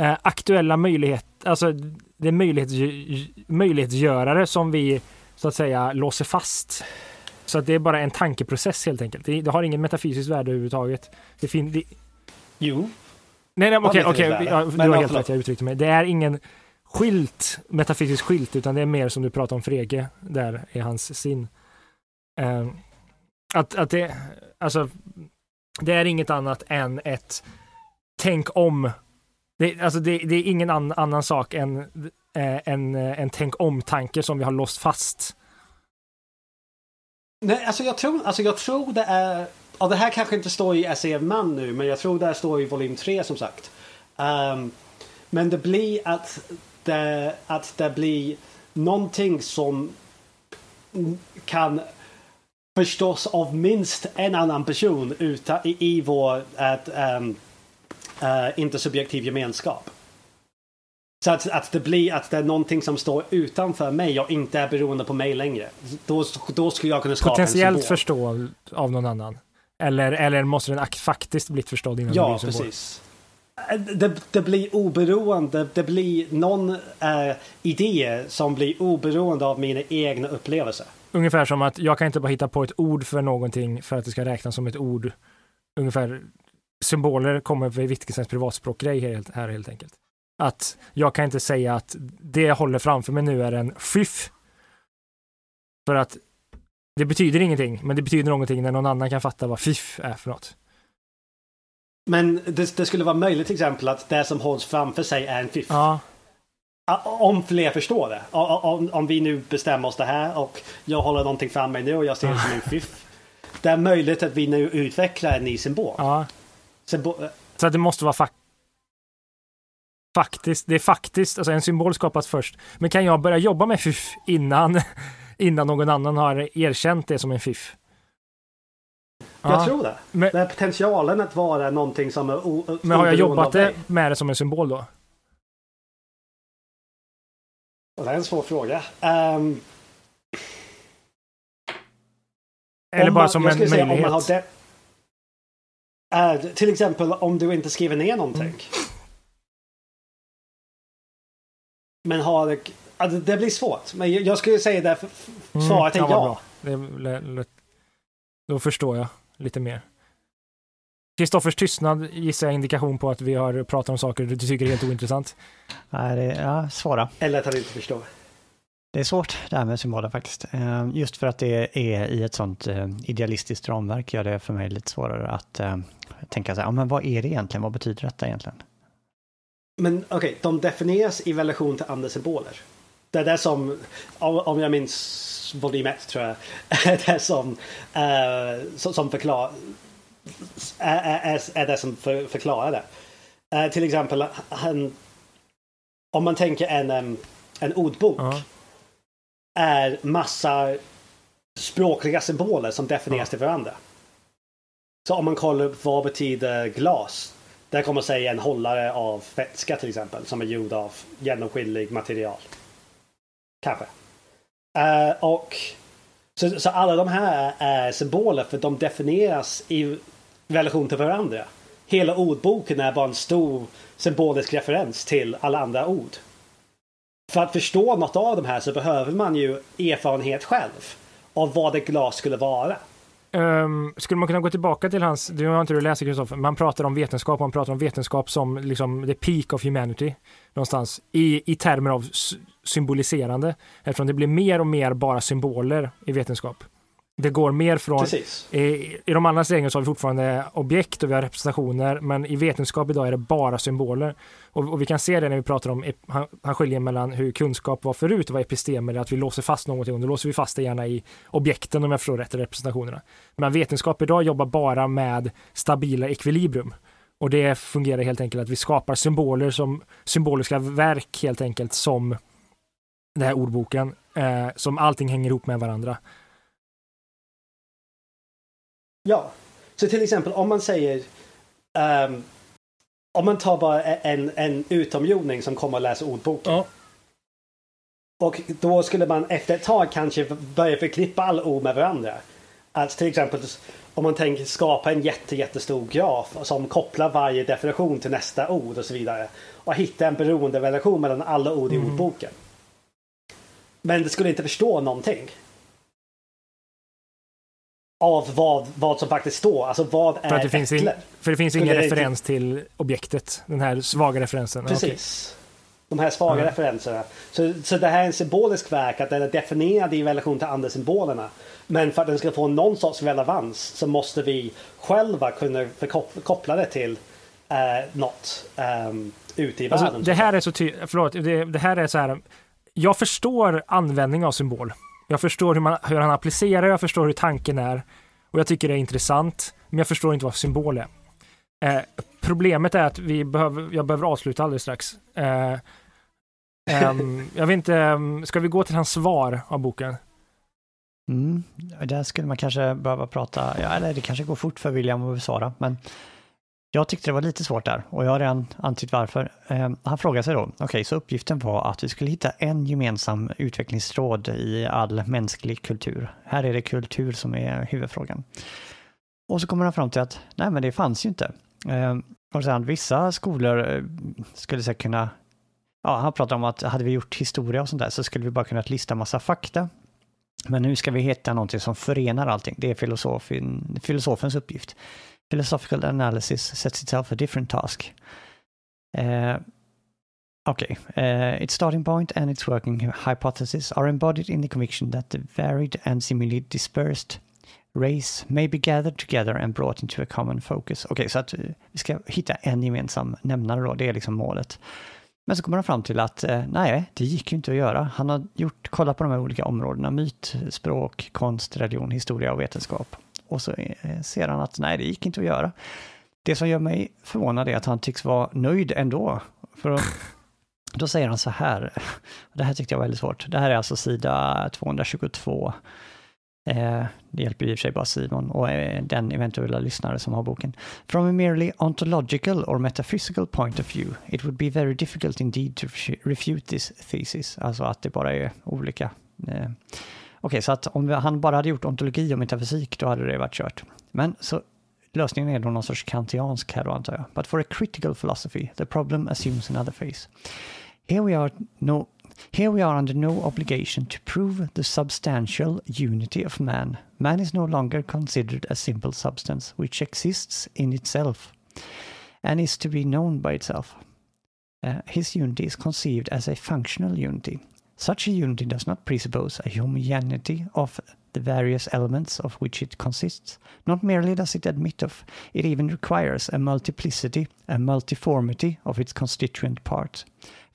eh, aktuella möjligheter, alltså det är möjlighets, möjlighetsgörare som vi så att säga låser fast. Så att det är bara en tankeprocess helt enkelt. Det, det har ingen metafysiskt värde överhuvudtaget. Det fin, det... Jo. Nej, nej okej, okej, okay, ja, du har helt rätt, jag uttryckte mig. Det är ingen skilt, metafysisk skilt, utan det är mer som du pratar om Frege, där är hans sin. Uh, att, att det, alltså, det är inget annat än ett tänk om det, alltså det, det är ingen an, annan sak än eh, en, eh, en tänk om-tanke som vi har låst fast. Nej, alltså jag tror, alltså jag tror det är... Ja, det här kanske inte står i SEF Man nu, men jag tror det står i volym 3 som sagt. Um, men det blir att det, att det blir någonting som kan förstås av minst en annan person utan, i, i vår att, um, uh, intersubjektiv gemenskap. Så att, att det blir att det är någonting som står utanför mig och inte är beroende på mig längre. Då, då skulle jag kunna skapa Potentiellt en symbol. förstå av någon annan. Eller, eller måste den faktiskt blivit förstådd innan Ja, precis. Eh, det, det, blir oberoende, det blir någon äh, idé som blir oberoende av mina egna upplevelser. Ungefär som att jag kan inte bara hitta på ett ord för någonting för att det ska räknas som ett ord. Ungefär symboler kommer vid Wittgensteins privatspråkgrej helt, här helt enkelt. Att jag kan inte säga att det jag håller framför mig nu är en fyff. För att det betyder ingenting, men det betyder någonting när någon annan kan fatta vad fiff är för något. Men det, det skulle vara möjligt till exempel att det som hålls framför sig är en fiff. Ja. Om fler förstår det. Om, om vi nu bestämmer oss det här och jag håller någonting fram mig nu och jag ser det som en fiff. *laughs* Det är möjligt att vi nu utvecklar en ny symbol. Ja. Så det måste vara fak faktiskt, det är faktiskt, alltså en symbol skapas först. Men kan jag börja jobba med fiff innan, *laughs* innan någon annan har erkänt det som en fiff? Jag ja. tror det. Men, det är potentialen att vara någonting som är o, Men har jag jobbat det med det som en symbol då? Det är en svår fråga. Um, Eller bara man, som en möjlighet? Säga, om man har Uh, till exempel om du inte skriver ner någonting. Mm. Men har det, alltså, det blir svårt. Men jag skulle säga det, mm, svaret mm, är ja. Det, då förstår jag lite mer. Kristoffers tystnad gissar jag indikation på att vi har pratat om saker du tycker är helt ointressant. Nej, det är ja, svåra. Eller att han inte förstår. Det är svårt det här med symboler faktiskt. Eh, just för att det är i ett sånt eh, idealistiskt ramverk gör det för mig lite svårare att eh, tänka så här, ja, men vad är det egentligen? Vad betyder detta egentligen? Men okej, okay, de definieras i relation till andra symboler. Det är det som, om jag minns volym 1 tror jag, *laughs* är det som, uh, som förklarar är, är, är det som för, förklarar det. Uh, till exempel, om man tänker en, um, en ordbok uh -huh. Är massa språkliga symboler som definieras till varandra. Så om man kollar upp vad betyder glas? Där kommer säga en hållare av vätska till exempel som är gjord av genomskinlig material. Kanske. Uh, och så, så, alla de här är symboler för de definieras i relation till varandra. Hela ordboken är bara en stor symbolisk referens till alla andra ord. För att förstå något av de här så behöver man ju erfarenhet själv av vad ett glas skulle vara. Um, skulle man kunna gå tillbaka till hans, du har inte du läst Kristoffer, man pratar om vetenskap, man pratar om vetenskap som liksom the peak of humanity någonstans i, i termer av symboliserande eftersom det blir mer och mer bara symboler i vetenskap. Det går mer från... I, I de andra serierna så har vi fortfarande objekt och vi har representationer, men i vetenskap idag är det bara symboler. Och, och vi kan se det när vi pratar om, han, han skiljer mellan hur kunskap var förut och vad epistemer är, att vi låser fast någonting och då låser vi fast det gärna i objekten om jag förstår rätt, representationerna. Men vetenskap idag jobbar bara med stabila ekvilibrium. Och det fungerar helt enkelt att vi skapar symboler som symboliska verk helt enkelt som den här ordboken, eh, som allting hänger ihop med varandra. Ja, så till exempel om man säger um, om man tar bara en, en utomjording som kommer att läsa ordboken. Ja. Och då skulle man efter ett tag kanske börja förklippa alla ord med varandra. Att till exempel om man tänker skapa en jätte, jättestor graf som kopplar varje definition till nästa ord och så vidare. Och hitta en beroenderelation mellan alla ord i Mm. ordboken. Men det skulle inte förstå någonting. Av vad, vad som faktiskt står. Alltså vad För, är det finns äpple? in, för det finns ingen det referens till objektet, den här svaga referensen. Precis. De här svaga Ja. referenserna. Så, så det här är en symbolisk verk, att den är definierad i relation till andra symbolerna. Men för att den ska få någon sorts relevans så måste vi själva kunna koppla det till eh, något um, ute i Alltså, världen. det här är så tydligt, förlåt, det, det här är så här, jag förstår användning av symbol. Jag förstår hur, man, hur han applicerar, jag förstår hur tanken är och jag tycker det är intressant, men jag förstår inte vad symbol är. Eh, problemet är att vi behöver, jag behöver avsluta alldeles strax. Eh, ehm, *laughs* jag vet inte, ska vi gå till hans svar av boken? Mm. Där skulle man kanske behöva prata, ja, eller det kanske går fort för William att besvara, men jag tyckte det var lite svårt där och jag har redan antytt varför. Eh, han frågar sig då, okej, så uppgiften var att vi skulle hitta en gemensam utvecklingstråd i all mänsklig kultur. Här är det kultur som är huvudfrågan. Och så kommer han fram till att, nej men det fanns ju inte. Eh, och sen vissa skolor eh, skulle säkert kunna, ja, han pratar om att hade vi gjort historia och sånt där så skulle vi bara kunnat lista massa fakta men nu ska vi hitta någonting som förenar allting. Det är filosofin, filosofens uppgift. Philosophical analysis sets itself a different task. Uh, okay. Uh, its starting point and its working hypothesis are embodied in the conviction that the varied and seemingly dispersed race may be gathered together and brought into a common focus. Okej, okay, så att eh, vi ska hitta en gemensam nämnare då, det är liksom målet. Men så kommer han fram till att eh, nej, det gick ju inte att göra. Han har gjort, kollat på de här olika områdena, myt, språk, konst, religion, historia och vetenskap. Och så eh, ser han att nej, det gick inte att göra. Det som gör mig förvånad är att han tycks vara nöjd ändå. För då, *laughs* då säger han så här, det här tyckte jag var väldigt svårt. Det här är alltså sida 222. Eh, det hjälper i och för sig bara Simon och eh, den eventuella lyssnare som har boken. From a merely ontological or metaphysical point of view, it would be very difficult indeed to refute this thesis. Alltså att det bara är olika. Eh. Okej, okay, så att om han bara hade gjort ontologi och metafysik, då hade det varit kört. Men så lösningen är då någon sorts kantiansk här då antar jag. But for a critical philosophy, the problem assumes another face. Here we are no Here we are under no obligation to prove the substantial unity of man. Man is no longer considered a simple substance which exists in itself and is to be known by itself. Uh, his unity is conceived as a functional unity. Such a unity does not presuppose a homogeneity of the various elements of which it consists. Not merely does it admit of, it even requires a multiplicity, a multiformity of its constituent parts.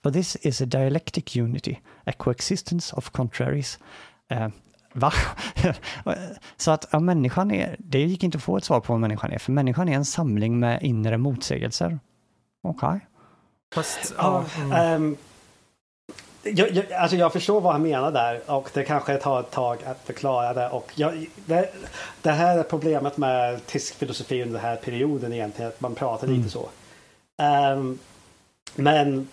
For this is a dialectic unity, a coexistence of contraries. Uh, va? *laughs* Så att ja, människan är, det gick inte att få ett svar på vad människan är, för människan är en samling med inre motsägelser. Okej. Okay. Fast, ja, mm. ehm, jag, jag, alltså jag förstår vad han menar där och det kanske tar ett tag att förklara det. Och jag, det, det här är problemet med tysk filosofi under den här perioden egentligen, att man pratar Mm. lite så. Ehm, men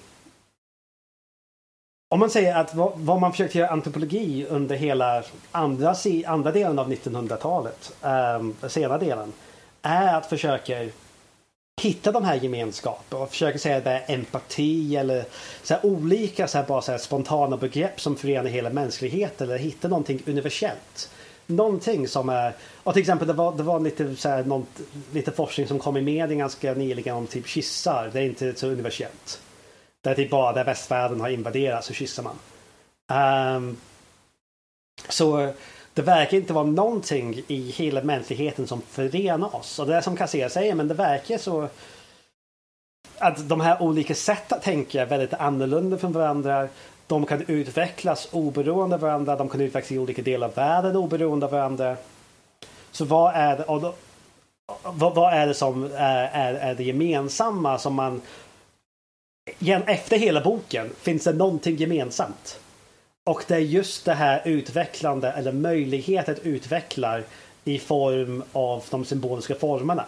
om man säger att vad, vad man försökte göra antropologi under hela andra, andra delen av 1900-talet, um, senare delen, är att försöka hitta de här gemenskaperna och försöker säga att det är empati eller så här olika så här, bara så här, spontana begrepp som förenar hela mänskligheten eller hitta någonting universellt. Någonting som är, och till exempel det var, det var lite, så här, någon, lite forskning som kom i media ganska nyligen om typ kyssar, det är inte så universellt. Där typ bara där västvärlden har invaderats så kysser man. Um, så det verkar inte vara någonting i hela mänskligheten som förenar oss. Och det är som Kassera säger, men det verkar så att de här olika sätt att tänka är väldigt annorlunda från varandra. De kan utvecklas oberoende av varandra. De kan utvecklas i olika delar av världen oberoende av varandra. Så vad är det, och då, vad, vad är det som är, är, är det gemensamma som man... Efter hela boken finns det någonting gemensamt. Och det är just det här utvecklande eller möjlighet att utveckla i form av de symboliska formerna.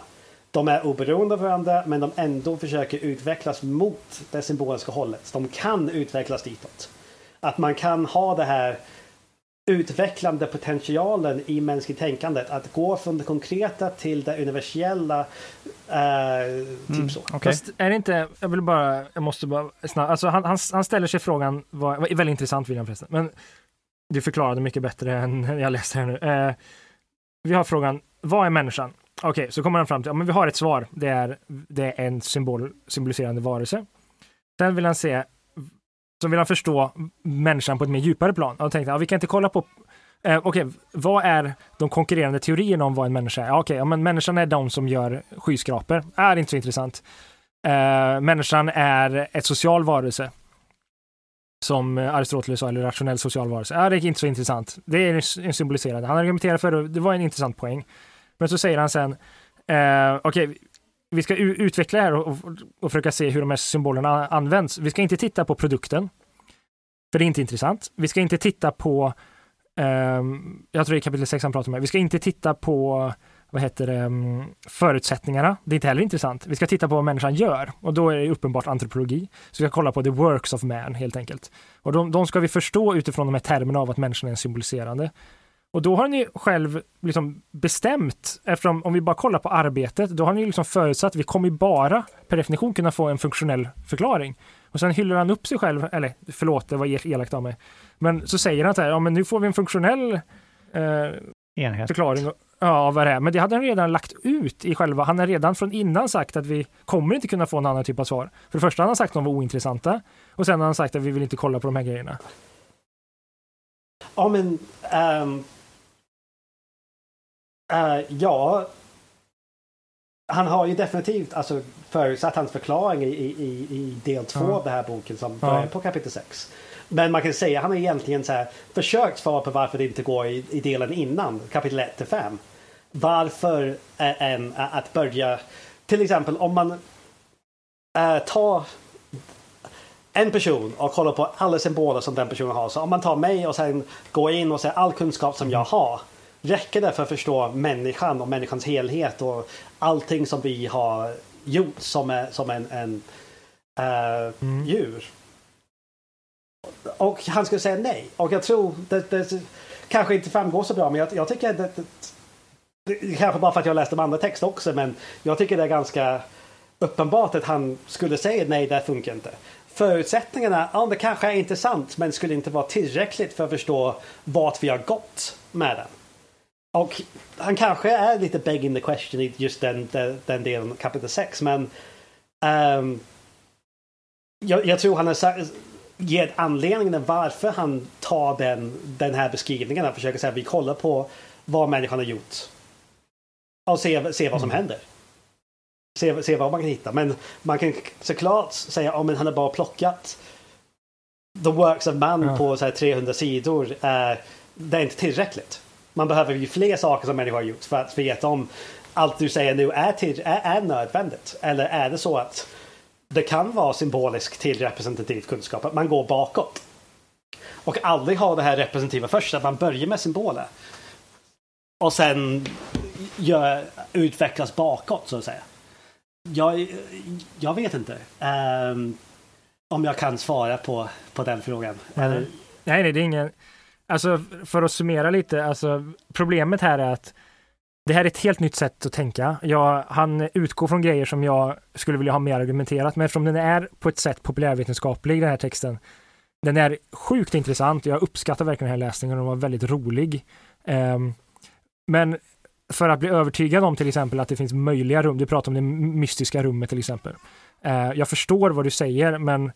De är oberoende av varandra men de ändå försöker utvecklas mot det symboliska hållet. De kan utvecklas ditåt. Att man kan ha det här utvecklande potentialen i mänskligt tänkandet. Att gå från det konkreta till det universella. Eh, typ mm, så. Okay. Fast är det inte, jag vill bara, jag måste bara snabbt, alltså han, han, han ställer sig frågan, var väldigt intressant William förresten, men du förklarade mycket bättre än *laughs* jag läste här nu. Eh, vi har frågan, vad är människan? Okej, okay, så kommer han fram till, ja men vi har ett svar, det är, det är en symbol, symboliserande varelse. Sen vill han se så vill han förstå människan på ett mer djupare plan. Och tänkte, jag, vi kan inte kolla på Eh, Okej, okay, vad är de konkurrerande teorierna om vad en människa är? Okej, okay, ja, men människan är de som gör skyskrapor. Är inte så intressant. Eh, människan är ett social varelse. Som Aristoteles sa, eller rationell social varelse. Är det är inte så intressant. Det är en symboliserande. Han argumenterar för det, det var en intressant poäng. Men så säger han sen, eh, okej, okay, vi ska utveckla det här och, och, försöka se hur de här symbolerna används. Vi ska inte titta på produkten, för det är inte intressant. Vi ska inte titta på, um, jag tror det är kapitel 6 han pratar om, vi ska inte titta på vad heter det, mm, förutsättningarna. Det är inte heller intressant. Vi ska titta på vad människan gör och då är det uppenbart antropologi. Så vi ska kolla på the works of man helt enkelt. Och de, de ska vi förstå utifrån de här termerna av att människan är en symboliserande. Och då har ni själv liksom bestämt, eftersom om vi bara kollar på arbetet, då har ni liksom förutsatt att vi kommer bara per definition kunna få en funktionell förklaring. Och sen hyllar han upp sig själv, eller förlåt, det var elakt av mig. Men så säger han så här, ja men nu får vi en funktionell eh, förklaring ja, av vad det är. Men det hade han redan lagt ut i själva, han har redan från innan sagt att vi kommer inte kunna få en annan typ av svar. För det första har han sagt att de var ointressanta och sen har han sagt att vi vill inte kolla på de här grejerna. Ja men um Uh, ja, han har ju definitivt alltså, förutsatt hans förklaring i, i, i del två mm. av den här boken som börjar på kapitel 6. Men man kan säga att han har egentligen så här, försökt svara på varför det inte går i, i delen innan, kapitel 1 till 5. Varför en, att börja, till exempel om man äh, tar en person och kollar på alla symboler som den personen har. Så om man tar mig och sen går in och ser all kunskap som jag har räcker det för att förstå människan och människans helhet och allting som vi har gjort som, är, som en, en uh, mm. djur? Och han skulle säga nej. Och jag tror det, det kanske inte framgår så bra men jag, jag tycker det, det, det, kanske bara för att jag läste de andra texter också men jag tycker det är ganska uppenbart att han skulle säga nej, det funkar inte. Förutsättningarna, ja det kanske är intressant men skulle inte vara tillräckligt för att förstå vart vi har gått med den. Och han kanske är lite begging the question i just den, den, den delen kapitel 6 men um, jag, jag, tror han har ger anledningen varför han tar den, den här beskrivningen och försöker säga att vi kollar på vad människan har gjort. Och se, se vad som mm. händer. Se, se vad man kan hitta. Men man kan såklart säga att oh, han har bara plockat the works of man ja. på så här 300 sidor. Uh, det är inte tillräckligt. Man behöver ju fler saker som människor har gjort för att veta om allt du säger nu är, till, är, är nödvändigt. Eller är det så att det kan vara symboliskt till representativ kunskap, att man går bakåt. Och aldrig ha det här representativa först, att man börjar med symboler. Och sen gör, utvecklas bakåt så att säga. Jag, jag vet inte um, om jag kan svara på, på den frågan. Mm. Nej, nej, det är ingen Alltså för att summera lite, alltså problemet här är att det här är ett helt nytt sätt att tänka. Jag, han utgår från grejer som jag skulle vilja ha mer argumenterat, men eftersom den är på ett sätt populärvetenskaplig, den här texten, den är sjukt intressant. Jag uppskattar verkligen den här läsningen, den var väldigt rolig. Um, men för att bli övertygad om till exempel att det finns möjliga rum, du pratar om det mystiska rummet till exempel. Uh, jag förstår vad du säger, men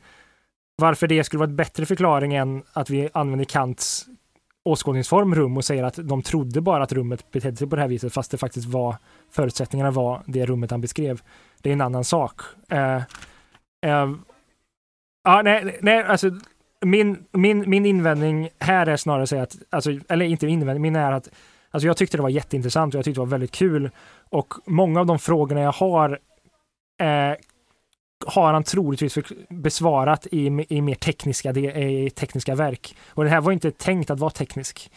varför det skulle vara en bättre förklaring än att vi använder Kants åskådningsform rum och säger att de trodde bara att rummet betedde sig på det här viset fast det faktiskt var förutsättningarna var det rummet han beskrev. Det är en annan sak. Uh, uh, ja, nej, nej, alltså min, min, min invändning här är snarare att säga att, alltså, eller inte invändning, min är att alltså jag tyckte det var jätteintressant och jag tyckte det var väldigt kul och många av de frågorna jag har eh, har han troligtvis besvarat i, i mer tekniska, i tekniska verk. Och den här var inte tänkt att vara teknisk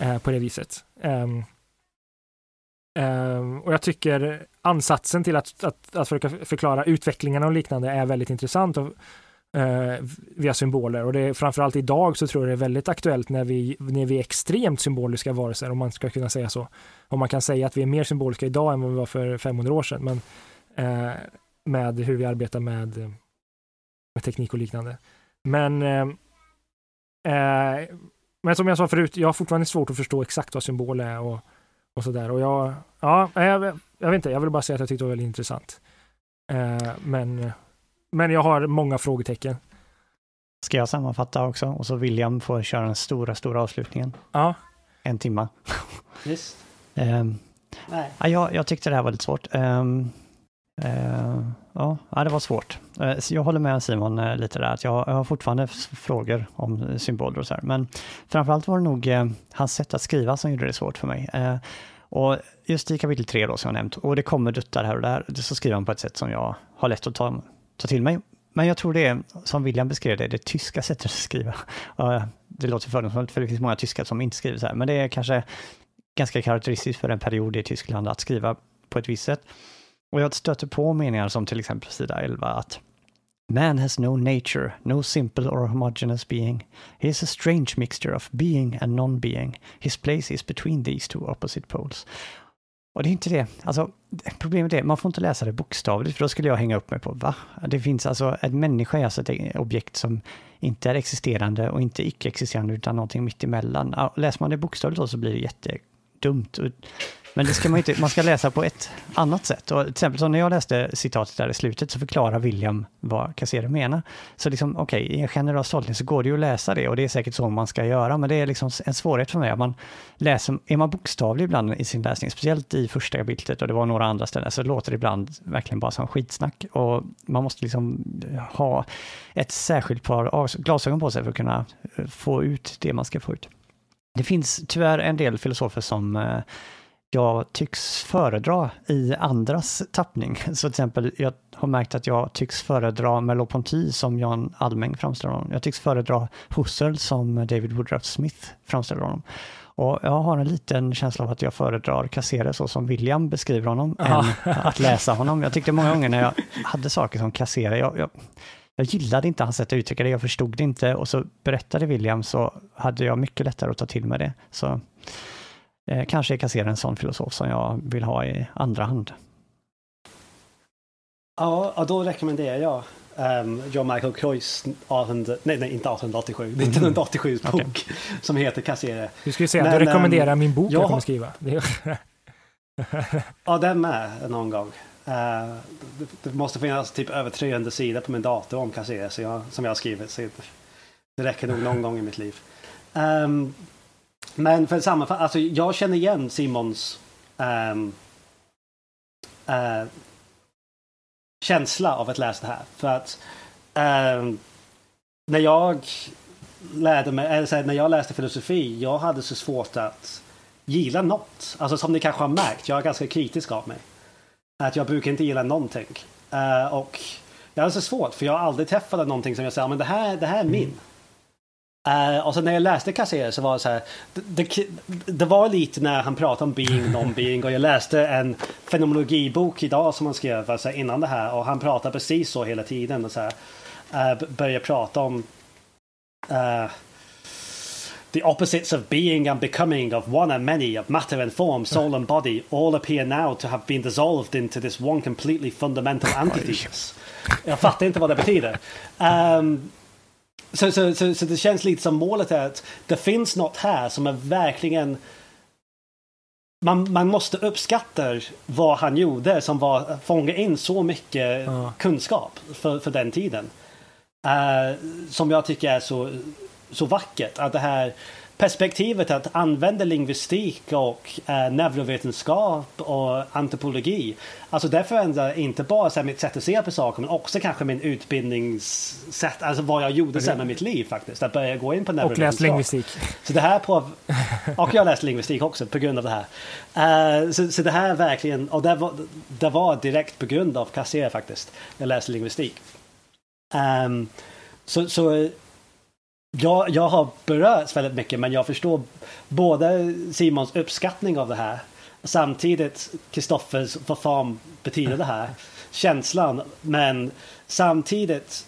eh, på det viset. Um, um, och jag tycker ansatsen till att, att, att försöka förklara utvecklingen och liknande är väldigt intressant. Och, eh, via symboler och det är framförallt idag så tror jag det är väldigt aktuellt när vi, när vi är extremt symboliska varelser om man ska kunna säga så. Om man kan säga att vi är mer symboliska idag än vad vi var för 500 år sedan men eh, med hur vi arbetar med, med teknik och liknande. Men eh, eh men som jag sa förut, jag har fortfarande svårt att förstå exakt vad symbol är och, och sådär. Och jag, ja, jag, jag vet inte, jag vill bara säga att jag tyckte det var väldigt intressant. Eh, men men jag har många frågetecken. Ska jag sammanfatta också? Och så William får köra den stora, stora avslutningen. Ja. En timma. Visst. um, *laughs* Nej. Ja, jag, jag tyckte det här var lite svårt. Um, Eh, ja, det var svårt. Uh, jag håller med Simon uh, lite där, att jag, jag, har fortfarande frågor om symboler och så här. Men framförallt var det nog hans sätt att skriva som gjorde det svårt för mig. och just i kapitel 3 då, som jag nämnt, och det kommer duttar här och där, så skriver han på ett sätt som jag har lätt att ta ta till mig. Men jag tror det är, som William beskrev det, det tyska sättet att skriva. Det låter fördomsfullt för det finns många tyskar som inte skriver så här, men det är kanske ganska karaktäristiskt för en period i Tyskland att skriva på ett visst sätt. Och jag stöter på meningar som till exempel sida 11 att Man has no nature, no simple or homogeneous being. He is a strange mixture of being and non-being. His place is between these two opposite poles. Och det är inte det. Alltså, problemet är, man får inte läsa det bokstavligt, för då skulle jag hänga upp mig på, va? Det finns alltså, en människa är alltså ett objekt som inte är existerande och inte icke-existerande, utan någonting mitt emellan. Läser man det bokstavligt då så blir det jättedumt. Men det ska man inte, man ska läsa på ett annat sätt. Och till exempel så när jag läste citatet där i slutet så förklarar William vad Cassero menar. Så liksom, okej, okay, i en generös tolkning så går det ju att läsa det och det är säkert så man ska göra, men det är liksom en svårighet för mig. Man läser, är man bokstavlig ibland i sin läsning, speciellt i första kapitlet och det var några andra ställen, så låter det ibland verkligen bara som skitsnack. Och man måste liksom ha ett särskilt par glasögon på sig för att kunna eh, få ut det man ska få ut. Det finns tyvärr en del filosofer som eh, jag tycks föredra i andras tappning. *laughs* Så till exempel, jag har märkt att jag tycks föredra Merleau-Ponty som Jan Almeng framställer honom. Jag tycks föredra Husserl som David Woodruff Smith framställer honom. Och jag har en liten känsla av att jag föredrar Cassere så som William beskriver honom, än att läsa honom. Jag tyckte många gånger när jag hade saker som Cassere, jag, jag, jag gillade inte hans sätt att uttrycka det, jag förstod det inte och så berättade William så hade jag mycket lättare att ta till mig det. Så eh, kanske jag kan se en sån filosof som jag vill ha i andra hand. Ja, då rekommenderar jag um, John Michael Croys 18, nej, nej, inte 1887, 1987 mm. bok okay. som heter Kassere. Du skulle säga att du rekommenderar um, min bok jag, jag kommer skriva. *laughs* ja, den med någon gång. Uh, det, det, måste finnas typ över 300 sidor på min dator om Kassere som jag har skrivit. Så det räcker nog någon gång i mitt liv. Um, men för sammanfatta, alltså jag känner igen Simons um, uh, känsla av att läsa det här. För att um, när jag lärde mig, eller här, när jag läste filosofi, jag hade så svårt att gilla något. Alltså som ni kanske har märkt, jag är ganska kritisk av mig. Att jag brukar inte gilla någonting. Uh, och jag hade så svårt, för jag har aldrig träffat någonting som jag säger, men det här, det här är min. Uh, och så när jag läste Cassere så var det så här, det, det, det, var lite när han pratade om being, *laughs* non-being och jag läste en fenomenologibok idag som han skrev alltså innan det här och han pratar precis så hela tiden och så här, uh, börjar prata om uh, The opposites of being and becoming, of one and many, of matter and form, soul and body, all appear now to have been dissolved into this one completely fundamental *laughs* antithesis. Jag fattar inte vad det betyder. Um, så, så, så, så, det känns lite som målet är att det finns något här som är verkligen man, man måste uppskatta vad han gjorde som var fånga in så mycket ja. kunskap för, för den tiden. Uh, som jag tycker är så, så vackert. Att det här perspektivet att använda lingvistik och eh, neurovetenskap och antropologi. Alltså det förändrar inte bara så här, mitt sätt att se på saker men också kanske min utbildningssätt, alltså vad jag gjorde sen med mitt liv faktiskt. Att börja gå in på Och läst lingvistik. Så det här på, och jag har läst lingvistik också på grund av det här. Uh, så, så det här är verkligen, och det var, det var direkt på grund av Kassé faktiskt. Jag läste lingvistik. Um, så, så jag, jag har berörts väldigt mycket men jag förstår både Simons uppskattning av det här samtidigt Kristoffers vad fan betyder det här känslan men samtidigt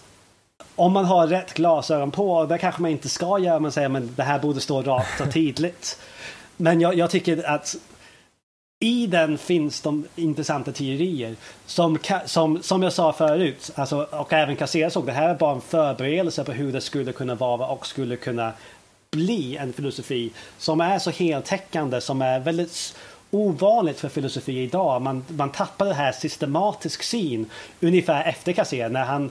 om man har rätt glasögon på och det kanske man inte ska göra man säger men det här borde stå rakt och tydligt. Men jag, jag tycker att i den finns de intressanta teorier som, som, som jag sa förut, alltså, och även Kassera såg, det här är bara en förberedelse på hur det skulle kunna vara och skulle kunna bli en filosofi som är så heltäckande, som är väldigt ovanligt för filosofi idag. Man, man tappar det här systematisk syn ungefär efter Kassera. När han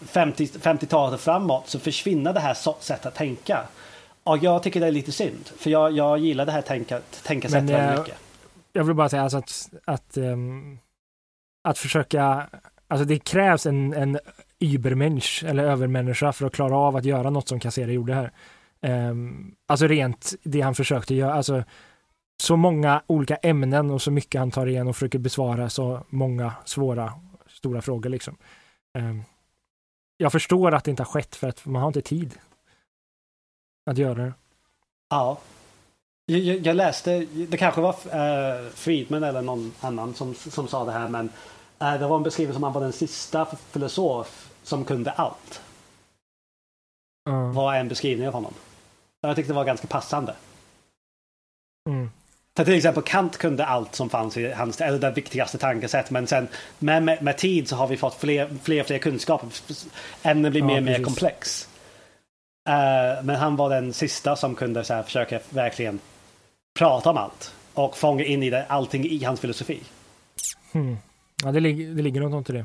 50, 50-talet och framåt så försvinner det här sättet att tänka. Och jag tycker det är lite synd, för jag, jag gillar det här tänka, tänkasättet väldigt mycket jag vill bara säga alltså att, att, um, att försöka, alltså det krävs en, en übermensch eller övermänniska för att klara av att göra något som Cassera gjorde här. Um, alltså rent det han försökte göra, alltså så många olika ämnen och så mycket han tar igen och försöker besvara så många svåra, stora frågor liksom. Um, jag förstår att det inte har skett för att man har inte tid att göra det. Ja, jag, jag, läste, det kanske var uh, Friedman eller någon annan som, som sa det här men uh, det var en beskrivning som han var den sista filosof som kunde allt. Mm. Var en beskrivning av honom. Jag tyckte det var ganska passande. Mm. För till exempel Kant kunde allt som fanns i hans, eller det viktigaste tankesätt. Men sen med, med, med, tid så har vi fått fler och fler, fler kunskaper. Ämnen blir ja, mer och mer komplex. Uh, men han var den sista som kunde så här, försöka verkligen prata om allt och fånga in i det, allting i hans filosofi. Hmm. Ja, det, lig det ligger något i det.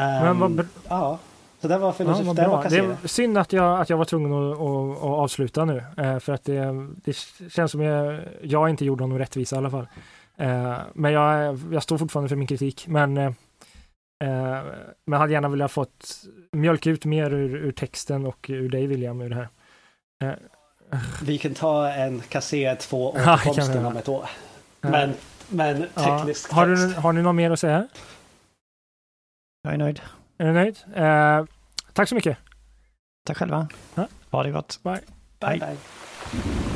Um, Men vad ja, så det var filosofi. Ja, det, var det är synd att jag, att jag var tvungen att, att, att avsluta nu, eh, för att det, det känns som jag, jag inte gjorde honom rättvisa i alla fall. Eh, men jag, jag står fortfarande för min kritik. Men, eh men hade gärna velat fått mjölka ut mer ur, ur texten och ur dig William ur det här. Vi kan ta en kassera två återkomsten *laughs* om ett år. Men, men teknisk ja. har, du, har ni något mer att säga? Jag är nöjd. Är du nöjd? Eh, tack så mycket. Tack själva. Ja. Ha det gott. Bye. Bye, bye. bye.